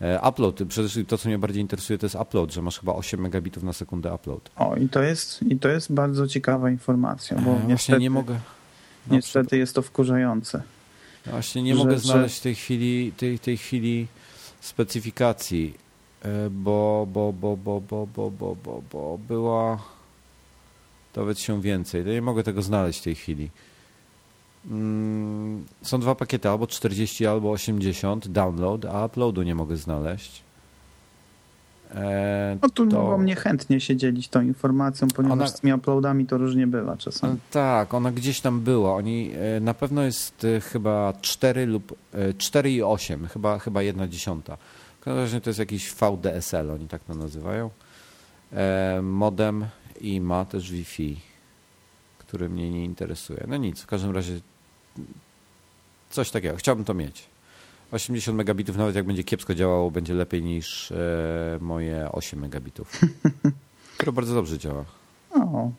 E, Upload, przede wszystkim to, co mnie bardziej interesuje, to jest upload, że masz chyba 8 megabitów na sekundę upload. o, i to jest, i to jest bardzo ciekawa informacja, bo E, Właśnie niestety, nie mogę... No, niestety jest to wkurzające. Właśnie nie że- mogę że- znaleźć w tej chwili, tej, tej chwili specyfikacji, e, bo, bo, bo, bo, bo, bo, bo, bo, bo była dowiedz się więcej. To nie mogę tego znaleźć w tej chwili. Mm, Są dwa pakiety, albo 40, albo 80 download, a uploadu nie mogę znaleźć. E, No tu to- mogą mnie chętnie się dzielić tą informacją, ponieważ Ona- z tymi uploadami to różnie bywa czasami. Tak, ona gdzieś tam była. Oni e, na pewno jest e, chyba 4 lub e, 4 i 8, chyba, chyba 1 dziesiąta. W każdym razie to jest jakiś VDSL, oni tak to nazywają. Modem i ma też Wi-Fi, który mnie nie interesuje. No nic, w każdym razie coś takiego. Chciałbym to mieć. 80 megabitów, nawet jak będzie kiepsko działało, będzie lepiej niż e, moje 8 megabitów. *laughs* Które bardzo dobrze działa. O,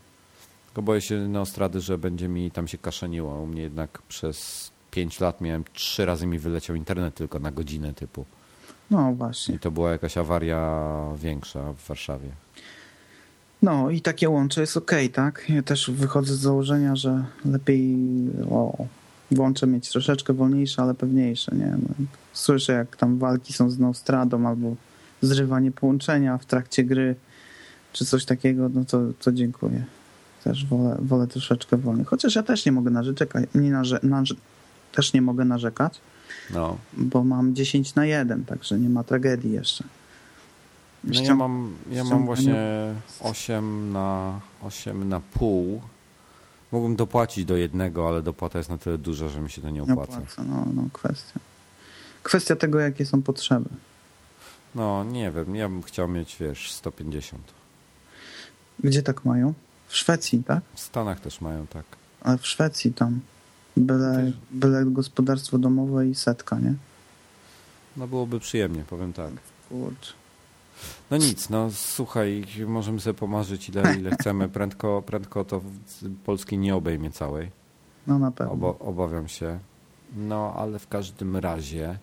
Tylko boję się Neostrady, że będzie mi tam się kaszeniło. U mnie jednak przez 5 lat miałem trzy razy mi wyleciał internet tylko na godzinę typu. no właśnie. I to była jakaś awaria większa w Warszawie. No i takie łącze jest ok, tak? Ja też wychodzę z założenia, że lepiej o, włącze mieć troszeczkę wolniejsze, ale pewniejsze, nie? No, słyszę jak tam walki są z Nostradą albo zrywanie połączenia w trakcie gry czy coś takiego, no to, to dziękuję. Też wolę, wolę troszeczkę wolniej. Chociaż ja też nie mogę narzekać, nie narze, narze, też nie mogę narzekać, No, bo mam 10 na 1, także nie ma tragedii jeszcze. no ja mam, ja mam właśnie 8 na 8 na pół. Mógłbym dopłacić do jednego, ale dopłata jest na tyle duża, że mi się to nie Nie opłaca. opłaca, no, no kwestia. Kwestia tego, jakie są potrzeby. No, nie wiem, ja bym chciał mieć, wiesz, 150. Gdzie tak mają? W Szwecji, tak? W Stanach też mają tak. Ale w Szwecji tam byle, byle gospodarstwo domowe i setka, nie? No byłoby przyjemnie, powiem tak. Kurczę. No nic, no słuchaj, możemy sobie pomarzyć ile, ile *laughs* chcemy. Prędko, prędko to Polski nie obejmie całej. No na pewno. Obawiam się. No, ale w każdym razie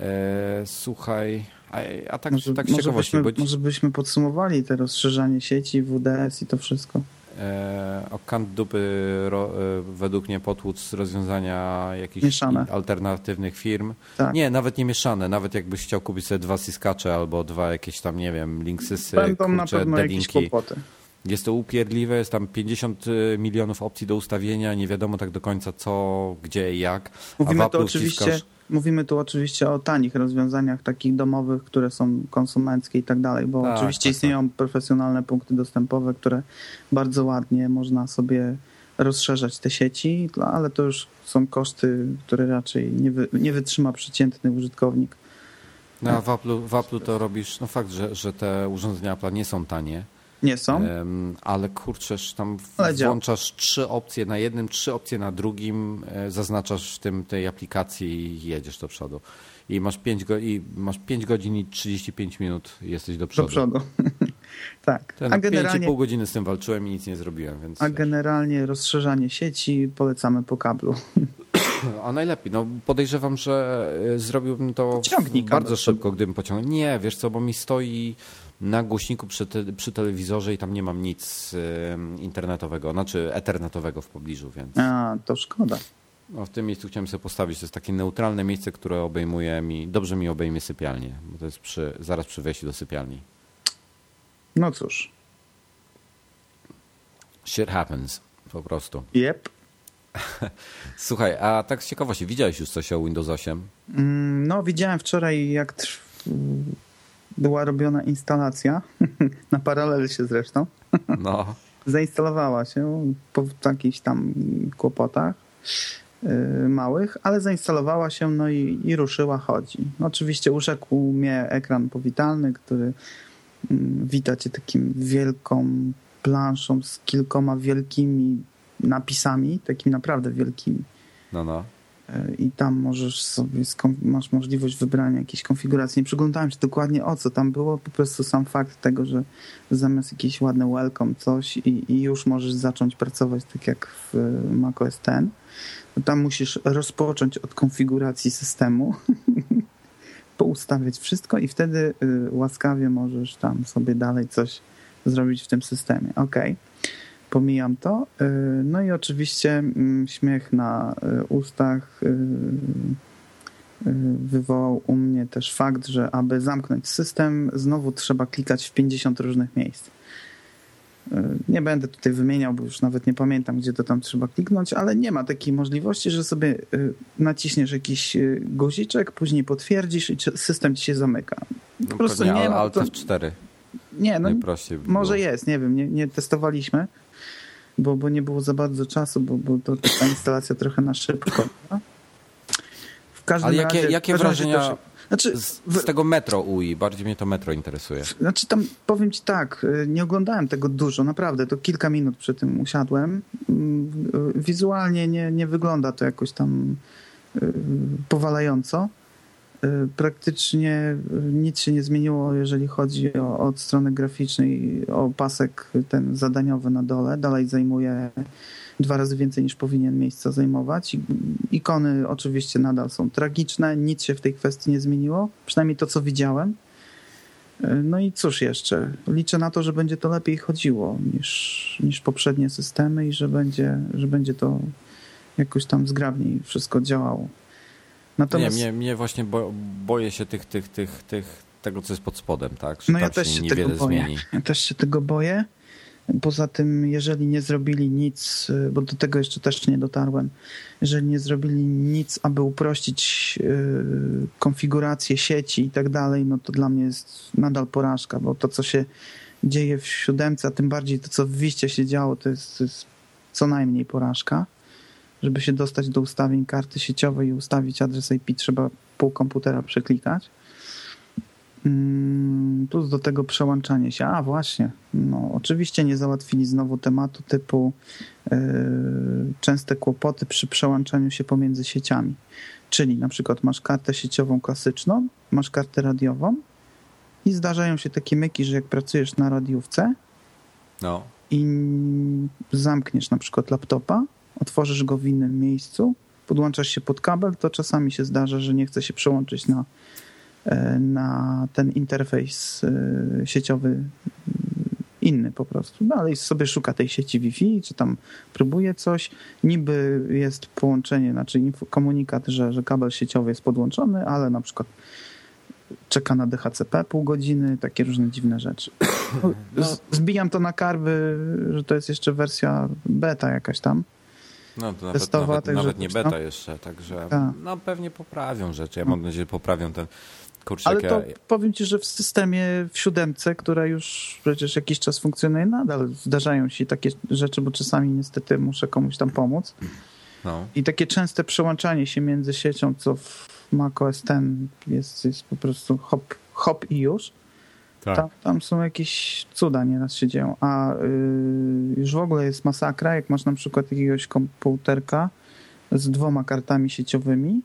e, słuchaj, a, a tak, może, tak z może, byśmy, bo może byśmy podsumowali te rozszerzanie sieci, WDS i to wszystko. E, o kant dupy ro, e, według mnie potłuc rozwiązania jakichś Mieszane. alternatywnych firm. Tak. Nie, nawet nie mieszane. Nawet jakbyś chciał kupić sobie dwa Siskacze albo dwa jakieś tam, nie wiem, Linksysy, Będą na kurcze, jakieś delinki. kłopoty. Jest to upierdliwe, jest tam 50 milionów opcji do ustawienia, nie wiadomo tak do końca co, gdzie i jak. Mówimy Apple'u oczywiście, mówimy tu oczywiście o tanich rozwiązaniach takich domowych, które są konsumenckie i tak dalej, bo Tak, oczywiście tak, istnieją profesjonalne punkty dostępowe, które bardzo ładnie można sobie rozszerzać te sieci, ale to już są koszty, które raczej nie, wy, nie wytrzyma przeciętny użytkownik. No a w Apple'u, w Apple'u to robisz, no fakt, że, że te urządzenia Apple'a nie są tanie, Nie są? ale kurczesz, tam Ale włączasz trzy opcje na jednym, trzy opcje na drugim, e, zaznaczasz w tym tej aplikacji i jedziesz do przodu. I masz 5, go, i masz 5 godzin i 35 minut jesteś do przodu. Do przodu. *laughs* tak. Ten A 5,5 generalnie, godziny z tym walczyłem i nic nie zrobiłem, więc... a generalnie rozszerzanie sieci polecamy po kablu. *clears throat* A najlepiej, no podejrzewam, że e, zrobiłbym to bardzo szybko, gdybym pociągnął. Nie, wiesz co, bo mi stoi na głośniku przy, te, przy telewizorze i tam nie mam nic internetowego, znaczy ethernetowego w pobliżu, więc A, to szkoda. no, w tym miejscu chciałem sobie postawić. To jest takie neutralne miejsce, które obejmuje mi, dobrze mi obejmie sypialnię, bo to jest przy, zaraz przy wejściu do sypialni. No cóż. Shit happens, po prostu. Yep. *laughs* Słuchaj, a tak z ciekawości, widziałeś już coś o Windows 8? Mm, No, widziałem wczoraj, jak była robiona instalacja, *laughs* na paralel się zresztą. *laughs* No, Zainstalowała się po jakichś tam kłopotach yy, małych, ale zainstalowała się no i, i ruszyła, chodzi. Oczywiście urzekł mnie ekran powitalny, który mm, wita cię takim wielką planszą z kilkoma wielkimi napisami, takimi naprawdę wielkimi. no, no. I tam możesz sobie, masz możliwość wybrania jakiejś konfiguracji. Nie przyglądałem się dokładnie o co tam było, po prostu sam fakt tego, że zamiast jakiś ładny welcome coś i, i już możesz zacząć pracować tak jak w macOS X, tam musisz rozpocząć od konfiguracji systemu, *laughs* poustawiać wszystko i wtedy y, łaskawie możesz tam sobie dalej coś zrobić w tym systemie. Okej. Pomijam to. Y, No i oczywiście mm, śmiech na y, ustach y, wywołał u mnie też fakt, że aby zamknąć system, znowu trzeba klikać w 50 różnych miejsc. Nie będę tutaj wymieniał, bo już nawet nie pamiętam, gdzie to tam trzeba kliknąć, ale nie ma takiej możliwości, że sobie naciśniesz jakiś guziczek, później potwierdzisz i system ci się zamyka. Po prostu Pewnie nie ma. Alt To, F4 nie, no najprościej może było. jest, nie wiem, nie, nie testowaliśmy, bo, bo nie było za bardzo czasu, bo, bo to ta instalacja trochę na szybko. No. W każdym Ale jakie, razie, jakie razie wrażenia się- Znaczy, z, z tego metro UI? Bardziej mnie to metro interesuje. znaczy tam powiem ci tak, y, nie oglądałem tego dużo, naprawdę, to kilka minut przy tym usiadłem. Mm, y, Wizualnie nie, nie wygląda to jakoś tam y, powalająco. Y, praktycznie nic się nie zmieniło, jeżeli chodzi o od strony graficznej, o pasek ten zadaniowy na dole. Dalej zajmuje dwa razy więcej niż powinien miejsca zajmować. Ikony oczywiście nadal są tragiczne, nic się w tej kwestii nie zmieniło, przynajmniej to, co widziałem. No i cóż jeszcze? Liczę na to, że będzie to lepiej chodziło niż, niż poprzednie systemy i że będzie, że będzie to jakoś tam zgrabniej wszystko działało. Natomiast... Nie, mnie, mnie właśnie bo, boję się tych, tych, tych, tych, tego, co jest pod spodem, tak? Że no ja też się, się tego boję. Zmieni. Ja też się tego boję. Poza tym, jeżeli nie zrobili nic, bo do tego jeszcze też nie dotarłem, jeżeli nie zrobili nic, aby uprościć y, konfigurację sieci i tak dalej, no to dla mnie jest nadal porażka, bo to, co się dzieje w siódemce, a tym bardziej to, co w Wiście się działo, to jest, to jest co najmniej porażka. Żeby się dostać do ustawień karty sieciowej i ustawić adres IP, trzeba pół komputera przeklikać. Mm, plus do tego przełączanie się. A właśnie, no, oczywiście nie załatwili znowu tematu typu yy, częste kłopoty przy przełączaniu się pomiędzy sieciami. Czyli na przykład masz kartę sieciową klasyczną, masz kartę radiową i zdarzają się takie myki, że jak pracujesz na radiówce no. i zamkniesz na przykład laptopa, otworzysz go w innym miejscu, podłączasz się pod kabel, to czasami się zdarza, że nie chce się przełączyć na E, na ten interfejs e, sieciowy mm, inny po prostu. Dalej sobie szuka tej sieci Wi-Fi, czy tam próbuje coś. Niby jest połączenie, znaczy komunikat, że, że kabel sieciowy jest podłączony, ale na przykład czeka na DHCP pół godziny, takie różne dziwne rzeczy. *coughs* No. Zbijam to na karby, że to jest jeszcze wersja beta jakaś tam. No to nawet, nawet, nawet nie beta jeszcze, także Ta. no pewnie poprawią rzeczy. Ja mam nadzieję, że poprawią ten Kurczę, Ale to ja... powiem ci, że w systemie w siódemce, która już przecież jakiś czas funkcjonuje, nadal zdarzają się takie rzeczy, bo czasami niestety muszę komuś tam pomóc. No. I takie częste przełączanie się między siecią, co w macOS ten jest, jest po prostu hop, hop i już. Tak. Tam, tam, są jakieś cuda nieraz się dzieją. A yy, już w ogóle jest masakra, jak masz na przykład jakiegoś komputerka z dwoma kartami sieciowymi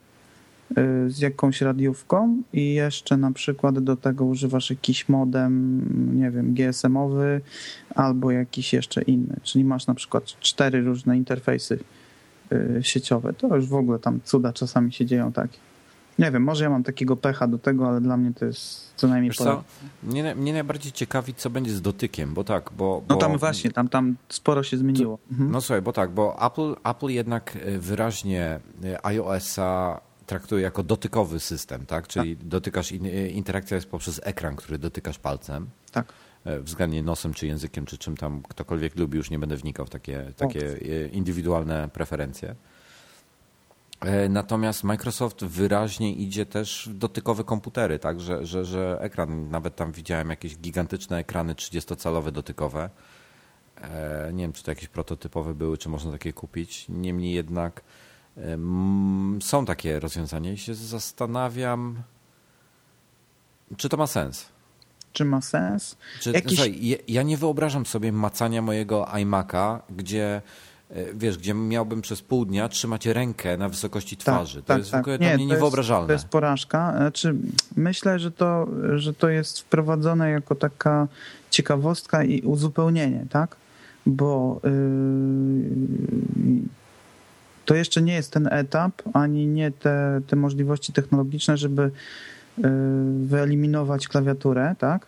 Y, z jakąś radiówką i jeszcze na przykład do tego używasz jakiś modem, nie wiem, GSM-owy albo jakiś jeszcze inny. Czyli masz na przykład cztery różne interfejsy y, sieciowe. To już w ogóle tam cuda czasami się dzieją takie. Nie wiem, może ja mam takiego pecha do tego, ale dla mnie to jest co najmniej co, mnie, mnie najbardziej ciekawi, co będzie z dotykiem, bo tak, bo... No tam właśnie, tam, tam sporo się zmieniło. Mhm. No słuchaj, bo tak, bo Apple, Apple jednak wyraźnie iOS-a traktuje jako dotykowy system, tak? Czyli tak. dotykasz, interakcja jest poprzez ekran, który dotykasz palcem. Tak. E, względnie nosem, czy językiem, czy czym tam ktokolwiek lubi, już nie będę wnikał w takie, takie e, indywidualne preferencje. E, natomiast Microsoft wyraźnie idzie też w dotykowe komputery, tak, że, że, że ekran, nawet tam widziałem jakieś gigantyczne ekrany 30-calowe dotykowe. Nie wiem, czy to jakieś prototypowe były, czy można takie kupić. Niemniej jednak są takie rozwiązania i się zastanawiam, czy to ma sens. Czy ma sens? Czy, Jakiś... słuchaj, ja nie wyobrażam sobie macania mojego iMac'a, gdzie e, wiesz, gdzie miałbym przez pół dnia trzymać rękę na wysokości tak, twarzy. Tak, to jest tak. w ogóle nie, mnie niewyobrażalne. To jest, to jest porażka. Znaczy, myślę, że to, że to jest wprowadzone jako taka ciekawostka i uzupełnienie, tak? Bo yy, to jeszcze nie jest ten etap, ani nie te, te możliwości technologiczne, żeby y, wyeliminować klawiaturę, tak?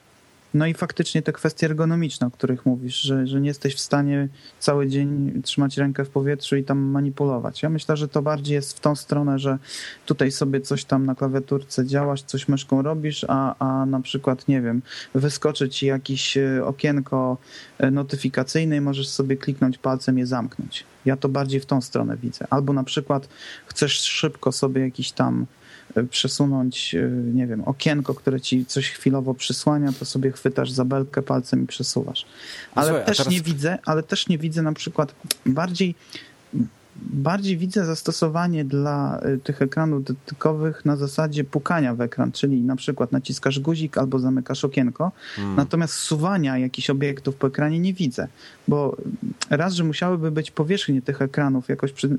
No i faktycznie te kwestie ergonomiczne, o których mówisz, że, że nie jesteś w stanie cały dzień trzymać rękę w powietrzu i tam manipulować. Ja myślę, że to bardziej jest w tą stronę, że tutaj sobie coś tam na klawiaturce działasz, coś myszką robisz, a, a na przykład, nie wiem, wyskoczy ci jakieś e, okienko e, notyfikacyjne i możesz sobie kliknąć palcem je zamknąć. Ja to bardziej w tą stronę widzę. Albo na przykład chcesz szybko sobie jakiś tam przesunąć, e, nie wiem, okienko, które ci coś chwilowo przysłania, to sobie chwytasz za belkę palcem i przesuwasz. Ale Słuchaj, też teraz... nie widzę, ale też nie widzę na przykład bardziej bardziej widzę zastosowanie dla e, tych ekranów dotykowych na zasadzie pukania w ekran, czyli na przykład naciskasz guzik albo zamykasz okienko, hmm. natomiast suwania jakichś obiektów po ekranie nie widzę, bo raz, że musiałyby być powierzchnie tych ekranów jakoś przy,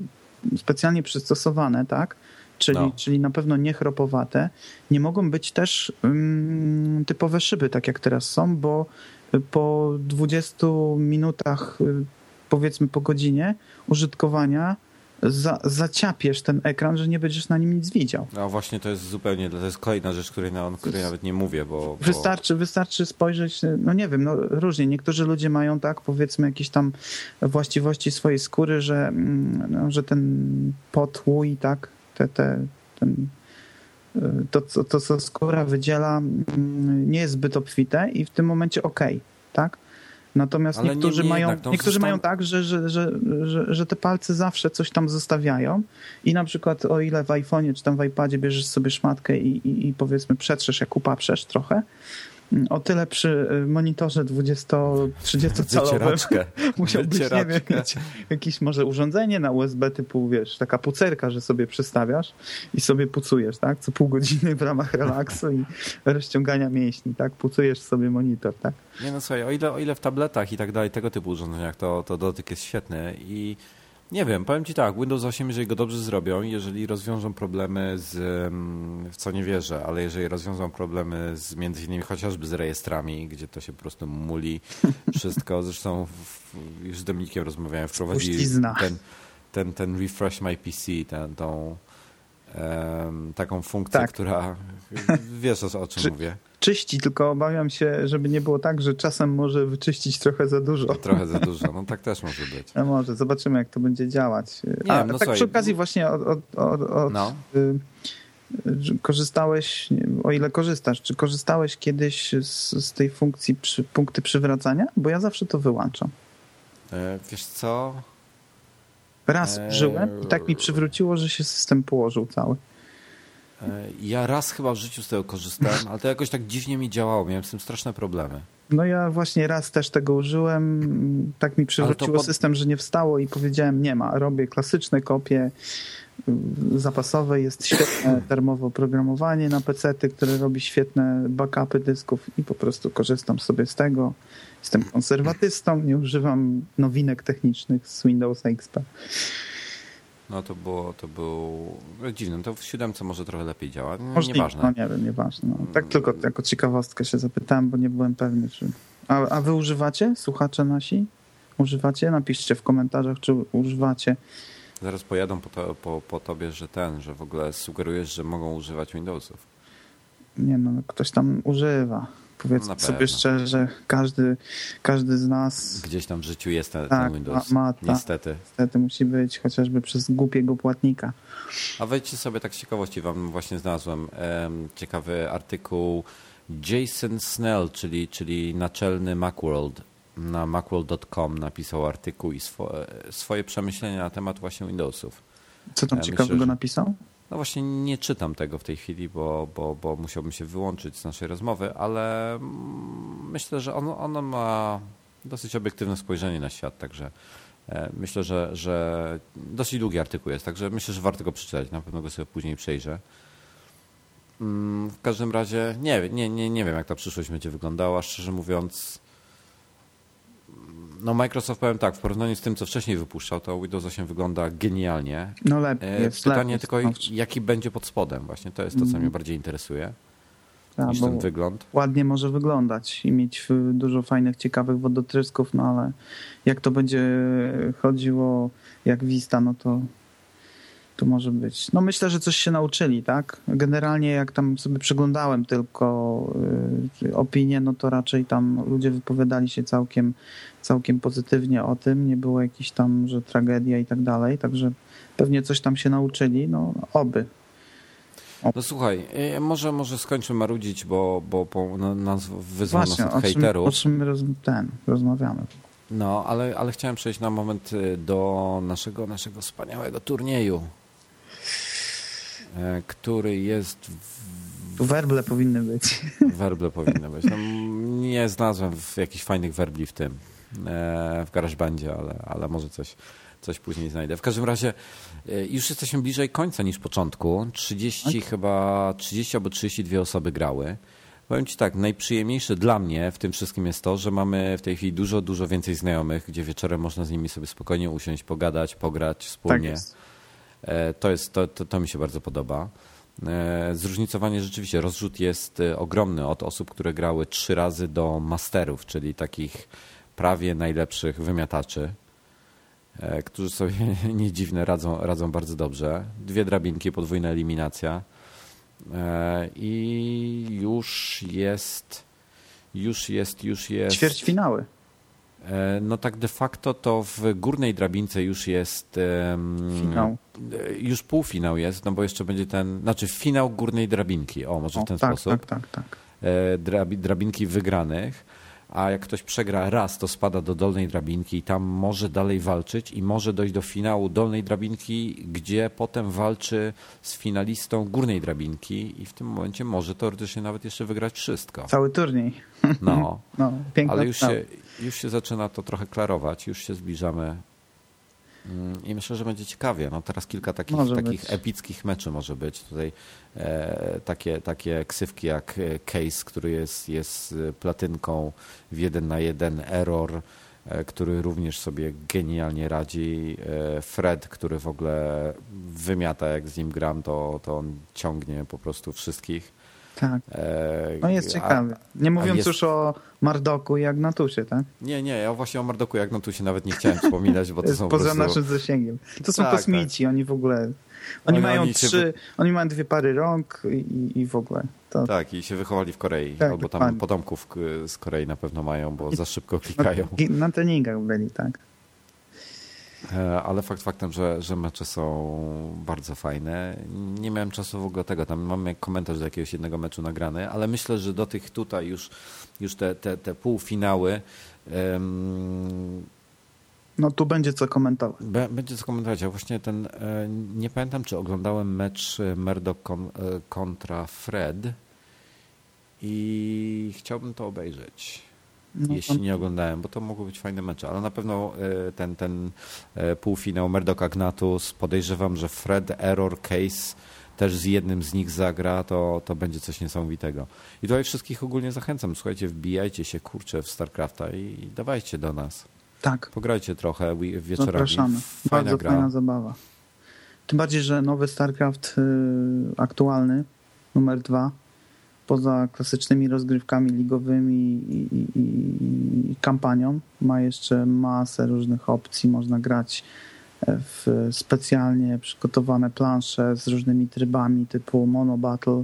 specjalnie przystosowane, tak, czyli, No. czyli na pewno nie chropowate. Nie mogą być też mm, typowe szyby, tak jak teraz są, bo po 20 minutach, y, powiedzmy po godzinie użytkowania, za, zaciapiesz ten ekran, że nie będziesz na nim nic widział. No właśnie to jest zupełnie, to jest kolejna rzecz, której, na, której nawet nie mówię, bo... bo... Wystarczy, wystarczy spojrzeć, no nie wiem, no różnie. Niektórzy ludzie mają tak, powiedzmy, jakieś tam właściwości swojej skóry, że, mm, no, że ten pot, łój, tak, te, te, ten, y, to, to, to, co skóra wydziela, mm, nie jest zbyt obfite i w tym momencie okej, tak? Natomiast Ale niektórzy, niemniej mają, jednak, niektórzy mają tak, że, że, że, że, że te palce zawsze coś tam zostawiają i na przykład o ile w iPhone'ie czy tam w iPadzie bierzesz sobie szmatkę i, i, i powiedzmy przetrzesz jak upaprzesz trochę, o tyle przy y, monitorze 20-30 calowym Wycieraczkę. *laughs* musiałbyś, nie wiem, mieć jakieś może urządzenie na USB typu, wiesz, taka pucerka, że sobie przystawiasz i sobie pucujesz, tak? Co pół godziny w ramach relaksu i rozciągania mięśni, tak? Pucujesz sobie monitor, tak? Nie no słuchaj, o ile, o ile w tabletach i tak dalej, tego typu urządzeniach, to, to dotyk jest świetny i nie wiem, powiem Ci tak, Windows 8, jeżeli go dobrze zrobią, jeżeli rozwiążą problemy z, w co nie wierzę, ale jeżeli rozwiążą problemy z między innymi chociażby z rejestrami, gdzie to się po prostu muli *laughs* wszystko, zresztą w, już z Dominikiem rozmawiałem, wprowadzili ten, ten, ten refresh my PC, ten, tą taką funkcję, Tak. która, wiesz o, czym Czy- mówię. Czyści, tylko obawiam się, żeby nie było tak, że czasem może wyczyścić trochę za dużo. *laughs* Trochę za dużo, no tak też może być. No może, zobaczymy jak to będzie działać. Nie A no tak słuchaj, przy okazji właśnie od, od, od, od No. y, korzystałeś, o ile korzystasz, czy korzystałeś kiedyś z, z tej funkcji przy, punkty przywracania? Bo ja zawsze to wyłączam. E, Wiesz co? Raz użyłem i tak mi przywróciło, że się system położył cały. E, Ja raz chyba w życiu z tego korzystałem, ale to jakoś tak dziwnie mi działało. Miałem z tym straszne problemy. No ja właśnie raz też tego użyłem, tak mi przywróciło pod- system, że nie wstało i powiedziałem nie ma, robię klasyczne kopie zapasowe, jest świetne *clears throat* termowe oprogramowanie na PC-ty, które robi świetne backupy dysków i po prostu korzystam sobie z tego. Jestem konserwatystą, nie używam nowinek technicznych z Windows XP. No to było, to był no, dziwne. To w siódemce może trochę lepiej działa. No, Możliwe, Nieważne. No nie wiem, nieważne. No. Tak tylko jako ciekawostkę się zapytałem, bo nie byłem pewny, czy... A, a wy używacie, słuchacze nasi? Używacie? Napiszcie w komentarzach, czy używacie. Zaraz pojadą po, to, po, po tobie, że ten, że w ogóle sugerujesz, że mogą używać Windowsów. Nie no, ktoś tam używa. Powiedzmy sobie szczerze, każdy, każdy z nas Gdzieś tam w życiu jest ten, Tak, ten Windows. ma- ma Niestety. niestety musi być chociażby przez głupiego płatnika. A wejdźcie sobie tak z ciekawości, wam właśnie znalazłem em, ciekawy artykuł Jason Snell, czyli, czyli naczelny Macworld na macworld.com napisał artykuł i swo, e, swoje przemyślenia na temat właśnie Windowsów. Co tam ciekawego myślę, że- napisał? No właśnie nie czytam tego w tej chwili, bo, bo, bo musiałbym się wyłączyć z naszej rozmowy, ale mm, myślę, że ono, ono ma dosyć obiektywne spojrzenie na świat, także e, myślę, że, że dosyć długi artykuł jest, także myślę, że warto go przeczytać, na pewno go sobie później przejrzę. Mm, W każdym razie nie, nie, nie, nie wiem, jak ta przyszłość będzie wyglądała, szczerze mówiąc. No Microsoft powiem tak, w porównaniu z tym, co wcześniej wypuszczał, to Windows 8 wygląda genialnie. No lepiej E, jest. Pytanie lepiej, tylko, stanowczo. jaki będzie pod spodem właśnie. To jest to, co mnie bardziej interesuje, Tak, niż ten wygląd. ładnie może wyglądać i mieć y, dużo fajnych, ciekawych wodotrysków, no ale jak to będzie chodziło jak Vista, no to to może być. No myślę, że coś się nauczyli, tak? Generalnie jak tam sobie przeglądałem tylko y, opinie, no to raczej tam ludzie wypowiadali się całkiem, całkiem pozytywnie o tym. Nie było jakiś tam, że tragedia i tak dalej, także pewnie coś tam się nauczyli, no oby. No słuchaj, e, może, może skończmy marudzić, bo, bo, bo na- nas wyzwał nas Właśnie, od o czym, hejterów. o czym roz, ten, rozmawiamy. No, ale, ale chciałem przejść na moment e, do naszego, naszego wspaniałego turnieju, e, który jest w werble powinny być. werble powinny być. No, nie znalazłem jakichś fajnych werbli w tym, w GarageBandzie, ale, ale może coś, coś później znajdę. W każdym razie e, już jesteśmy bliżej końca niż początku. 30 chyba, 30 albo 32 osoby grały. Powiem Ci tak, najprzyjemniejsze dla mnie w tym wszystkim jest to, że mamy w tej chwili dużo, dużo więcej znajomych, gdzie wieczorem można z nimi sobie spokojnie usiąść, pogadać, pograć Tak wspólnie. jest. E, to, jest, to, to, to mi się bardzo podoba. E, zróżnicowanie rzeczywiście, rozrzut jest ogromny od osób, które grały trzy razy do masterów, czyli takich prawie najlepszych wymiataczy, którzy sobie *laughs* nie dziwne radzą, radzą bardzo dobrze. Dwie drabinki, podwójna eliminacja i już jest, już jest, już jest. Ćwierćfinały. E, no tak de facto to w górnej drabince już jest finał. E, już półfinał jest, no bo jeszcze będzie ten, znaczy finał górnej drabinki, o może o, w ten tak, sposób. Tak, tak, tak. Drabinki wygranych, a jak ktoś przegra raz, to spada do dolnej drabinki i tam może dalej walczyć i może dojść do finału dolnej drabinki, gdzie potem walczy z finalistą górnej drabinki i w tym momencie może teoretycznie nawet jeszcze wygrać wszystko. Cały turniej. No, *laughs* no ale już się, już się zaczyna to trochę klarować, już się zbliżamy i myślę, że będzie ciekawie. No teraz kilka takich, takich epickich meczy może być. Tutaj e, takie, takie ksywki jak e, Case, który jest, jest platynką w jeden na jeden, Error, e, który również sobie genialnie radzi. E, Fred, który w ogóle wymiata, jak z nim gram, to, to on ciągnie po prostu wszystkich. Tak. E, no jest ciekawy. Nie mówiąc jest... już o Mardoku i Agnatusie, tak? Nie, nie, ja właśnie o Mardoku i Agnatusie nawet nie chciałem wspominać, bo to są Poza prostu... naszym zasięgiem. To są tak, kosmici, tak. oni w ogóle... Oni, oni mają oni trzy, się... oni mają dwie pary rąk i, i w ogóle. To... Tak, i się wychowali w Korei, tak, albo tam potomków z Korei na pewno mają, bo za szybko klikają. Na treningach byli, tak. E, ale fakt faktem, że, że mecze są bardzo fajne. Nie miałem czasu w ogóle tego. Tam mamy komentarz do jakiegoś jednego meczu nagrany, ale myślę, że do tych tutaj już, już te, te, te półfinały. Um, no tu będzie co komentować. Będzie co komentować. Ja właśnie ten, e, nie pamiętam, czy oglądałem mecz Murdoch kontra Fred i chciałbym to obejrzeć. No, jeśli nie oglądałem, bo to mogły być fajne mecze, ale na pewno e, ten, ten e, półfinał Murdoch Agnatus, podejrzewam, że Fred Error Case też z jednym z nich zagra, to, to będzie coś niesamowitego. I tutaj wszystkich ogólnie zachęcam, słuchajcie, wbijajcie się, kurczę, w StarCrafta i dawajcie do nas. Tak. Pograjcie trochę wieczorami. Zapraszamy. Fajna Bardzo gra. fajna zabawa. Tym bardziej, że nowy StarCraft y, aktualny, numer dwa, poza klasycznymi rozgrywkami ligowymi i, i, i, kampanią ma jeszcze masę różnych opcji. Można grać e, w specjalnie przygotowane plansze z różnymi trybami typu Mono Battle,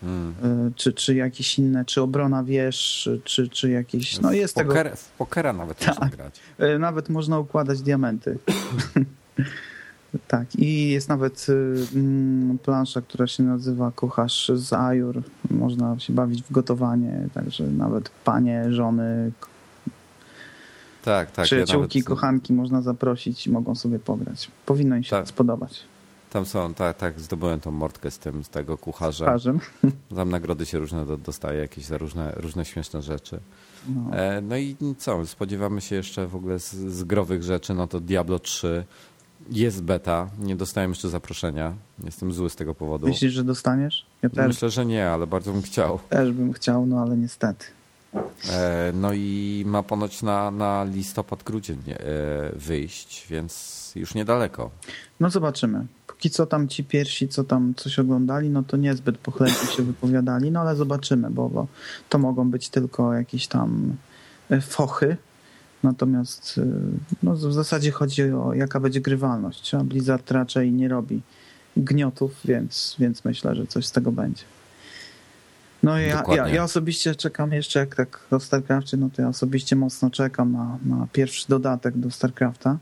Hmm. E, czy, czy jakieś inne, czy obrona wież, czy, czy jakieś. No jest w poker, tego. W pokera nawet tak. można grać. E, nawet można układać diamenty. *laughs* Tak, i jest nawet y, mm, plansza, która się nazywa Kucharz z Ajur. Można się bawić w gotowanie, także nawet panie, żony, tak, tak, przyjaciółki, ja nawet... kochanki można zaprosić i mogą sobie pograć. Powinno im się tak. spodobać. Tam są, tak, tak, zdobyłem tą mordkę z tym, z tego kucharza. Kucharzem. *laughs* Tam nagrody się różne dostaje, jakieś za różne, różne śmieszne rzeczy. No. E, no i co, spodziewamy się jeszcze w ogóle z, z growych rzeczy, no to Diablo 3 jest beta, nie dostałem jeszcze zaproszenia. Jestem zły z tego powodu. Myślisz, że dostaniesz? Ja też. Myślę, że nie, ale bardzo bym chciał. Też bym chciał, no ale niestety. E, no i ma ponoć na, na listopad, grudzień e, wyjść, więc już niedaleko. No zobaczymy. Póki co tam ci pierwsi, co tam coś oglądali, no to niezbyt pochlebnie się wypowiadali, no ale zobaczymy, bo, bo to mogą być tylko jakieś tam e, fochy, Natomiast y, no, w zasadzie chodzi o jaka będzie grywalność, a Blizzard raczej nie robi gniotów, więc, więc myślę, że coś z tego będzie. No ja, ja, ja, osobiście czekam jeszcze, jak tak o StarCraftie, no to ja osobiście mocno czekam na, na pierwszy dodatek do StarCrafta.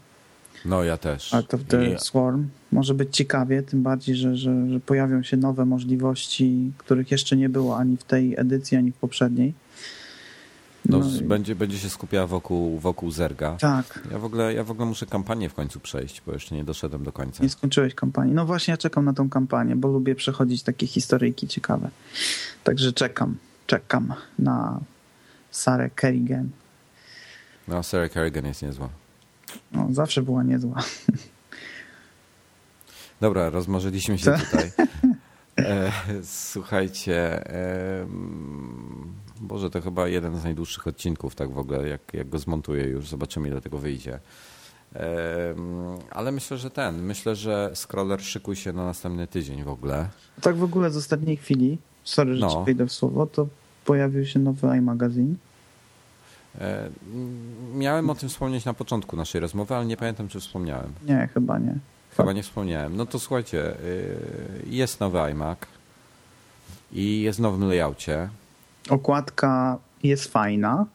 No ja też. Art of the. Swarm. Może być ciekawie, tym bardziej, że, że, że pojawią się nowe możliwości, których jeszcze nie było ani w tej edycji, ani w poprzedniej. No, no będzie, będzie się skupiała wokół, wokół Zerga. Tak. Ja w, ogóle, ja w ogóle muszę kampanię w końcu przejść, bo jeszcze nie doszedłem do końca. Nie skończyłeś kampanii. No właśnie ja czekam na tą kampanię, bo lubię przechodzić takie historyjki ciekawe. Także czekam, czekam na Sarę Kerrigan. No, Sarah Kerrigan jest niezła. No, zawsze była niezła. Dobra, rozmarzyliśmy się Co? tutaj. *laughs* E, słuchajcie, e, Boże, to chyba jeden z najdłuższych odcinków, tak w ogóle, jak, jak go zmontuję już, zobaczymy ile tego wyjdzie. Ale myślę, że ten, myślę, że scroller szykuj się na następny tydzień w ogóle. Tak w ogóle z ostatniej chwili, sorry, że no. ci wejdę w słowo, to pojawił się nowy iMagazine. Miałem o tym wspomnieć na początku naszej rozmowy, ale nie pamiętam, czy wspomniałem. Nie, chyba nie. Chyba nie wspomniałem. No to słuchajcie, y, jest nowy iMac i jest w nowym layoutie. Okładka jest fajna.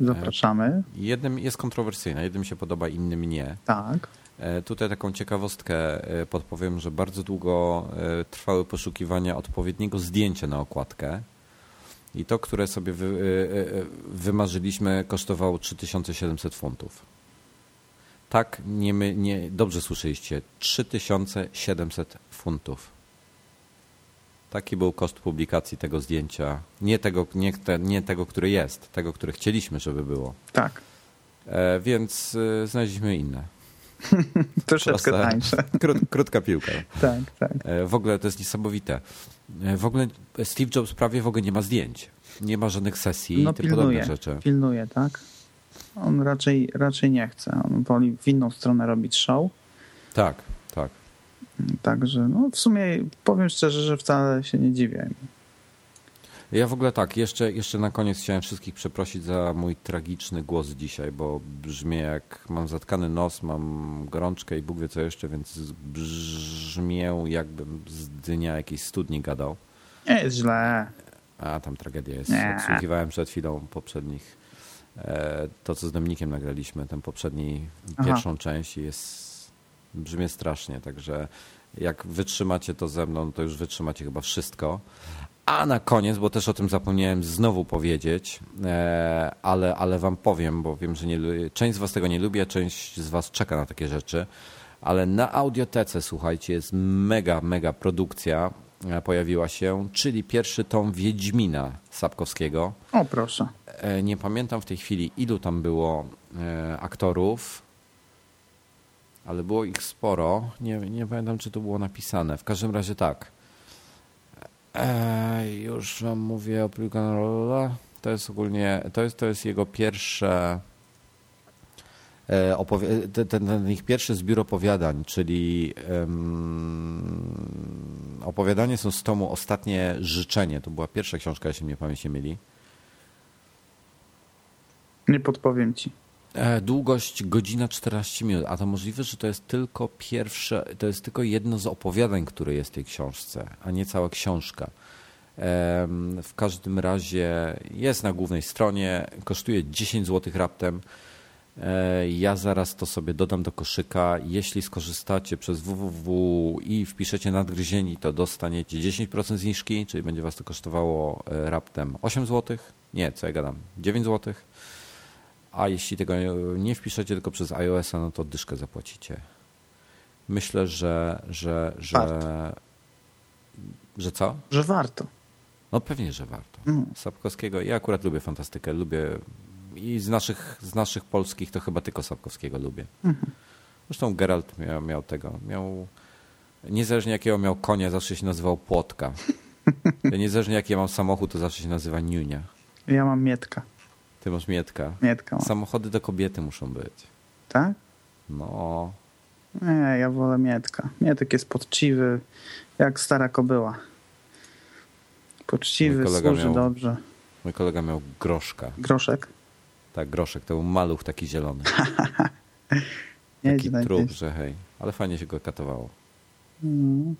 Zapraszamy. Jednym jest kontrowersyjna, jednym się podoba, innym nie. Tak. E, tutaj taką ciekawostkę e, podpowiem, że bardzo długo e, trwały poszukiwania odpowiedniego zdjęcia na okładkę. I to, które sobie wy, wymarzyliśmy, kosztowało 3700 funtów. Tak, nie, my, nie, dobrze słyszeliście, 3700 funtów. Taki był koszt publikacji tego zdjęcia. Nie tego, nie, te, nie tego, który jest, tego, który chcieliśmy, żeby było. Tak. E, więc e, znaleźliśmy inne. *laughs* Troszeczkę Proste, tańsze. *laughs* Krót, krótka piłka. *laughs* tak, tak. E, w ogóle to jest niesamowite. E, w ogóle Steve Jobs prawie w ogóle nie ma zdjęć. Nie ma żadnych sesji no, i tym podobne rzeczy. Pilnuje, tak? On raczej, raczej nie chce. On woli w inną stronę robić show. Tak. Także no, w sumie powiem szczerze, że wcale się nie dziwię. Ja w ogóle tak, jeszcze, jeszcze na koniec chciałem wszystkich przeprosić za mój tragiczny głos dzisiaj, bo brzmię jak mam zatkany nos, mam gorączkę i Bóg wie co jeszcze, więc brzmię jakbym z dnia jakiejś studni gadał. Nie jest źle. A tam tragedia jest. Nie. Odsłuchiwałem przed chwilą poprzednich, e, to co z Dominikiem nagraliśmy, tę poprzedni, Aha. pierwszą część jest brzmi strasznie, także jak wytrzymacie to ze mną, to już wytrzymacie chyba wszystko. A na koniec, bo też o tym zapomniałem znowu powiedzieć, e, ale, ale wam powiem, bo wiem, że nie, część z was tego nie lubi, a część z was czeka na takie rzeczy, ale na audiotece, słuchajcie, jest mega, mega produkcja e, pojawiła się, czyli pierwszy tom Wiedźmina Sapkowskiego. O proszę. E, nie pamiętam w tej chwili, ilu tam było aktorów, ale było ich sporo. Nie, nie pamiętam, czy to było napisane. W każdym razie tak. Eee, już wam mówię o Rolla. To jest ogólnie, to jest, to jest jego pierwsze e, ten, ten, ich pierwszy zbiór opowiadań, czyli um, opowiadanie są z tomu Ostatnie Życzenie. To była pierwsza książka, jeśli mnie pamięć nie myli. Nie podpowiem ci. E, długość godzina 14 minut, a to możliwe, że to jest tylko pierwsze, to jest tylko jedno z opowiadań, które jest w tej książce, a nie cała książka. W każdym razie jest na głównej stronie, kosztuje 10 zł raptem. E, ja zaraz to sobie dodam do koszyka. Jeśli skorzystacie przez www i wpiszecie nadgryzieni, to dostaniecie 10% zniżki, czyli będzie Was to kosztowało e, raptem 8 zł. Nie, co ja gadam, 9 złotych a jeśli tego nie wpiszecie tylko przez iOS-a, no to dyszkę zapłacicie. Myślę, że, że, że, warto. że co? Że warto. No pewnie, że warto. Mm. Sapkowskiego, ja akurat lubię fantastykę, lubię i z naszych, z naszych polskich to chyba tylko Sapkowskiego lubię. Mm -hmm. Zresztą Geralt miał, miał tego, miał niezależnie jakiego miał konia, zawsze się nazywał Płotka. *laughs* niezależnie jaki ja mam samochód, to zawsze się nazywa Niunia. Ja mam Mietka. Ty masz Mietka. Mietka. Samochody do kobiety muszą być. Tak? No. Nie, ja wolę Mietka. Mietek jest poczciwy, jak stara kobyła. Poczciwy, służy miał, dobrze. Mój kolega miał groszka. Groszek? Tak, groszek. To był maluch taki zielony. *laughs* taki trup, że hej. Ale fajnie się go katowało. Mm.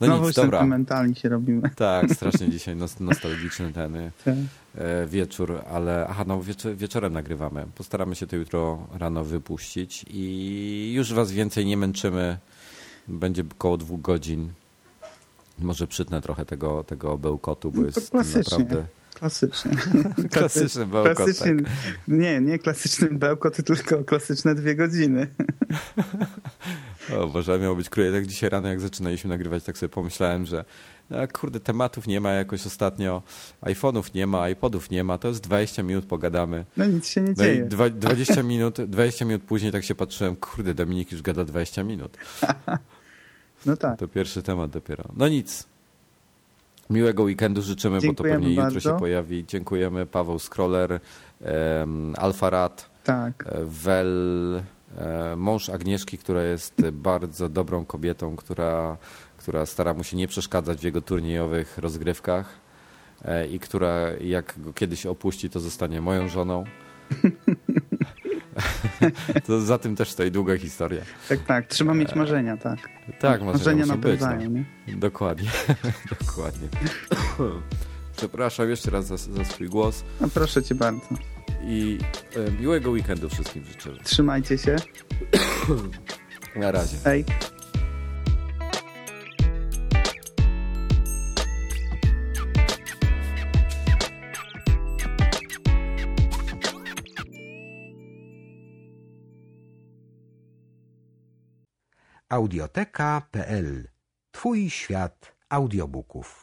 No, no nic, dobra. sentymentalni się robimy. Tak, strasznie *laughs* dzisiaj nostalgiczny ten y, tak. E, wieczór, ale aha, no wieczorem nagrywamy. Postaramy się to jutro rano wypuścić i już was więcej nie męczymy. Będzie około dwóch godzin. Może przytnę trochę tego, tego bełkotu, bo no jest naprawdę... *laughs* Klasycznie. Klasyczny bełkot. Klasyczny, tak. Nie, nie klasyczny bełkot, tylko klasyczne dwie godziny. *laughs* O Boże, miało być krótko. Tak dzisiaj rano, jak zaczynaliśmy nagrywać, tak sobie pomyślałem, że no, kurde, tematów nie ma jakoś ostatnio, iPhone'ów nie ma, iPodów nie ma, to jest 20 minut pogadamy. No nic się nie no dzieje. I 20 minut, 20 minut później tak się patrzyłem, kurde, Dominik już gada 20 minut. *laughs* No tak. To pierwszy temat dopiero. No nic. Miłego weekendu życzymy, Dziękujemy bo to pewnie bardzo. jutro się pojawi. Dziękujemy. Paweł Scroller, um, Alfa Tak. Wel, e, mąż Agnieszki, która jest bardzo dobrą kobietą, która, która stara mu się nie przeszkadzać w jego turniejowych rozgrywkach e, i która jak go kiedyś opuści, to zostanie moją żoną. *laughs* to za tym też stoi długa historia. Tak, tak. Trzeba mieć marzenia, tak. Tak, marzenia, Marzenia muszą być. napędzają, No. nie? Dokładnie, *laughs* dokładnie. *laughs* Przepraszam jeszcze raz za, za swój głos No proszę cię bardzo. i e, miłego weekendu wszystkim życzę. Trzymajcie się. *clears throat* Na razie. Hej. Audioteka.pl Twój świat audiobooków.